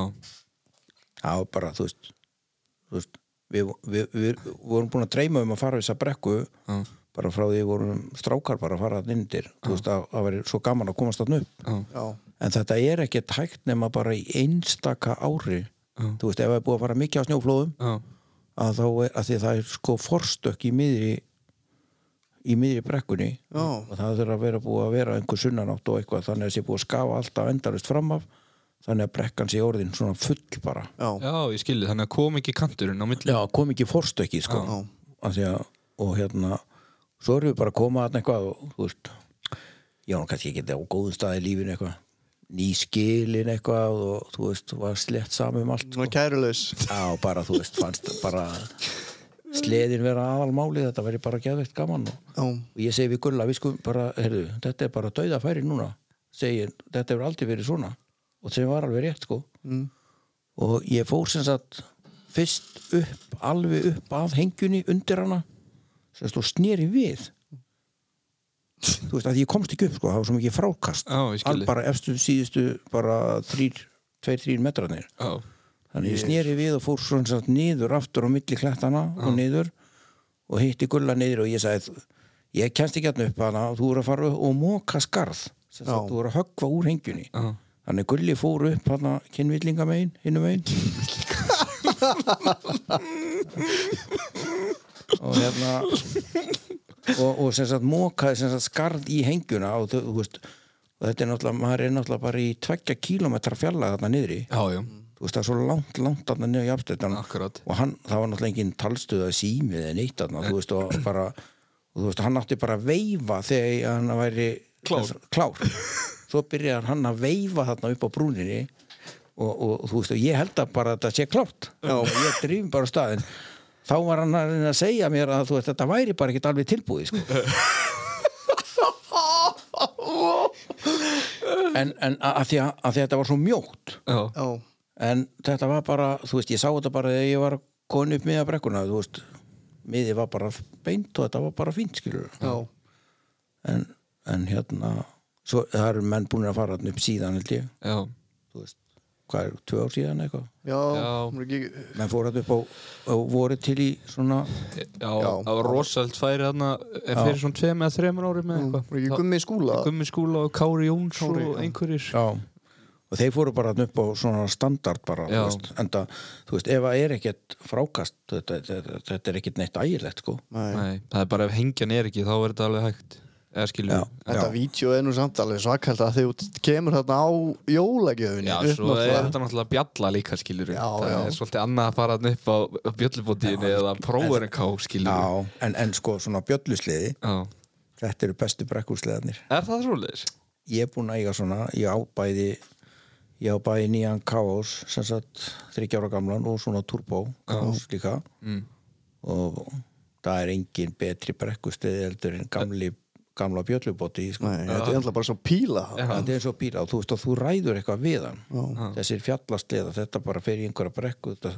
það var bara, þú veist, þú veist við, við, við, við vorum búin að dreyma um að fara þess að brekku já, bara frá því við vorum strákar bara að fara að inndir þú veist að það væri svo gaman að komast þarna upp. Já, Já, en þetta er ekki tækt nema bara í einstaka ári. Já. þú veist ef það er búið að fara mikið á snjóflóðum já, að þá er, að því að það er sko forstökk í miðri í miðri brekkunni Já. og það þurfa að vera búið að vera einhver sunnanátt og eitthvað þannig að það sé búið að skafa alltaf endarist fram af þannig að brekkan sé orðin svona full bara já, já, ég skilji, þannig að kom ekki kanturinn á milli Já, kom ekki forstökki sko. Já. Því að, og hérna svo erum við bara að koma að eitthvað og þú veist ég var nú kannski ekki á góðum stað í lífinu eitthvað ný skilin eitthvað og þú veist, var slett saman um allt Svona kærulaus Já, bara þú veist, fannst bara sleðin vera aðalmálið þetta væri bara geðveikt gaman og, og ég segi við Gulla, við sko bara heyrðu, þetta er bara dauðafæri núna segi, þetta hefur aldrei verið svona og sem var alveg rétt sko. Mm. og ég fór sem sagt fyrst upp, alveg upp að hengjunni undir hana sem sagt og sneri við þú veist að ég komst ekki upp sko, það var svo mikið frákast. Þig. bara efstu síðustu bara þrýr, tveir, þrýr metrarnir. Já, þannig ég sneri við og fór svona niður aftur á milli klettana og niður og hitti gulla niður og ég sagði ég kennst ekki hérna upp hana. Þú voru að fara og móka skarð. Þú voru að höggva úr hengjunni já. Þannig gulli fór upp hana kynvillinga megin, hinnum megin. Og hérna og, og sem sagt mókaði sem sagt skarð í hengjuna og, þú, veist, og þetta er náttúrulega maður er náttúrulega bara í tveggja kílómetra fjalla þarna niðri. Já, já, þú veist það er svo langt, langt þarna niður í afstöðan og hann, það var náttúrulega engin talstöð að símið eða neitt þarna, þú veist og bara og þú veist, hann átti bara að veifa þegar hann væri Klár. klár. svo byrjar hann að veifa þarna upp á brúninni og, og, þú veist, og ég held að bara þetta sé klárt. Og ég drýfum bara staðin þá var hann að reyna að segja mér að þú veist, þetta væri bara ekkert alveg tilbúið sko. en, en að, því að, að því að þetta var svo mjótt. Já, já, en þetta var bara, þú veist, ég sá þetta bara þegar ég var koni upp miða brekkuna þú veist, miði var bara beint og þetta var bara fínt, skilur já, en, en hérna svo, það eru menn búin að fara upp síðan held ég, já, þú veist hvað er, tvö ár síðan eitthvað? Já, Já. ekki menn fór þetta upp á, á voru til í svona já, það var rosalt færi þarna eh, fyrir svona tveim eða þreimur ári með eitthvað. gummi skúla? Gummi skúla og Kári Jóns Kári, og einhverjir. Já, og þeir fóru bara þarna upp á svona standard bara, veist, enda þú veist, ef það er ekkert frákast þetta, þetta, þetta er ekkert neitt ægilegt, sko. Nei. Nei, það er bara ef hengjan er ekki þá er þetta alveg hægt. Þetta vídeo er nú samt alveg svakælt að þið út- kemur þarna á jólagjöfinni. Já, svo er þetta náttúrulega bjalla líka skilur Já, það já. er svolítið annað að fara þarna upp á bjöllubótiðinni eða prófur en ká skilur en, en sko svona bjöllusliði þetta eru bestu brekkursliðarnir Er það svoleiðis? ég er búinn að eiga svona ég á bæði ég á bæði nýjan Kaos sem sagt 30 ára gamlan og svona Turbo Kaos líka. Mm. og það er engin betri brekkursliði heldur en gamli gamla bjöllubóti sko. Þetta er alltaf bara svo píla. Þetta er svo bíla og þú veist og þú ræður eitthvað við hann. Já. þessir fjallasliða þetta bara fer í einhverja brekku þetta,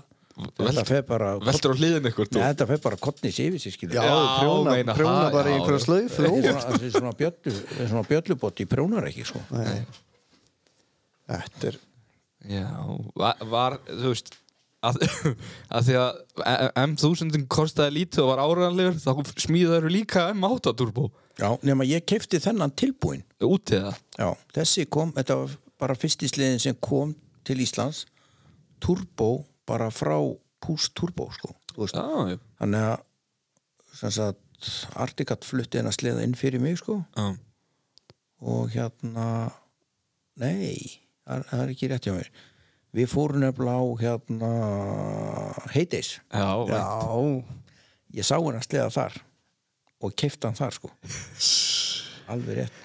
þetta fer bara Veltur á hliðin ykkur Nei, þetta fer bara kottnis yfir sig skilur Já, Já, prjóna, meina prjóna það, bara í einhverja slaufu. Þetta er svona, er bjöllu, svona bjöllubóti prjónar ekki sko. Nei. Þetta er Já, var, var þú veist að, að því að M1000 kostaði lítið og var áræðanlegur þá smíðaður líka M8 turbo Já, nema ég kefti þennan tilbúin. Út í það Já, þessi kom, þetta var bara fyrsti sliðin sem kom til Íslands. Turbo bara frá Pús Turbo sko. Já, já, þannig að sem sagt, Articat flutti hennar sliða inn fyrir mig sko. Já, og hérna nei, það, er ekki rétt hjá mér. Við fórum nefnilega á hérna Heydays. Já, já. Ég sá hennar sliða þar og kefti hann þar sko. Alveg rétt.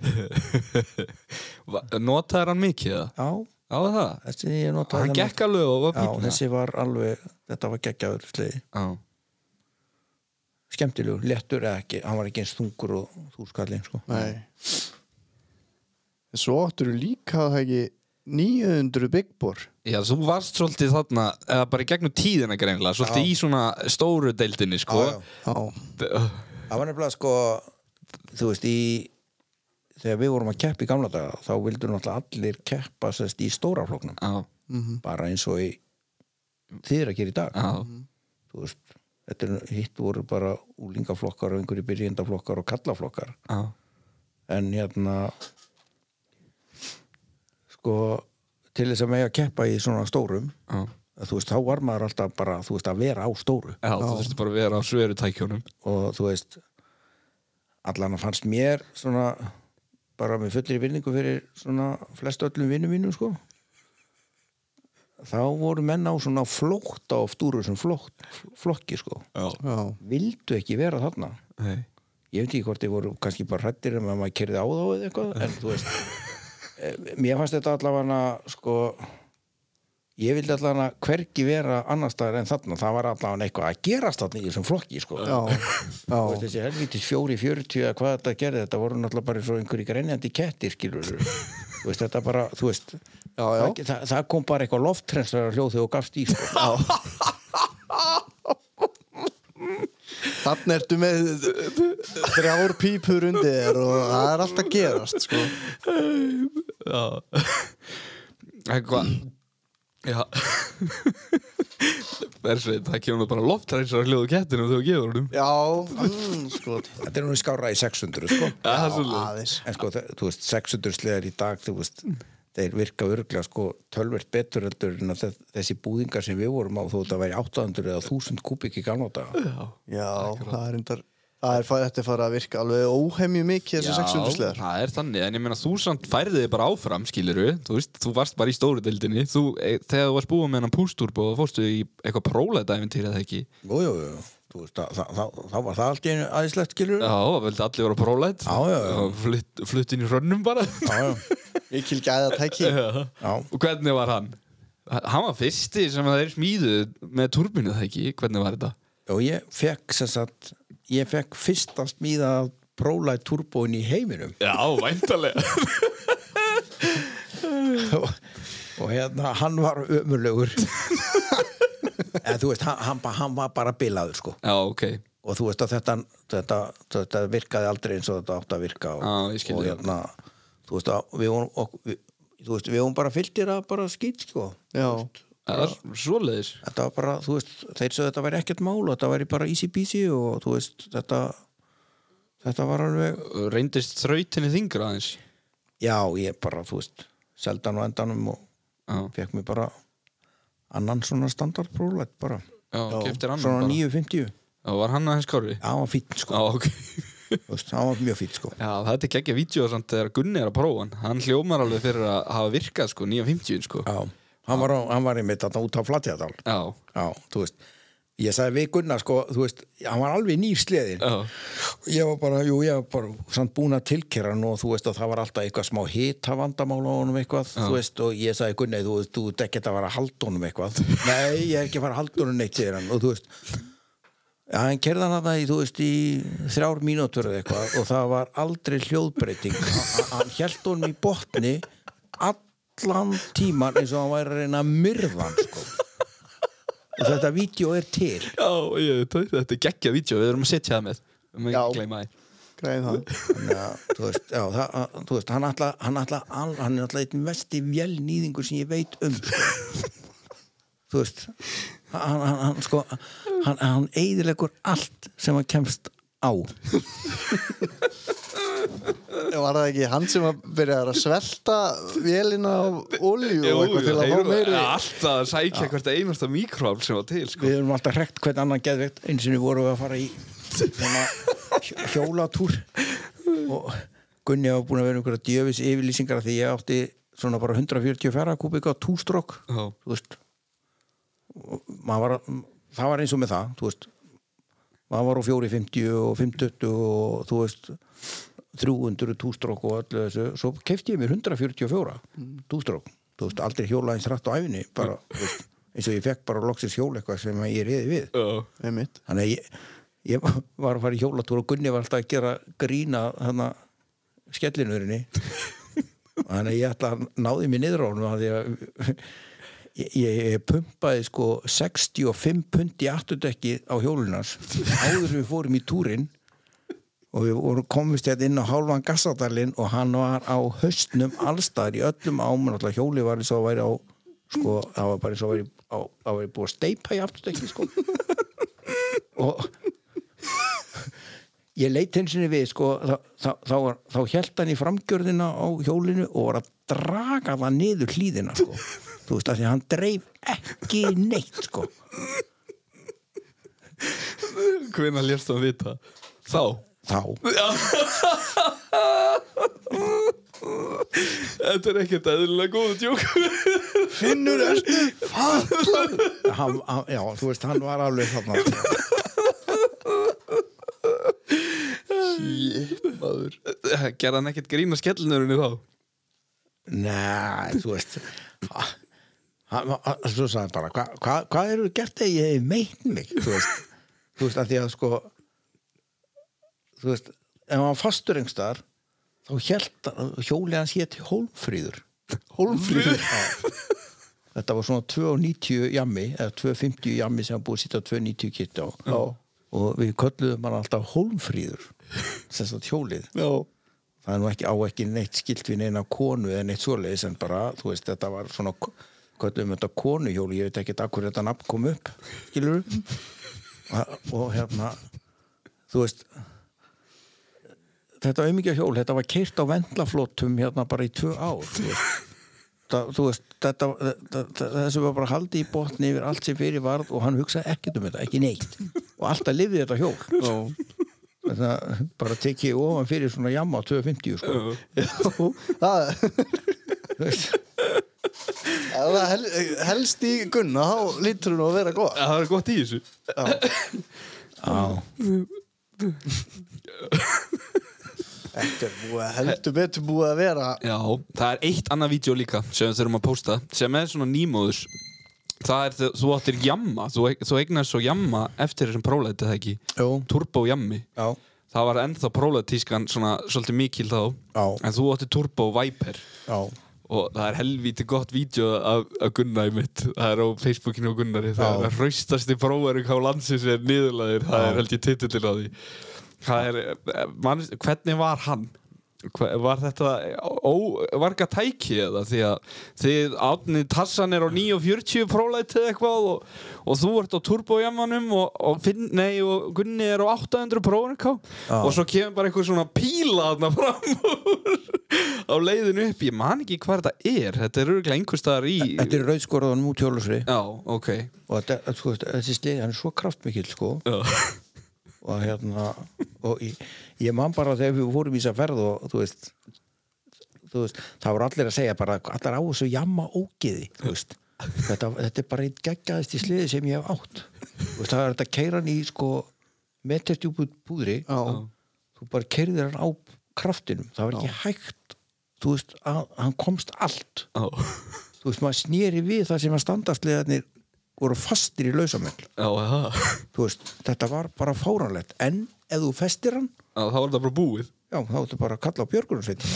Notaði hann mikið það? já, Já, það? Þessi ég notaði Hann gekk alveg og var Já, fín þessi var alveg, þetta var geggjaður sliði Já, skemmtilegur, lettur eða ekki hann var ekki eins þungur og þú skallinn sko. nei. Svo áttur líka það ekki 900 Big Bor Já, þú varst svolítið þarna eða bara í gegnum tíðina greinlega svolítið í svona stóru deildinni sko. Já, já. Já, það var nefnilega sko þú veist í þegar við vorum að keppa í gamla daga þá vildur náttúrulega allir keppa sérst í stóra floknum Já, bara eins og í þið er að gera í dag. Já, þú veist, þetta er, hitt voru bara úlingaflokkar og einhverju byrjendaflokkar og kallaflokkar já. En hérna sko til þess að mega keppa í svona stórum Já, þú veist, þá var maður alltaf bara þú veist, að vera á stóru. Já þú þurfti bara að vera á sveru tækjónum og þú veist allan að fannst mér svona bara með fullri vinningu fyrir svona flest öllum vinnum mínum sko. Þá voru menn á svona flótt á stúru sem flótt, flokki sko. Já, já, vildu ekki vera þarna. Nei. Ég veit ekki hvort þið voru kannski bara hrættir um að maður kerði á þá eða eitthvað en þú veist mér fannst þetta allavega sko ég vildi allavega hvergi vera annar staðar en þarna, það var allavega eitthvað að gerast þarna í þessum flokki sko. Já, já, þessi helvítis fjóri, fjörutíu eða hvað þetta gerði, þetta voru náttúrulega bara svo einhverjir greinjandi kettir, skilur þú veist, þetta bara, þú veist Já. Það, það, kom bara eitthvað lofttrenslar hljóð þegar þú gafst í, sko Þannig ertu með þrjár pípur undir þér og það er alltaf gerast sko. Já. Eitthvað. Já. Bersveit, það kemur bara loftrænsar hljóðu kettinu þegar þú gefur honum. Já, mm, sko. Þetta er nú skára í 600, sko. Já, svolítið. Aðeins. En sko, þú veist, 600 slegar í dag, þú veist þeir virka örglega, sko, tölvert betur heldur en að þe- þessi búðingar sem við vorum á þó þetta væri 800 eða 1000 kubik í gamla daga. Já, það er reyndar Það er, þetta farið að virka alveg óhemju mikið þessi 600 sleðar það er þannig, en ég meina þú samt færði þig bara áfram, skiluru þú veist, þú varst bara í stóru deildinni. Þú, e, þegar þú varst búið með hennan pústúrb og fórstu í eitthvað prólæta-æventýr eða ekki? Jú, jú, jú, veist, það, það, það var það allt í einu aðeinslegt, skilur Já, það vildi allir vera prólæt Já, já, já. og flutt, flutt inn í hrönnum bara já, já, Mikil gæða tæki Já. já. Og hvernig var hann? Hann var fyrsti sem það er smíðuð með turbinu það ekki, hvernig var þetta? og ég fekk sem sagt, ég fekk fyrsta smíða prólæt turbóin í heiminum Já, væntalega og, og hérna, hann var ömurlegur en þú veist, hann, hann, var bara bilaður, sko. Já, ok. Og þú veist að þetta, þetta, þetta virkaði aldrei eins og þetta átt að virka og, Já, ég skil og þig. hérna þú veist að við vorum, og, við, þú veist, við vorum bara fylltir að bara skýt sko. Já, Það er svoleiðis. Þetta var bara, þú veist, þeir sögðu þetta væri ekkert mál og þetta væri bara easy peasy og þú veist, þetta þetta var alveg, Reyndist þrautinni þingra aðeins. Já, ég bara, þú veist seldan á endanum og Já, fekk mér bara annan svona standardprólætt bara. Já, svona bara. 950, Já, var hann aðeins kári? já, hann var Já, sko. Ok. Þú veist, hann var mjög fýtt sko. Já, þetta er geggja vídeo samt þegar Gunni er að prófa hann. Hann hljómar alveg fyrir að hafa virkað sko, 950 sko. Já, hann var, á, hann var einmitt þarna út á Flatjadal Já, Já, þú veist Ég sagði við Gunnar sko, þú veist, hann var alveg nýr sleðin já, Ég var bara, jú, ég var bara samt búin að tilkera hann og þú veist að það var alltaf eitthvað smá hita vandamál á honum eitthvað, þú veist, og ég sagði Gunnar, þú veist, þú ert ekki að fara að halda honum eitthvað. Nei, ég er ekki að fara að halda honum neitt, segir hann og þú veist, já, hann kerði hann að það í, þú veist, í þrjár mínútur eða eitthvað og það var aldrei hljóðbreyting. Hann- hann held honum í botni allan tíman eins og hann væri að reyna að myrða hann, sko og þetta vídeo er til já ég, þetta, þetta er geggja vídeo, við erum að setja það með Já. ekki að gleyma það Þannig að, þú veist, já, það, að- þú veist, hann ætla, hann ætla, hann, hann er alltaf einn mesti vélnýðingur sem ég veit um, sko. þú veist, hann, hann, hann sko, hann, hann eiðilegur allt sem hann kemst á. Var það ekki hann sem að byrja að svelta vélina á olíu Jú, og eitthvað til að fá meiri alltaf að sækja hvert einasta mikroafl sem var til sko. Við erum alltaf hrekt hvern annan geðveikt, eins og við vorum við að fara í hjólatúr og Gunni var búin að vera einhverja djöfis yfirlýsingar af því ég átti svona bara 144 kubika tústrók, Já. þú veist og maður var að, það var eins og með það þú veist maður var á 450 og 520 og þú veist 300 tústrók og öllu þessu svo kefti ég mér 144 tústrók, þú veist aldrei hjóla eins rætt á æfinni bara, þú veist, eins og ég fekk bara loksins hjól eitthvað sem ég reyði við. Já. Einmitt. þannig að ég, ég var að fara í hjólatúr og Gunni var alltaf að gera grína hana skellinurinni þannig að ég að náði mér niður á honum af því að ég, ég pumpaði sko 65 pund í afturdekki á hjólunars áður við fórum í túrin og við vorum komist hérna inn á hálfan gassadalinn og hann var á höstnum allstaðar í öllum ámun alltaf hjóli var eins og væri á sko, það var bara eins og væri, á, það væri búið að steipa í afturdekki sko og ég leit hins sinni við sko, þá, þá, þá, þá held hann í framgjörðina á hjólinu og var að draga það niður hlýðina sko. þú veist að því hann dreif ekki neitt sko. Hvenær lérst þú að vita? Þá þá. Þetta er ekkert eðlilega góðu djók. Finnur hann, já, þú veist, hann var alveg þarna. Shit, maður. Gerði hann ekkert grína skellnurinn í þá? Nei, þú veist svo sagði bara hvað hva, hva eru gert þegar ég hef meitt mig? Þú veist, þú veist að því að sko þú veist ef hann var fastur einhverstaðar þá hélt hjólið hans hétt Hólmfríður. Hólmfríður. Þetta var svona 2,90 jammi eða 2,50 jammi sem hann búið að sitja á 2,90 kitt á. Já. og við kölluðum hann alltaf Hólmfríður sem sagt hjólið. Já, það er nú ekki á ekki neitt skilt við neina konu eða neitt svoleiðis en bara, þú veist, þetta var svona hvað um þetta konuhjóli, ég veit ekki að hverju þetta nafn kom upp, skilur og hérna þú veist þetta auðmikið hjól, þetta var keirt á vendlaflótum hérna bara í tvö ár þú veist, það, þú veist þetta, þetta, þessu var bara haldi í botni yfir allt sem fyrir varð og hann hugsaði ekkert um þetta, ekki neitt. Og alltaf lifði þetta hjól. Já, þetta bara tekið ofan fyrir svona jamma á 250 sko. Það veist. Ef það hel, helst í gunna þá lítur hún að vera góð Það er gott í þessu. Já, Þetta er búið, heldur betur búið að vera. Já, það er eitt annað vídeo líka sem við þurfum að posta sem er svona nýmóðus Það er þegar þú áttir jamma þú, þú eignar svo jamma eftir þessum prólæti það ekki? Jú. Turbo jammi já, Það var ennþá prólætískan svona svolítið mikil þá. Já. En þú áttir Turbo Viper. Já, og það er helvíti gott vídeo af, af Gunnar mitt, það er á Facebookinu á Gunnari, það Já. er að raustasti prófaring á landsins er niðurlaðir, það er held ég titillin á því er, man, hvernig var hann? Var þetta óvarga tæki eða? Því að þið átnið tassan er á 9.40 prólæti eða eitthvað og, og þú ert á turbojammanum og, og, og Gunni er á 800 prófarká og svo kemur bara eitthvað svona píla þarna fram úr á leiðinu upp, ég man ekki hvað þetta er. Þetta er örgulega einhver staðar í þetta er rauðskorðan út hjólusri Já, ok. Og þetta, sko, þessi slið, hann er svo kraftmikill sko. Já, og hérna og ég, ég man bara þegar við fórum í þess að ferð og þú veist, þú veist það voru allir að segja bara allar á þessu jamma ógiði þetta, þetta er bara einn geggjaðist í sliði sem ég hef átt. Veist, það er þetta keiran í sko meterstjúpu púðri. Já, þú bara keirðir hann á kraftinum. Það var ekki hægt þú veist, að, hann komst allt. Já, þú veist, maður snýri við það sem að standastliðarnir voru fastir í lausamöll. Já, já. þetta var bara fáranlegt en ef þú festir hann Já, þá var þetta bara búið. Já, þá ertu bara að kalla á björgunarsveit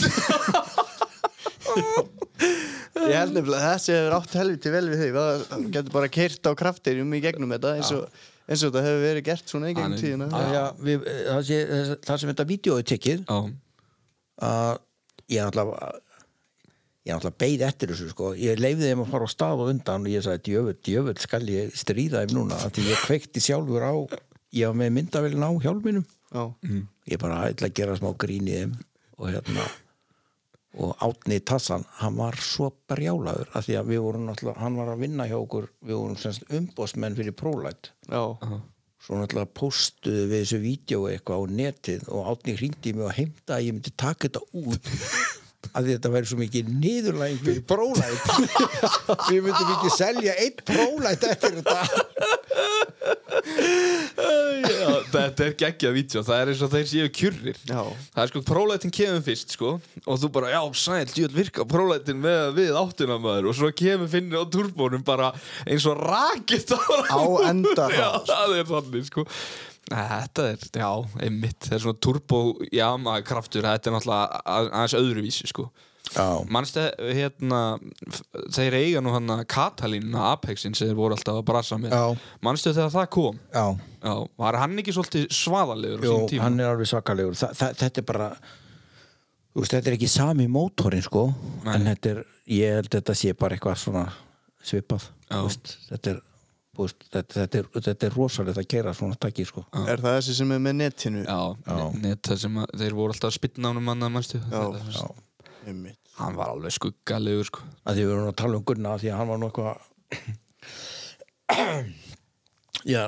ég held nefnilega að þessi hefur átt helviti vel við þig. Það getur bara keirt á kraftinum í gegnum þetta eins og, eins og þetta hefur verið gert svona í gegnum tíðina. Það, við, það, sé, það sem þetta vídeo er tekið Já, að ég er náttúrulega ég er náttúrulega beið eftir þessu sko. ég leifði þeim að fara á stað og undan og ég sagði djöfull, djöfull skal ég stríða þeim núna af því ég kveikti sjálfur á ég var með myndavélina á hjálminum. Já, ég bara ætla að gera smá grín í þeim og hérna og Átni Tassan, hann var svo brjálaður af því að við vorum náttúrulega hann var að vinna hjá okkur, við vorum semst umbóðsmenn fyrir prólætt svo náttúrulega postuðu við þessu vídeo eitthvað á netið og Átni hringdi í mig og heimta að ég myndi taka þetta út að þetta væri svo mikið niðurlæging fyrir prólætt við myndum ekki selja eitt prólætt eftir þetta. Já þetta er geggjað vídeo. Það er eins og þeir séu kjurrir. Já. Það er sko, prólætin kemur fyrst sko Og þú bara, já, sæl, djúl virka prólætin með við áttina maður. Og svo kemur finnir á turbónum bara eins og rakist á, Á enda Já, það er þannig sko Þetta er, já, einmitt Það er svona turbo, já, maður kraftur Þetta er náttúrulega að- aðeins öðruvísi sko. Já, Manstu hérna þeir eiga nú hann Katalín Apexin sem þeir voru alltaf að brasa með. Já. Manstu þegar það kom? já. Já, var hann ekki svolítið svaðalegur Jú, hann er alveg svakalegur. Þa, það, þetta er bara veist, þetta er ekki sami mótorinn sko en þetta er, ég held að þetta sé bara eitthvað svona svipað þetta er veist, þetta, þetta, er, þetta er rosalegt að gera svona takki sko. Er það þessi sem er með netinu? Já, net það sem að þeir voru alltaf að spytna ánum Já, já. Einmitt. Hann var alveg skuggalegur sko. Að því við erum að tala um Gunna af því að hann var nú eitthvað já,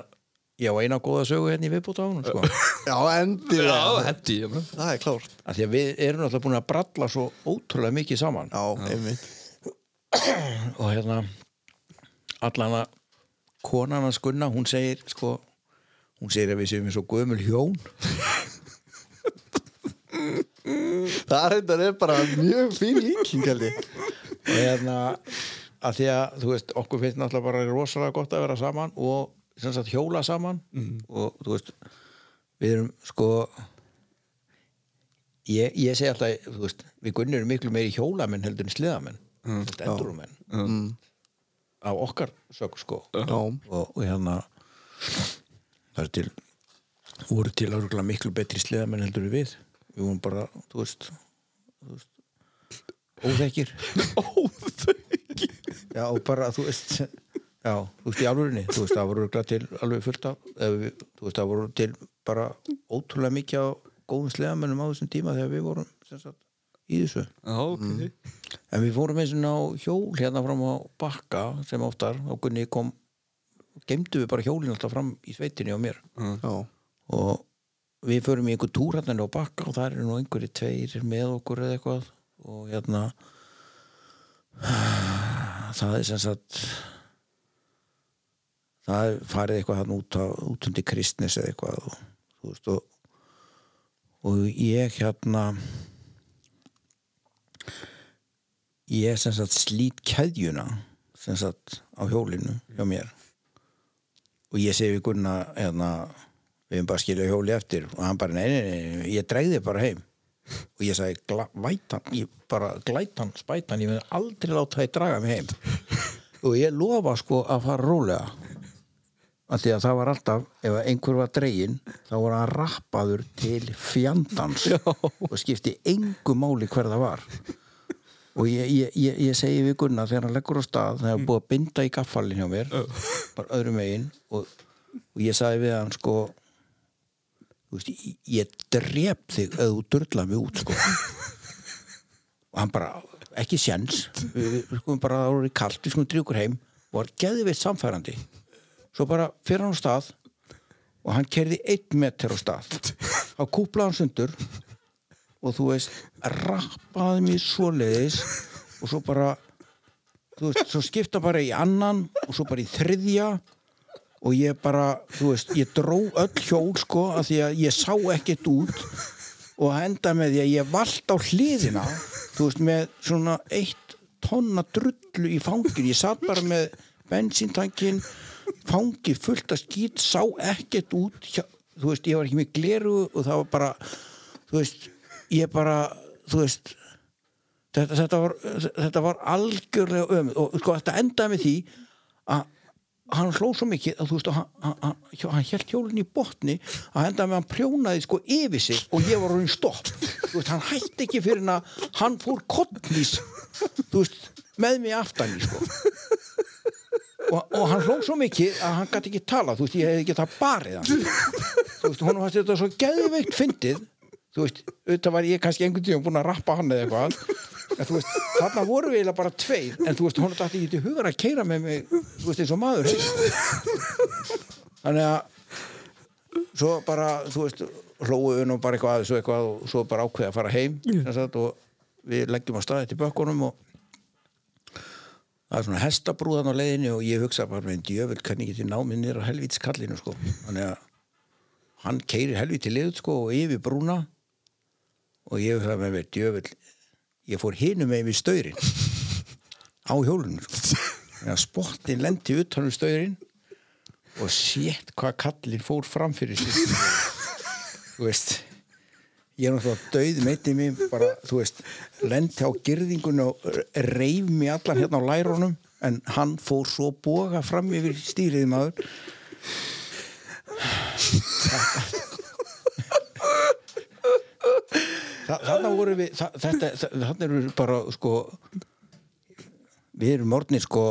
já eina góða sögu hérna í viðbúta á hann sko. Já, endilega. Já, ég bara Það er klárt. Því að við erum alltaf búin að bralla svo ótrúlega mikið saman. Já, einmitt. Og hérna allan að konan hans Gunna, hún segir sko, hún segir að við séum eins og gömul hjón. Það reyndar er bara mjög fín líking og hérna að því að þú veist okkur finnst náttúrulega bara rosalega gott að vera saman og sem sagt hjóla saman. Og þú veist við erum sko ég, ég segi alltaf þú veist, við gunnir erum miklu meiri hjólamenn heldur en sliðamenn mm. endurumenn mm. Á okkar sög sko. Og, og hérna það er til voru til að miklu betri sliðamenn heldur en við. Við vorum bara, þú veist, þú veist óþekkir. Óþekki Já, og bara, þú veist Já, þú veist, í alvörinni Þú veist, það voru til alveg fullt af eða Þú veist, það voru til bara ótrúlega mikið á góðum sleðamennum á þessum tíma þegar við vorum sem sagt, í þessu. Já, ok. En við fórum eins og á hjól hérna fram á bakka sem oftar og Gunni kom gemdu við bara hjólinn alltaf fram í sveitinni á mér. Já, og við förum í einhver túr hérna á bakka og það eru nú einhverju tveir með okkur eða eitthvað og hérna það er sem sagt það er farið eitthvað hann út, út undir kristnis eða eitthvað og, þú veist, og, og ég hérna ég sem sagt slít keðjuna sem sagt á hjólinu hjá mér. Og ég segi við Gunna hérna, við erum bara að skilja hjóli eftir. Og hann bara, nei, nei, nei, ég dregði bara heim. Og ég sagði, "Gla- vætan ég bara glætan, spætan, ég verði aldrei láta það draga mig heim. Og ég lofa sko að fara rólega. Af því að það var alltaf ef einhver var dregin þá var hann rappaður til fjandans og skipti engu máli hver það var og ég, ég, ég, ég segi við Gunnar þegar hann leggur á stað þegar hann er búið að binda í gaffalinn hjá mér bara öðrum megin og, og ég sagði við hann sko veist, ég, drep þig ef þú dörla mig út sko. Og hann bara, ekki sjens við, skulum bara, það voru kallt við skulum drjúkur heim. Og var geðveitt samfærandi. Svo bara fyrir hann á stað og hann kerði einn metr á stað. Þá kúplaði hann sundur og þú veist, rappaði mér svoleiðis og svo bara þú veist, svo skipta bara í annan og svo bara í þriðja og ég bara, þú veist, ég dró öll hjól sko, af því að ég sá ekkert út og enda með því að ég vald á hliðina þú veist, með svona eitt tonna drullu í fangin ég satt bara með bensíntankin fangi fullt af skýt sá ekkert út þú veist, ég var ekki með gleru og það var bara þú veist, ég bara þú veist þetta, þetta, var, þetta var algjörlega öm og sko þetta endaði með því að hann hló svo mikið að þú veist hann, hann, hann, hann held hjólinn í botni að endaði með hann prjónaði sko yfir sig og ég var hann stopp. Veist, hann hætti ekki fyrir að hann fór kottnís veist, með mig aftan í sko. Og, og hann hló svo mikið að hann gæti ekki tala þú veist, ég hefði ekki það barið hann. Þú veist, hún fannst þetta svo geðveikt fyndið þú veist, auðvitað var ég kannski einhvern tíum búin að rappa hann eða eitthvað. En þú veist, þarna voru við eiginlega bara tveir. En þú veist, hún dætti til hugar að keira með mig þú veist, eins og maður. Þannig að svo bara, þú veist hlóðu við nú bara eitthvað og eitthvað og svo bara ákveða að fara heim sagt, og við leggjum á staði til bökkunum og það er svona hestabrúðan á leiðinni og ég hugsa bara með djöfull hvernig ég geti námið nýra á helvítis kallinu sko. þannig að hann keirir helvíti liðut sko og yfir brúna og ég hugsa með mér djöfull ég fór hinum með við staurin á hjólunum sko. spottin lendi utan um staurin og sétt hvað kallin fór fram fyrir sig þú veist ég er náttúrulega döið meiti mér bara, þú veist, lendi á girðingun og reif mér allan hérna á lærunum en hann fór svo boga fram yfir stýrið maður Þa- þarna voru við þa- þetta, þa- þarna erum við bara sko við erum orðnir sko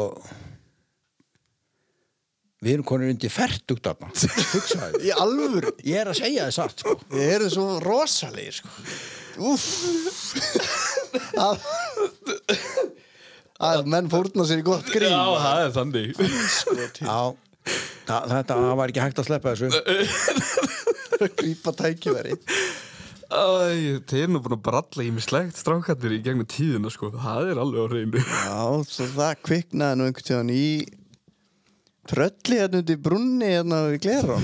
við erum konur undir færtugt þarna hugsaðu í alvöru? Ég er að segja það satt sko. Þið eru svo rosalegir sko. Úff. Að, að menn fórna sér í gott grín. Já, það er þannig. Já, það, þetta var ekki hægt að sleppa þessu. Grípa tækiveri Æ, þið er nú búin að bralla í mig slegt strákarnir í gegnum tíðina sko. Það er alveg á reynu Já, svo það kviknaði nú einhvern tíðan í trölli hérna undir brunni hérna við glera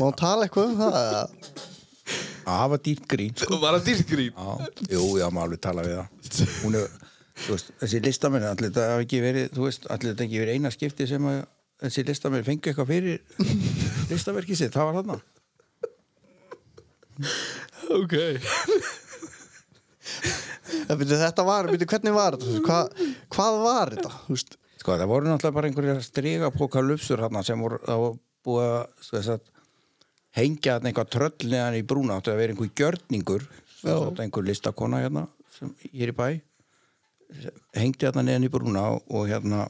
Má tala eitthvað um það? Eða? það var dýrt grín sko. Var það dýrgrín? Já, jú, já, maður alveg tala við það. Hún er, þú veist, þessi listamenn allir þetta hafi ekki verið, þú veist, allir þetta ekki verið eina skipti sem að þessi listamenn fengi eitthvað fyrir listaverkið sitt, það var þarna Ok Það þetta var, byrju, hvernig var þetta? Hvað, hvað var þetta? Veist, Sko, það voru náttúrulega bara einhverja strigapóka lufsur þarna sem voru, það búið að, hengja þarna einhvað tröll neðan í brúna, áttu að vera einhver gjörningur einhver listakona hérna sem hér í bæ hengdi þarna neðan í brúna og hérna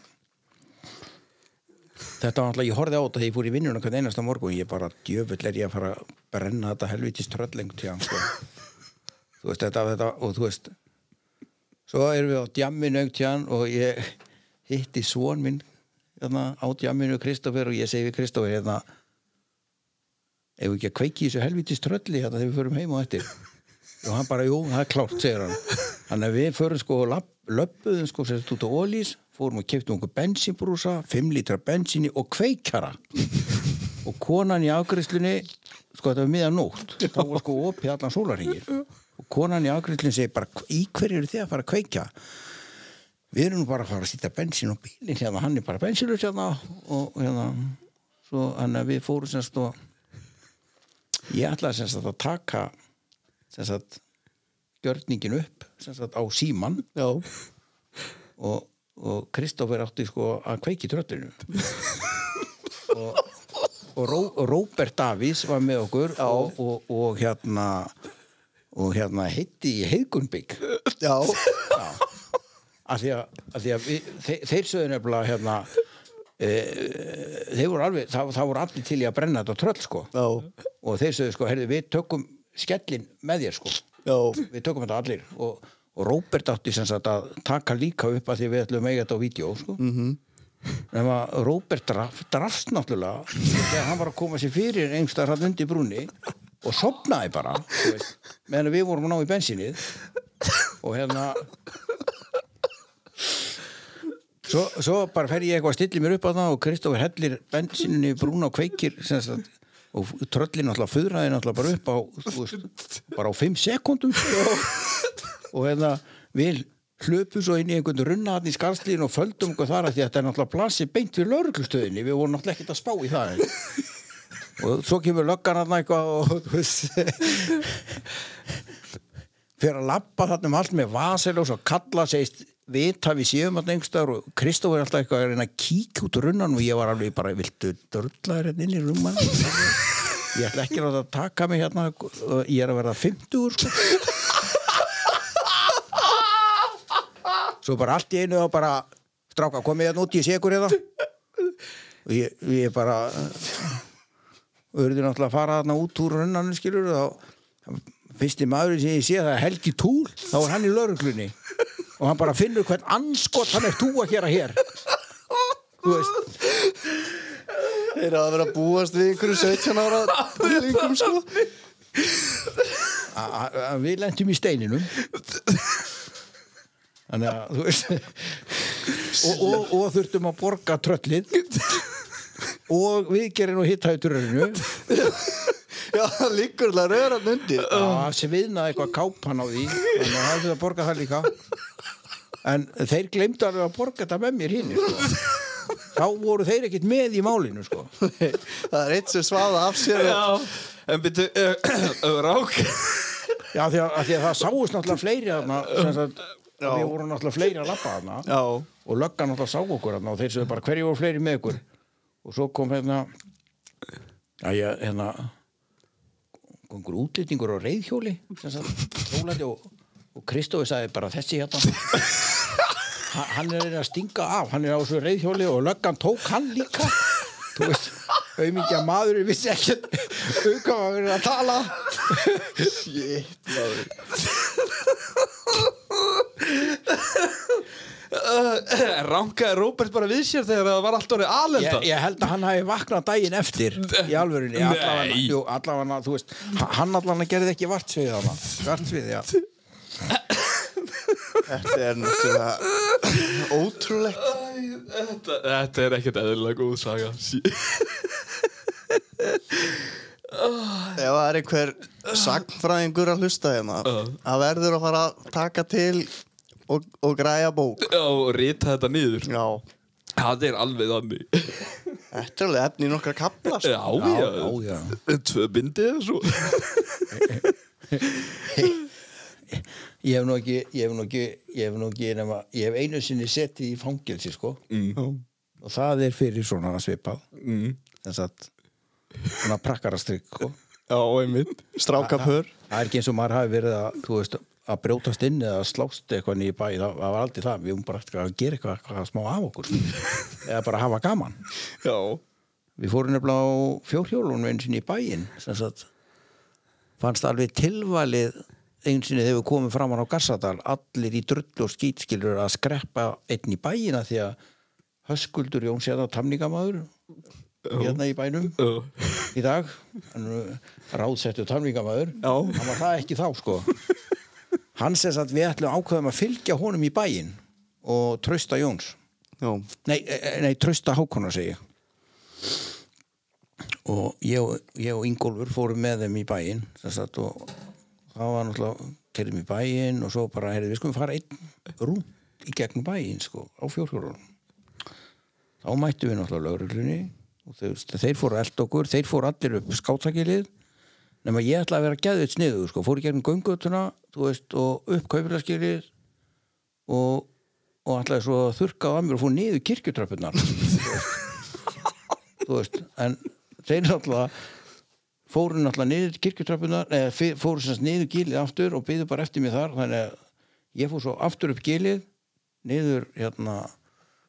þetta var náttúrulega, ég horfði á þetta þegar ég fór í vinnuna hvern einasta morgun, ég bara djöfull er ég að fara að brenna þetta helvitist trölleng til hann, sko. Þú veist, þetta, þetta, og þú veist svo erum við á djamminu aukt hjá hann og ég hitti svon minn hérna, á djamminu Kristoffer og ég segi við Kristoffer hérna ef við ekki að kveiki þessu helvitist trölli hérna þegar við förum heim og eftir? Og hann bara, jú, það er klárt, segir hann. Þannig að við förum sko og löbbuðum sko þetta út á ólís fórum og keftum okkur bensínbrúsa 5 lítra bensíni og kveikara og konan í afgriðslunni sko þetta var miðan nótt þá var sko opið allan sólarhingir og konan í afgriðslunni segir bara í hverju eru þið að fara að kveikja? Við erum nú bara að fara að sýta bensín og bílinn hérna, hann er bara bensínlust hérna. Og hérna svo hann að við fórum semst og ég ætlaði semst að taka semst að gjörningin upp semst að á síman já, og, og Kristoffer átti sko að kveiki tröllinu. Og, og, Ró, Róbert Davís var með okkur og, og, og hérna og hérna heitti í Heiðgunbygg já, af því að, að, því að við, þeir, þeir sögðu nefnilega hérna e, þeir voru alveg það, það voru allir til í að brenna þetta tröll sko. Já, og þeir sögðu sko, heyrðu við tökum skellin með þér sko. Já, við tökum þetta allir. Og, og Róbert átti sem sagt að taka líka upp að því við ætlum eiga þetta á vídeo sko. mm -hmm. nema Róbert draf, drafst náttúrulega þegar hann var að koma sér fyrir einhverstað hann undir brúni og sopnaði bara meðan við vorum að ná í bensinið og hérna svo, svo bara fer ég eitthvað að stilla mér upp á það og Kristoffer hellir bensininu í brúna og kveikir sem sagt og tröllin náttúrulega föðraði náttúrulega bara upp á veist, bara á 5 sekundum og hérna við hlöpum svo inn í einhvern runna hann í skarslíðin og földum okkur þar að því að þetta er náttúrulega plassi beint við lauruglustöðinni við vorum náttúrulega ekkert að spá í það og svo kemur löggan hann eitthvað og fyrir að lappa þarna um allt með vasel og kalla segist vita við séum að nengstar og Kristóf er alltaf eitthvað að reyna að kíkja út úr runnan og ég var alveg bara viltu dörla þér hérna inn í rumman ég ætla ekki að taka mig hérna og ég er að verða 50 sko. Svo bara allt í einu og bara stráka komið hérna út ég sé ykkur hérna. Og ég, ég bara verður náttúrulega að fara þarna út úr runnanum skilur og fyrsti maður sem ég sé það er Helgi Túl þá er hann í lauruglunni og hann bara finnur hvern anskot hann er tú að gera hér. Þú veist. Þeir að vera að búast við einhverju 17 ára búlingum sko. Við lentum í steininum þannig að þú veist. Og, og, og þurftum að borga tröllið og við gerum í turrinu já, það liggur alltaf röðran undir. Að sviðna eitthvað kápan á því. Þannig að það er að borga það líka. En þeir glemdu alveg að borga þetta með mér hinn sko. þá voru þeir ekkert með í málinu sko. það er eitt sem svaða af sér. Og- En byrju, uh, rák. Já því að, að því að það sáust náttúrulega fleiri þarna sem sagt, við vorum náttúrulega fleiri að lappa þarna. Já, og löggan náttúrulega sá okkur þarna og þeir sögðu bara hverju voru fleiri með ykkur? Og svo kom hérna að ég hérna kom einhver útlýtingur á reyðhjóli og, og Kristófi sagði bara þessi hérna. Ha- hann er að stinga af hann er á þessu reyðhjóli og löggan tók hann líka. Þú veist auðmikið að maður vissi ekki um hvað var verið að tala. Shit maður. Ránkaði Róbert bara við sér þegar það var allt orðið alelda? Ég, ég held að hann hafi vaknað daginn eftir í alvörunni. Allavega, jú, allavega, þú veist hann allavega gerði ekki vartsvið hana vartsvið, já. Þetta er náttúrulega ótrúlegt. Þetta, þetta er ekkert eðlilega góð saga. Ef það er einhver Sagnfræðingur að hlusta hérna Það verður að fara að taka til og, og græja bók Já, og rita þetta niður Já Það er alveg þannig Þetta er alveg efni í nokkra kapla sko. Já, já, já, já. Tvö bindið eða svo Ég hef nú ekki, ég hef nú ekki, ég hef nú ekki nema, ég hef einu sinni settið í fangelsi, sko. mm. Og það er fyrir svona svipað. Mm. Þess að, svona prakkarastrykk, sko. Já, einmitt Strákapör Það er ekki eins og maður hafi verið að, þú veist, að brjótast inn eða slást eitthvað nýja bæ, það, það var aldrei það. Við höfum bara eftir að gera eitthvað, eitthvað smá af okkur. Eða bara hafa gaman. Já Við fórum nefnilega á fjórhjólunum í bæinn, sem sagt, fannst alveg tilvalið einu sinni þegar við komum fram á Gassadal, allir í drullu og skýtskilur að skreppa einn í bæina því að Höskuldur Jón séða tamningamaður hérna í bænum Já. í dag, ráðsettu tamningamaður, Já. hann var það ekki þá sko. Hann sess að við ætlum ákveðum að fylgja honum í bæinn og trösta Jóns. Já. Nei, eh, nei trösta Hákonar segi og ég, ég og Ingólfur fórum með þeim í bæinn sem sagt, og það var náttúrulega kerðum í bæinn og svo bara heyrðu, við skulum fara einn rúnt í gegnum bæinn sko, á fjórhjórunum þá mættu við náttúrulega lögreglunni og þeir, þeir fóru eld okkur þeir fóru allir upp skátsakilið nema ég ætla að vera geðveit sniðu sko, fóru í gegnum göngutuna veist, og upp kaupirlaskilið og, og ætlaði svo að þurrka á að mér og fór niður kirkjutröppunar þú veist en þeir náttúrulega fóru náttúrulega niður kirkjutröppunar eða fóru sem sagt niður gilið aftur og byggðu bara eftir mig þar þannig að ég fór svo aftur upp gilið niður hérna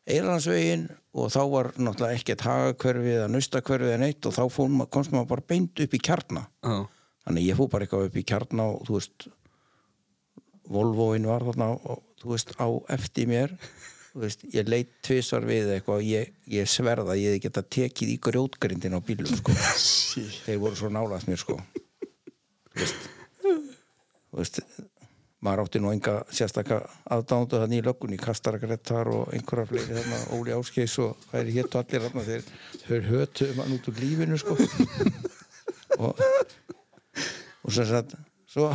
Eirlandsvegin og þá var náttúrulega ekkert hagakverfi eða naustakverfi eða neitt og þá fór, ma- komst maður bara beint upp í kjarna Já. þannig ég fór bara eitthvað upp í kjarna og þú veist Volvoin var þarna og, þú veist, á eftir mér veist, ég leitt tvisvar við eitthvað ég, ég sverða að ég geta tekið í grjótgrindin á bílum sko. þeir voru svo nálað mér sko þú veist, þú veist maður átti nú enga sérstaka aðdándu þannig í löggunni, Kastara Grettar og einhverja fleiri þarna, Óli Áskeis og hvað er hétt allir þarna þeir, þeir hötu mann út úr lífinu sko. Og, og sem sagt svo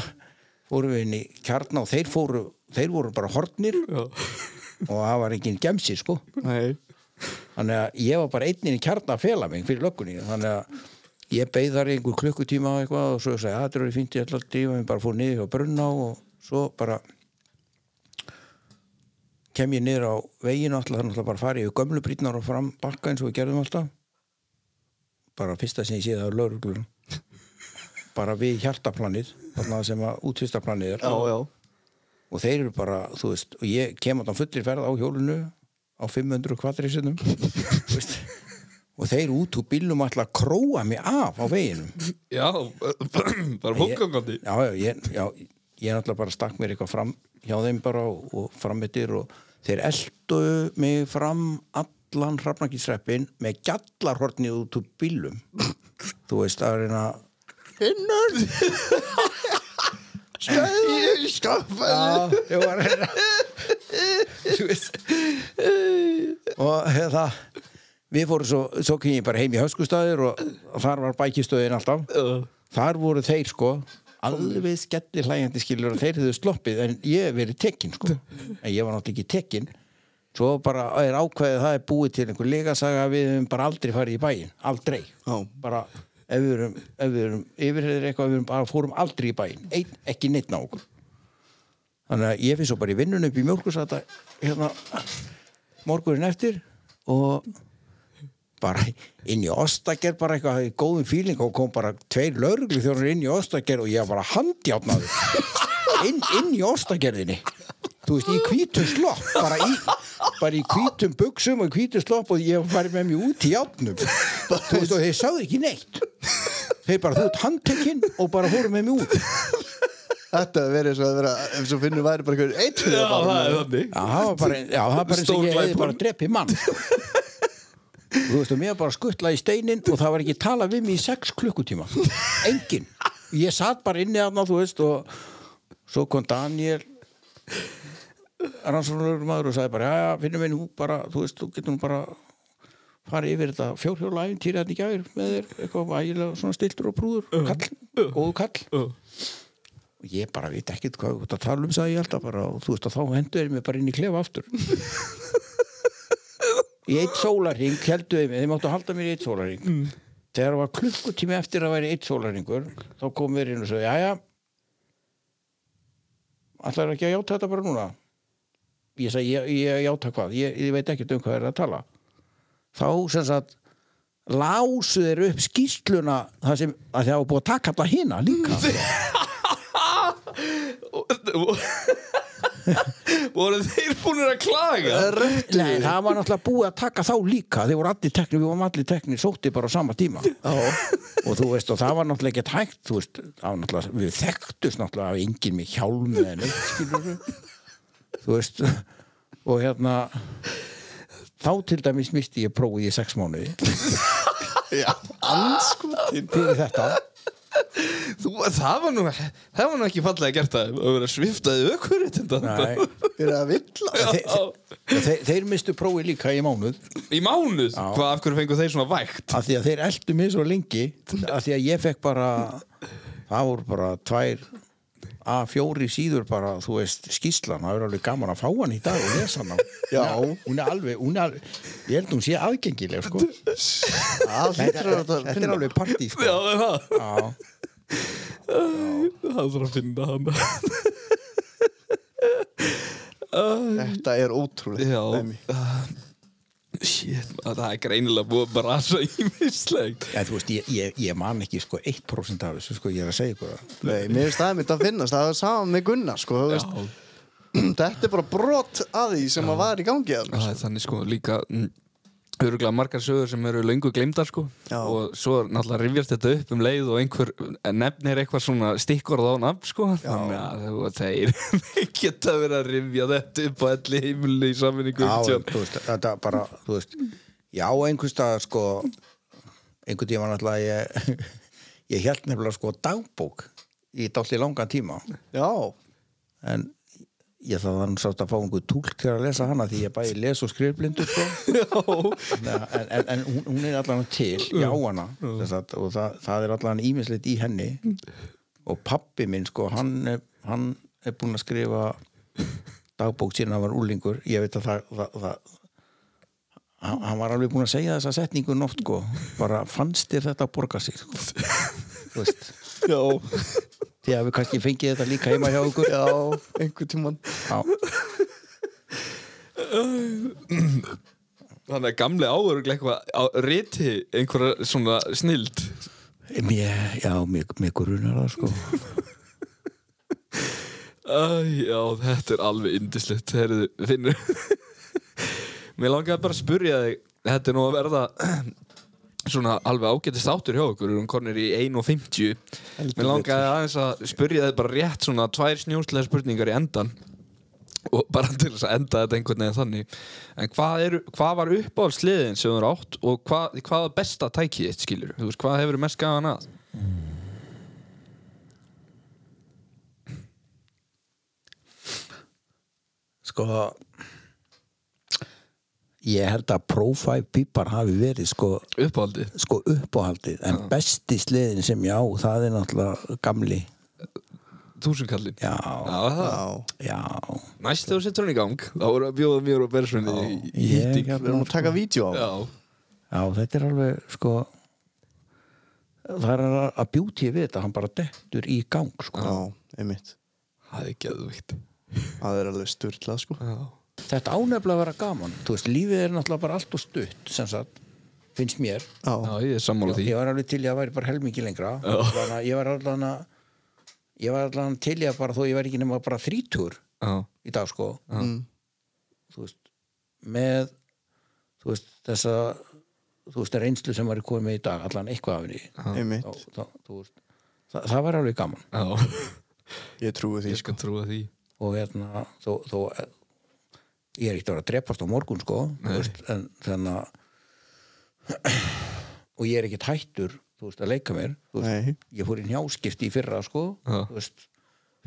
fórum við inn í kjarna og þeir fóru þeir voru bara hortnir og það var enginn gemsi sko. Nei. Þannig að ég var bara einnin í kjarna að fela mig fyrir löggunni þannig að ég í einhver klukkutíma og eitthvað og svo sagði að þetta er fínt ég ætla að drífa mig bara fór niður á brunna og svo bara kem ég niður á veginu alltaf þannig að bara fara yfir gömlu brýtnar og fram bakka eins og við gerðum alltaf. Bara fyrsta sem ég séð það er lauruglun bara við hjartaplanið þarna sem að útvistaplanið er. Já, já. Og þeir eru bara, þú veist, og ég kem á þann fullir ferð á hjólinu á 500 kvadrisunum og þeir út úr bílnum ætla að króa mig af á veginum. Já, bara fólkangandi já, já, ég, já, ég náttúrulega bara stakk mér eitthvað fram hjá þeim bara og, og frammittir og þeir eldu mig fram allan hrafnakísreppin með gjallarhortni út úr bílum þú veist, að reyna Hinnur Skæði Skaffa Já, ég var að reyna. Þú veist. Og hérna Við fórum svo, svo kynni bara heim í höskustæður og þar var bækistöðin alltaf. Þar voru þeir sko alveg skellir hlægjandi skilur og þeir hefðu sloppið en ég hef verið tekinn sko. En ég var náttúrulega ekki tekinn. Svo bara er ákveðið það er búið til einhver legasaga við hefum bara aldrei farið í bæinn aldrei. Já. bara ef við erum, erum yfirheðir eitthvað við bara fórum aldrei í bæinn. Ein, ekki neitt ná okkur. Þannig að ég finn svo bara í vinnun upp í mjólkursata hérna morgunin eftir og bara inn í Ostager bara eitthvað í góðum fíling og kom bara tveir lauruglu þjóðan inn í Ostager og ég var bara handjátnaður inn, inn í Ostagerðinni. Þú veist, í hvítum slopp bara í, bara í hvítum buksum og í hvítum slopp og ég var með mér út í játnum þú veist, og þeir sáðu ekki neitt. Þeir bara, þú ert handtekinn og bara fóru með mér út. Þetta verið svo að vera ef svo finnur væri bara einhver eitt Já, það er þannig. Já, það var bara, já, það var bara eins og ég hefði bara drepið mann Þú veist, og mér bara skuttla í steinin og það var ekki talað við mig í sex klukkutíma. Engin Ég satt bara inni aðna, þú veist og svo kom Daniel rannsóknarlegur maður og sagði bara, já, finnum við nú bara þú veist, þú getur nú bara fara yfir þetta fjórhjóla æfintýri þetta í gæður með þér eitthvað ægilega svona stiltur og prúður kall, góðu kall. og ég bara veit ekkert hvað þú ert að tala um sagði ég alltaf bara og þú veist að þá hendur þeir mig bara inn í klefa aftur í eitt sólarring heldur þeir mig, þeir máttu halda mér í eitt sólarring þegar það var klukkutími eftir að væri eitt sólarringur þá kom við inn og sagði jæja ætlar ekki að játa þetta bara núna? Ég sagði ég, ég játa hvað? Ég, ég veit ekkert um hvað er að tala. Þá sem sagt lásu þeir upp skýsluna það sem að það var búið að taka alla hina líka voru þeir búin að klaga? Nei, það var náttúrulega búið að taka þá líka. Þeir voru allir teknir, við vorum allir teknir sótti bara á sama tíma. Og þú veist, og það var náttúrulega ekkert hægt þú veist, það var náttúrulega, við þekktust náttúrulega af enginn með hjálm eða neitt þú veist og hérna þá til dæmis misti ég prófið í sex mánuði. Já, anskotin fyrir þetta Þú, það var nú það var nú ekki fallega gert að að vera sviftaði Nei, Fyrir að villa. Þeir, þeir, þeir, þeir mistu prófið líka í mánuð. Í mánuð, hvað af hverju fengu þeir svona vægt? Af því að þeir eldu mig svo lengi af því að ég fekk bara það voru bara tvær A4 síður bara, þú veist, skýslan það er alveg gaman að fá hann í dag og lesa hann Já. hún er alveg, hún er alveg ég held hún sé aðgengileg sko. Þetta, að er alveg partí sko. já, það er það Já. það þarf að finna hann Þetta er ótrúlega já, shit, það er greinilega búið að brasa í mislegt Ja, þú veist, ég, ég, ég man ekki sko 1% af þessu, sko, ég er að segja Nei, mér finnst það mitt að finnast Það er saman með Gunnar, sko. Þetta er bara brot að því sem að var í gangi að er þannig sko líka öruglega margar sögur sem eru löngu gleymdar sko. Já. og svo náttúrulega rifjast þetta upp um leið og einhver nefnir eitthvað svona stikkorð á nafn sko. Þannig að þú- þeir geta verið að rifja þetta upp á elli heimili í samvinningu Já, þú veist, þetta bara, þú veist Já, einhvers stað, sko einhvern tíma náttúrulega ég, ég held nefnilega sko dagbók í dálítið langan tíma. Já, en ég það var sátt að fá einhver túlk til að lesa hana því ég bæði les og skrifblindur sko. en, en, en hún, hún er allan til ég á hana sagt, og það, það er allan ímislegt í henni. Og pappi minn sko, hann, er, hann er búinn að skrifa dagbók síðan hann var úlingur ég veit að það, það, það hann, hann var alveg búinn að segja þessa setningun oft sko, bara fannst þér þetta að borga sig sko. þú veist. Já, því að við kannski fengið þetta líka heima hjá okkur. Já, einhvern tímann. Já. Þannig að gamli áður eitthvað á riti einhverja svona snild. Mér, já, mér, mér grunar það sko. Æ, já, þetta er alveg indislegt Herðu, finnur. Mér langaði bara að spurja þig Þetta er nú að verða svona alveg ágætist áttur hjá okkur erum konir í 1.50 Mér langaði aðeins að spurja þig bara rétt svona tvær snjóslega spurningar í endan og bara til þess að enda þetta einhvern veginn þannig. En hvað, er, hvað var uppáhaldsliðin sem þú eru átt og hvað, hvað er besta tækið þitt skilur, þú veist, hvað hefur mest gaman að? Sko Ég held að Pro 5 pípar hafi verið sko, uppáhaldið? sko uppáhaldið. En besti sliðin sem ég á það er náttúrulega gamli. Þúsundkallin Já, Já, það? Já, Næst þegar þú setur hann í gang þá voru að bjóða mér og Bersvunni í, hýtting við erum að taka vídeo á Já, Já, þetta er alveg sko það er að, bjúti við þetta hann bara dettur í gang sko. Já, einmitt. Það er geðvikt Það er alveg sturlað, sko. Já, Þetta ánefnilega að vera gaman. Þú veist, lífið er náttúrulega bara allt og stutt sem sagt, finnst mér. Já, ég er sammála því. ég var alveg til í að væri bara helmingi lengra. Þannig að ég var að ég var allan til í að bara þó ég væri ekki nema bara þrítur Já, í dag sko. Mm. þú veist, með þú veist, þessa þú veist, reynslu sem var komið í dag allan eitthvað af henni. Einmitt. Þá- þá- þú veist, það, það var alveg gaman. Já. Ég trúi því, Ég skal trúa því. Og hérna, þó, þó ég er ekkert að vera að drepast á morgun sko veist, en þannig að og ég er ekkert hættur þú veist, að leika mér veist, ég fór í njáskipti í fyrra sko Já. þú veist,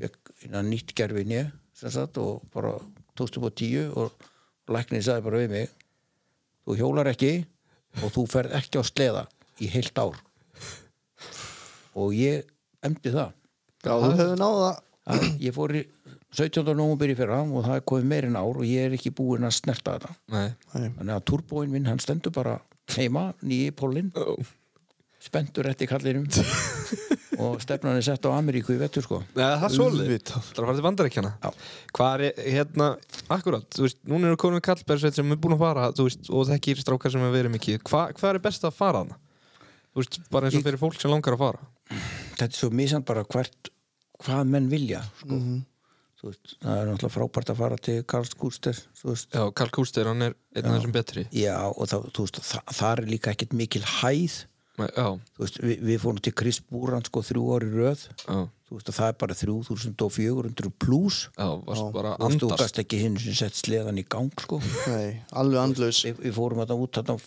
fekk nýtt gerfi njö sem sagt og bara tókst upp á tíu og læknir sagði bara við mig þú hjólar ekki og þú ferð ekki á sleða í heilt ár. Og ég emdi það. Já, þú hefur náða að ég fór í 17. nómubir í fyrra og það er komið meirinn ár og ég er ekki búinn að snerta þetta Nei. þannig að turbóin minn hann stendur bara heima, nýji pólinn spenntur eftir kallinum og stefnan er sett á Ameríku í vettur sko Nei, það er Auðvitað. Það er að fara til bandaríkjana Já. Hvað er, hérna, akkurat Þú veist, núna eru konum við kallberðsveit sem er búin að fara Þú veist, og þekkir strákar sem er verið mikið Hva, Hvað er best að fara hana? Þú veist, bara eins og fyrir fólk sem langar að fara þetta er svo misand bara hvert hvað menn vilja sko. Þú veist, það er náttúrulega frábært að fara til þú veist, Já, Karl Kúster, hann er einn af þessum betri. Já og það, þú veist, það, það er líka ekkert mikil hæð. Veist, við, við fórum til Chris Búran sko þrjú ári röð. Já, þú veist, og það er bara 3400 pluss já, varst bara þú veist, þú andast. gast ekki hinn sem sett sleðan í gang sko. Nei, alveg andlaus. Við, við fórum þetta út þetta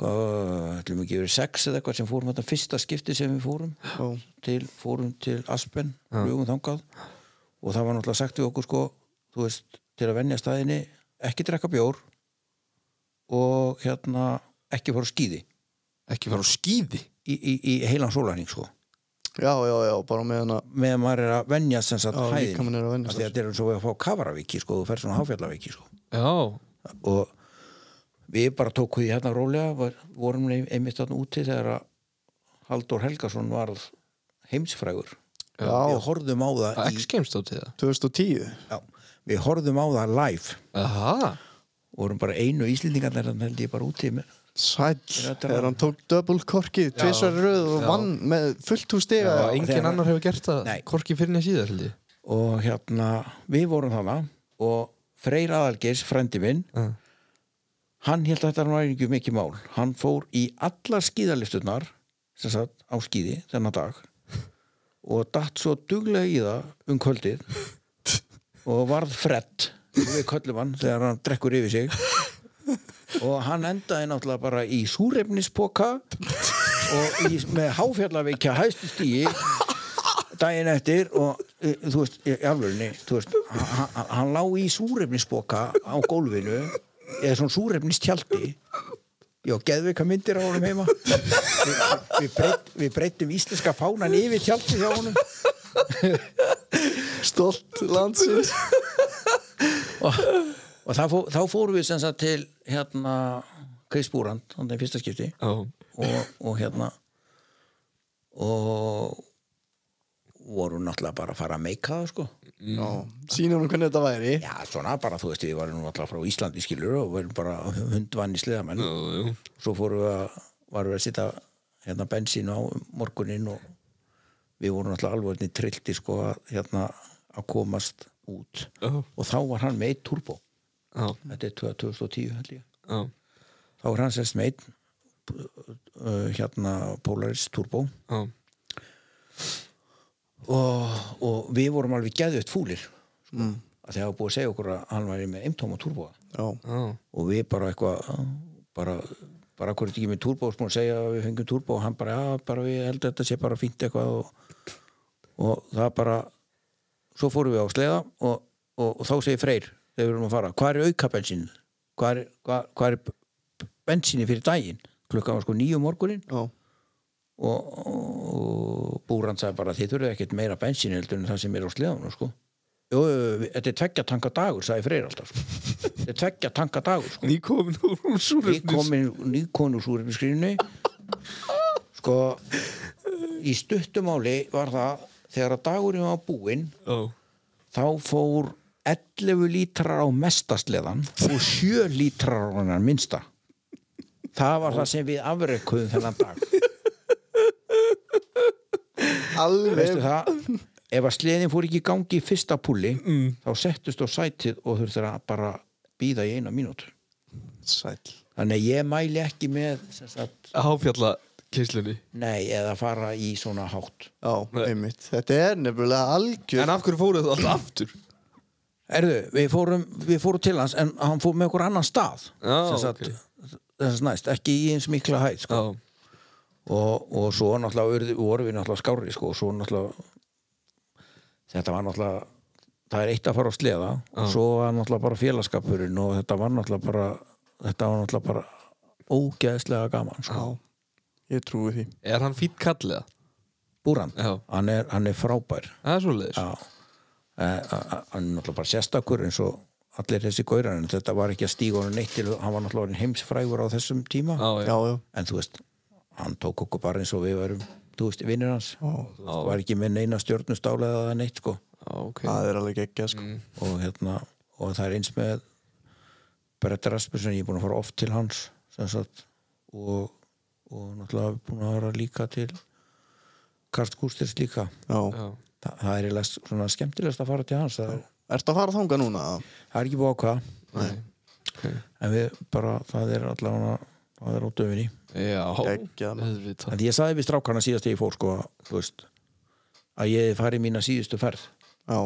hvað, ætlum ekki verið sex eða eitthvað sem fórum þetta fyrsta skipti sem við fórum Já. til, fórum til Aspen flugum þangað og það var náttúrulega sagt við okkur sko, þú veist, til að venja staðinni ekki drekka bjór og hérna ekki fara á skíði. Ekki fara á skíði? Í, í, í heilan sólæning sko. Já, já, já, bara með hana meðan maður er að hæðin líkaminn er að venjast Af því að þetta er eins og við að fá kavaravíki sko, þú fer svona háfjallavíki sko. Já, og við bara tókum því hérna rólega var, vorum ein- einmitt þarna úti þegar að Halldór Helgason var heimsfrægur Já. við horfðum á það að í, X-Games stótið það? 2010 já, við horfðum á það live. Aha, vorum bara einu íslendingarnir þannig held ég bara með Sæll, Þetta er þegar hann. tók double korki tvisvar í röð og Já. vann með fullt hús stiga. Já, engin þegar- annar hefur gert það Nei. Hvorki fyrir neða síðar, held ég. Og hérna við vorum þannig og Freyr Aðalgeis, frendi minn Já. hann held að þetta var ekki mikið mál. Hann fór í allar skíðalifturnar sem sagt á skíði þennan dag og datt svo duglega í það um kvöldið og varð fredd við köllum hann þegar hann drekkur yfir sig. Og hann endaði náttúrulega bara í súrefnispoka og í, með háfjallaveikja hæstu stíi daginn eftir og e, þú veist, í alvörinni þú veist, hann, hann- hann lá í súrefnisboka á gólfinu eða svona súrefnistjaldi já, geðveika myndir á honum heima. Við, við, breyt, við breytum íslenska fánan yfir tjaldi hjá honum. Stolt landsins. Og, og þá, fó, þá fórum við sem sagt til hérna Chris Búrand, þannig fyrsta skipti. Já, og, og hérna og voru náttúrulega bara að fara að meika það sko. Já, sýnum hún hvernig þetta væri. Já, svona bara, þú veist, við varum alltaf frá Íslandi skilur og varum bara hundvann í sleðamenn svo fórum við að varum við að sitta hérna bensín á morguninn og við vorum alltaf alveg trillti sko að hérna að komast út. Já. og þá var hann með eitt turbo. Já, þetta er 2010 held ég. Já, þá var hann sérst uh, hérna Polaris turbo. Já og, og við vorum alveg geðut fúlir sko, að þegar hafa búið að segja okkur að hann væri með turbo Já, Já, og við bara eitthvað bara, bara hvernig ekki með turbo og segja að við fengum turbo og hann bara, já, bara við heldum að þetta sé bara fínt eitthvað og, og það bara svo fórum við á sleða og, og, og þá segir Freyr þegar við erum að fara, hvað er auka bensin hvað er, hvað, hvað er bensinni fyrir daginn? Klukkan var sko nýju morgunin já, og, og búran sagði bara þið þurfið ekkert meira bensin heldur en það sem er á sleðanum sko. Jú, þetta er tveggja tanka dagur, sagði Freyr alltaf sko. þetta er tveggja tanka dagur sko. nýkomin úr Við súrefnis komin nýkonu súrefniskrinu sko í stuttumáli var það þegar að dagurinn var búinn Já, þá fór 11 lítrar á mestasleðan og 7 lítrar á hennar minnsta. Það var það sem við afreikuðum þennan dag alveg. Veistu það ef að sleðin fór ekki í gangi í fyrsta púli þá settust á sætið og þurftur að bara býða í eina mínútu Sæll. Þannig að ég mæli ekki með háfjalla keislunni nei, eða fara í svona hátt. Já, einmitt. Þetta er nefnilega algjör En af hverju fóruð það alltaf aftur? Erðu, við fórum, við fórum til hans en hann fór með okkur annan stað. Já, sem sagt, þess næst, ekki í eins mikla hæð sko. Já, og, og svo náttúrulega urði, vorum við náttúrulega skári sko, og svo náttúrulega þetta var náttúrulega það er eitt að fara á sleða og svo var náttúrulega bara félagskapurinn og þetta var náttúrulega bara þetta var náttúrulega bara ógeðslega gaman sko. Ég trúi því Er hann fýtt kallið? Búran, Já. hann er, hann er frábær Það er Já, Eh, hann er náttúrulega bara sérstakur eins og allir þessi gaurar en þetta var ekki að stíga honum neitt til hann var náttúrulega heimsfrægur á þessum tíma Já, já. Já, já, en þú veist, hann tók okkur bara eins og við varum, þú veist, vinnir hans. Þú veist, var ekki með neina stjórnustálega eða neitt sko. Já, ok. Það er alveg ekki sko. Og hérna, og það er eins með Brett Rasmussen, ég er búin að fara oft til hans sem sagt. Og, og náttúrulega búin að fara líka til Karst Gústirs líka. Já, Já. Þa, það er eiginlega svona skemmtilegast að fara til hans það, Ertu að fara þangað núna? það er ekki búið á hvað Nei. en við bara, það er allavega það er á döfinni. Ég saði við strákana síðast ég fór sko, veist, að ég fari mína síðustu ferð. Já,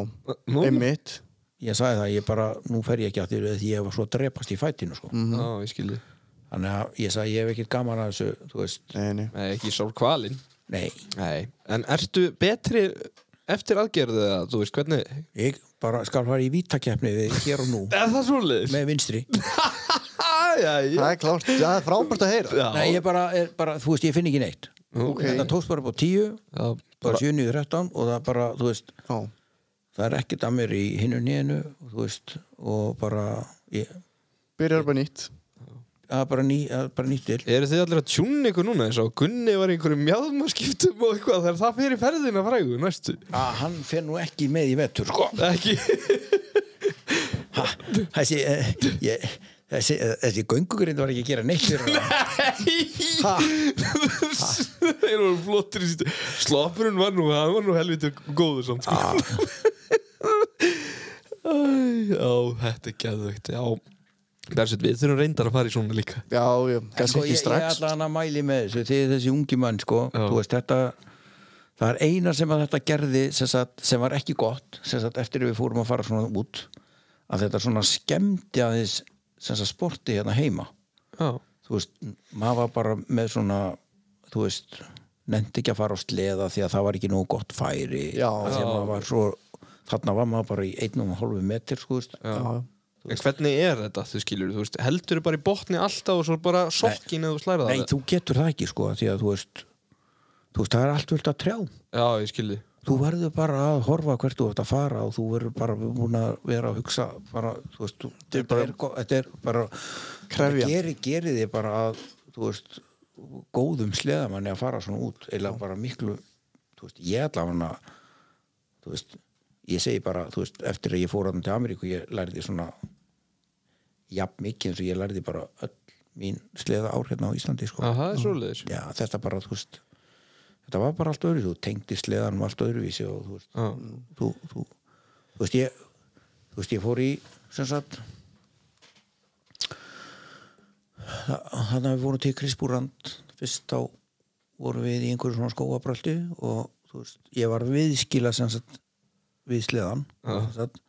einmitt. Ég sagði það, ég bara, nú fer ég ekki að því að ég var svo drepast í fætinu sko. Já, ég skilji. Þannig að ég sagði, ég hef ekkert gaman að þessu Nei, nei. Nei, ekki sár kvalinn nei. Nei, en ertu betri eftir aðgerðu eða, þú veist, hvernig? Ég bara skal fara í vítakeppni við hér og nú. Er það með vinstri Já, já Það er klárt, það er frábært að heyra. Nei, ég bara, er bara, þú veist, ég finn ekki neitt. Ok. þetta tókst bara upp á tíu já bara 7-13 og það bara, þú veist Já, það er ekkert að mér í hinu nýjunu þú veist, og bara ég, byrjar bara nýtt. Það er bara, ný, er bara nýtt til. Eru þið allir að tjúna ykkur núna eins og Gunni var í einhverjum mjádmaskiptum og eitthvað þegar það fyrir ferðina frægu næstu? Að hann fer nú ekki með í vetur sko. Ekki. Ha, þessi, uh, ég, þessi, uh, þessi göngugrind var ekki að gera neitt fyrir hann. Þeir voru flottir Sloppurinn var nú, hann var nú helviti góður samt Æ, Já, þetta er geðveikt Já, Bersett, við þurfum reyndar að fara í svona líka. Já, já, kannski sko, ekki ég, ég strax. ætla hann að mæli með þessu þegar þessi ungi mann sko, þú veist, þetta það er eina sem að þetta gerði sem, sagt, sem var ekki gott sem sagt, eftir að við fórum að fara svona út að þetta svona skemmti aðeins sporti hérna heima Já, þú veist, maður var bara með svona þú veist, nefndi ekki að fara á sleða því að það var ekki nógu gott færi Já. Var svo þarna var maður bara í einn og hálfu metr sko, veist. Já, En hvernig er þetta, þú skilur, þú veist, heldur bara í botni alltaf og svo bara sokkin eða þú slæra það? Nei, þú getur það ekki sko því að þú veist, þú veist það er allt vilt að trjá Já, ég skilji. Þú verður bara að horfa hvert þú ert að fara og þú verður bara búin að vera að hugsa bara, þú veist, þú, þetta, er, þetta er bara Krefjandi. geri, geri þið bara að þú veist, góðum sleðamanni að fara svona út eða bara miklu þú veist, ég ætla hann að þú veist, ég segi bara þú veist, eftir að ég fór hann til Ameríku ég lærði svona jafn mikið eins og ég lærði bara öll mín sleða ár hérna á Íslandi sko. Er svoleiðis. Já, þetta bara, þú veist þetta var bara allt öðru, þú tengdi sleðanum allt öðruvísi og þú veist Já. þú, þú, þú veist ég þú veist ég fór í sem sagt þannig að við vorum til Krispúrand fyrst þá vorum við í einhverju svona skóabröldu og þú veist, ég var viðskila sem sagt við sleðan sem sagt,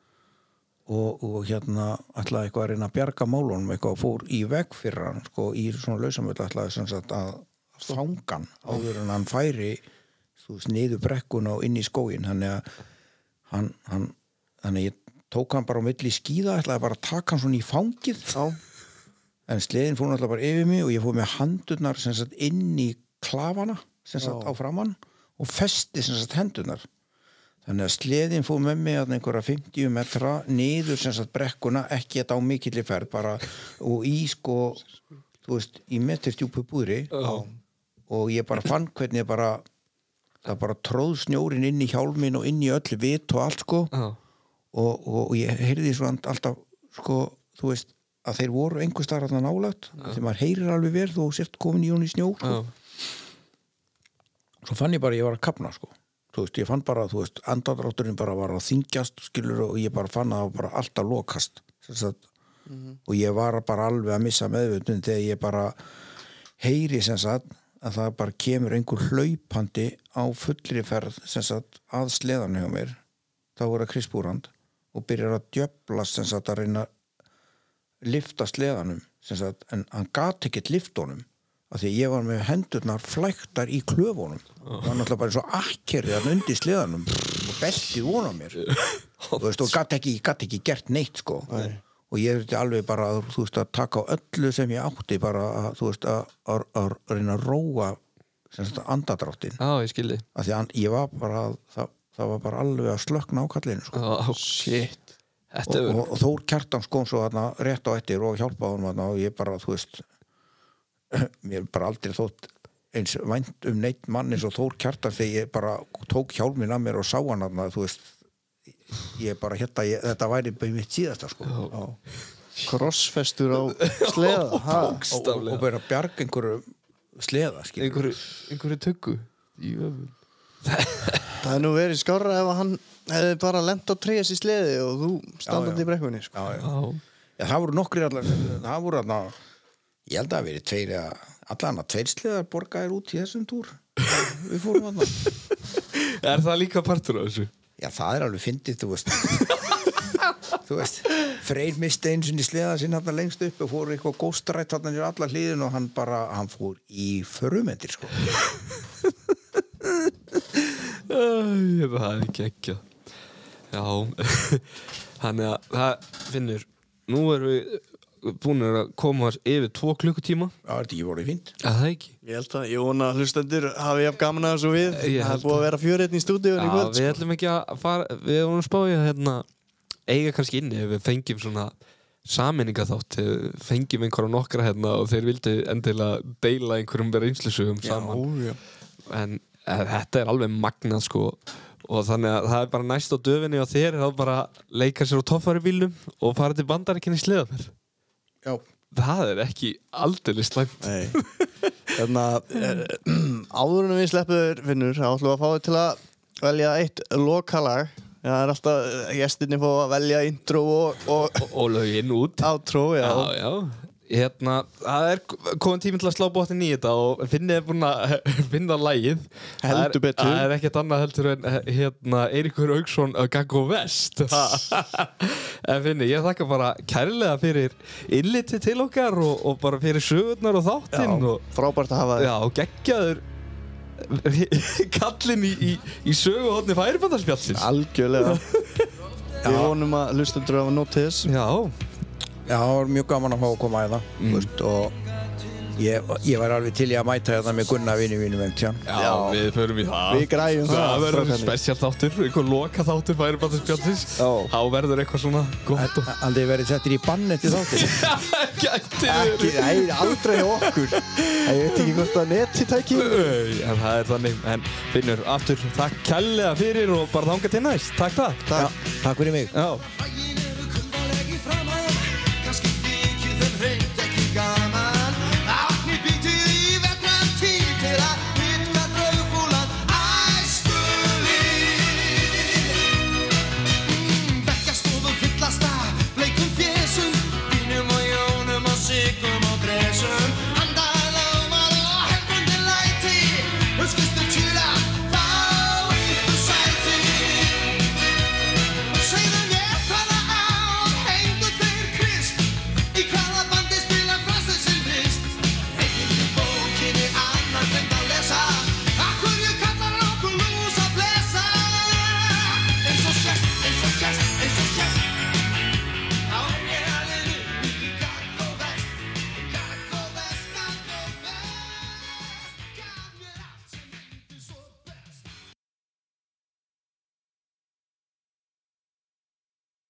og, og hérna ætlaði eitthvað að reyna að bjarga málunum eitthvað og fór í veg fyrir hann sko, í svona lausamöld ætlaði sem sagt að fangan áður en hann færi niður brekkuna og inn í skógin þannig að hann, hann, þannig að ég tók hann bara á milli skíða ætlaði bara að taka hann svona í fangið. Já, en sleðin fór náttúrulega bara yfir mig og ég fór með handurnar sagt inn í klafana sagt á framann og festi sagt hendurnar. Þannig að sleðin fór með mig að einhverja 50 metra niður brekkuna ekki þetta á mikilli ferð bara og í sko þú veist, í metrstjúpu búðri og ég bara fann hvernig bara það bara tróð snjórin inn í hjálmin og inn í öll vit og allt sko og, og, og ég heyrði svo alltaf sko, þú veist að þeir voru einhver starf að nálægt þegar maður heyrir alveg verð og sért komin í hún í snjó sko. Já. svo fann ég bara ég var að kapna sko. þú veist, ég fann bara, þú veist, andadrátturinn bara var að þingjast, skilur, og ég bara fann að það var bara alltaf lokast sagt, og ég var bara alveg að missa meðvöndun þegar ég bara heyri sem sagt að það bara kemur einhver hlaupandi á fullri ferð sem sagt að sleðan hjá mér þá voru að krispúrand og byrjar að sem sagt að reyna að lifta sleðanum sem sagt, en hann gat ekkert liftunum af því ég var með hendurnar flæktar í klöfunum það var náttúrulega bara eins og akkerið hann undir sleðanum og beltið vona mér og, veist, og gat ekki, gat ekki gert neitt sko. Nei. Og ég þurfti alveg bara að, þú veist, að taka á öllu sem ég átti bara að, þú veist, að, að, að reyna að róa andadráttin Já, ég að ég var bara það, það var bara alveg að slökna á kallinu sko. Já, Shit. Og, er og, og Þór Kjartans kom svo þarna rétt á eftir og hjálpaði honum þarna og ég bara, þú veist mér bara aldrei þótt eins vænt um neitt mann eins og Þór Kjartans þegar ég bara tók hjálmin að mér og sá hann þarna, þú veist ég bara hérna, ég, þetta væri bara mitt síðasta sko. Og, Krossfestur á sleða ha? og, og bara bjarg einhverju sleða einhverju, einhverju tuggu Jöfn Það er nú verið skárra ef hann hefði bara lent á trías í sleði og þú standandi í brekkunni sko. já, já. Já, Já, það voru nokkri allar það voru allar ég held að það verið tveir eða allan að tveir sleðar borgaðir út í þessum túr. Við fórum allar Er það líka partur af þessu? Já, það er alveg fyndið, þú veist. Þú veist Freyr misti eins og í sleða sinna hann lengst upp og fór eitthvað góstrætt hann í alla hliðin og hann bara, hann fór í förumendir, sko. Það er ekki ekki Já. Þannig að það finnur Nú erum við búin að koma yfir tvo klukkutíma. Já, þetta ekki voru fínt. Að það ekki? Ég held að, ég vona að hlustendur hafi jafn gaman að þessu við. Það er búið að vera fjörinn í stúdíun í Já, kvöld við sko. ætlum ekki að fara Við erum spáið að hérna, eiga kannski inni ef við fengjum svona saminninga þátt fengjum einhverja nokkra hérna og þeir vildu endilega deila einhverjum reynslusugum saman Já, já. en e, þetta er alveg magnað sko. Og þannig að það er bara næst á döfinni og þér þá bara leika sér á toffari bílnum og fara til bandaríkinni í sleðaferð Já, það er ekki aldrei slæmt. Þannig að áður en við sleppur finnur þá ætlum við að fá þig til að velja eitt lokalag. Það er alltaf, eh, gestinni fá að velja intro og, og og, og lögin út. já. já, já. Hérna, það er komin tíminn til að slá bóttin í þetta og finnið er búin að finna lægið Heldur betur. Það er ekkert annað heldur en hérna, Eiríkur Augsson að Gaggo Vest. En finnið, ég þakka bara kærlega fyrir innliti til okkar og, og bara fyrir sögurnar og þáttinn Já, og, frábært að hafa þig. Já, og geggjaður kallinn í, í, í söguhotni færibandarspjallsins Algjörlega. Við vonum að hlustendur hafa nótið þess. Já, já, það var mjög gaman að fá að koma að það mm. veist, og ég, ég var alveg til í að mæta þetta með Gunnar vinni mínum um tján já, við förum í það. Við græjum það, Það verður spesial þáttur, einhver loka þáttur færibandarspjallsins Já. Þá verður eitthvað svona gott og Aldrei verið settir í bann eftir þáttir Gæti Ekki, nei, aldrei hjá okkur. Ég veit ekki hvort að neti tæki. En það er þannig, en Finnur, aftur, takk kærlega fyrir og bara þanga til næst, takk það. Takk. Takk Hey.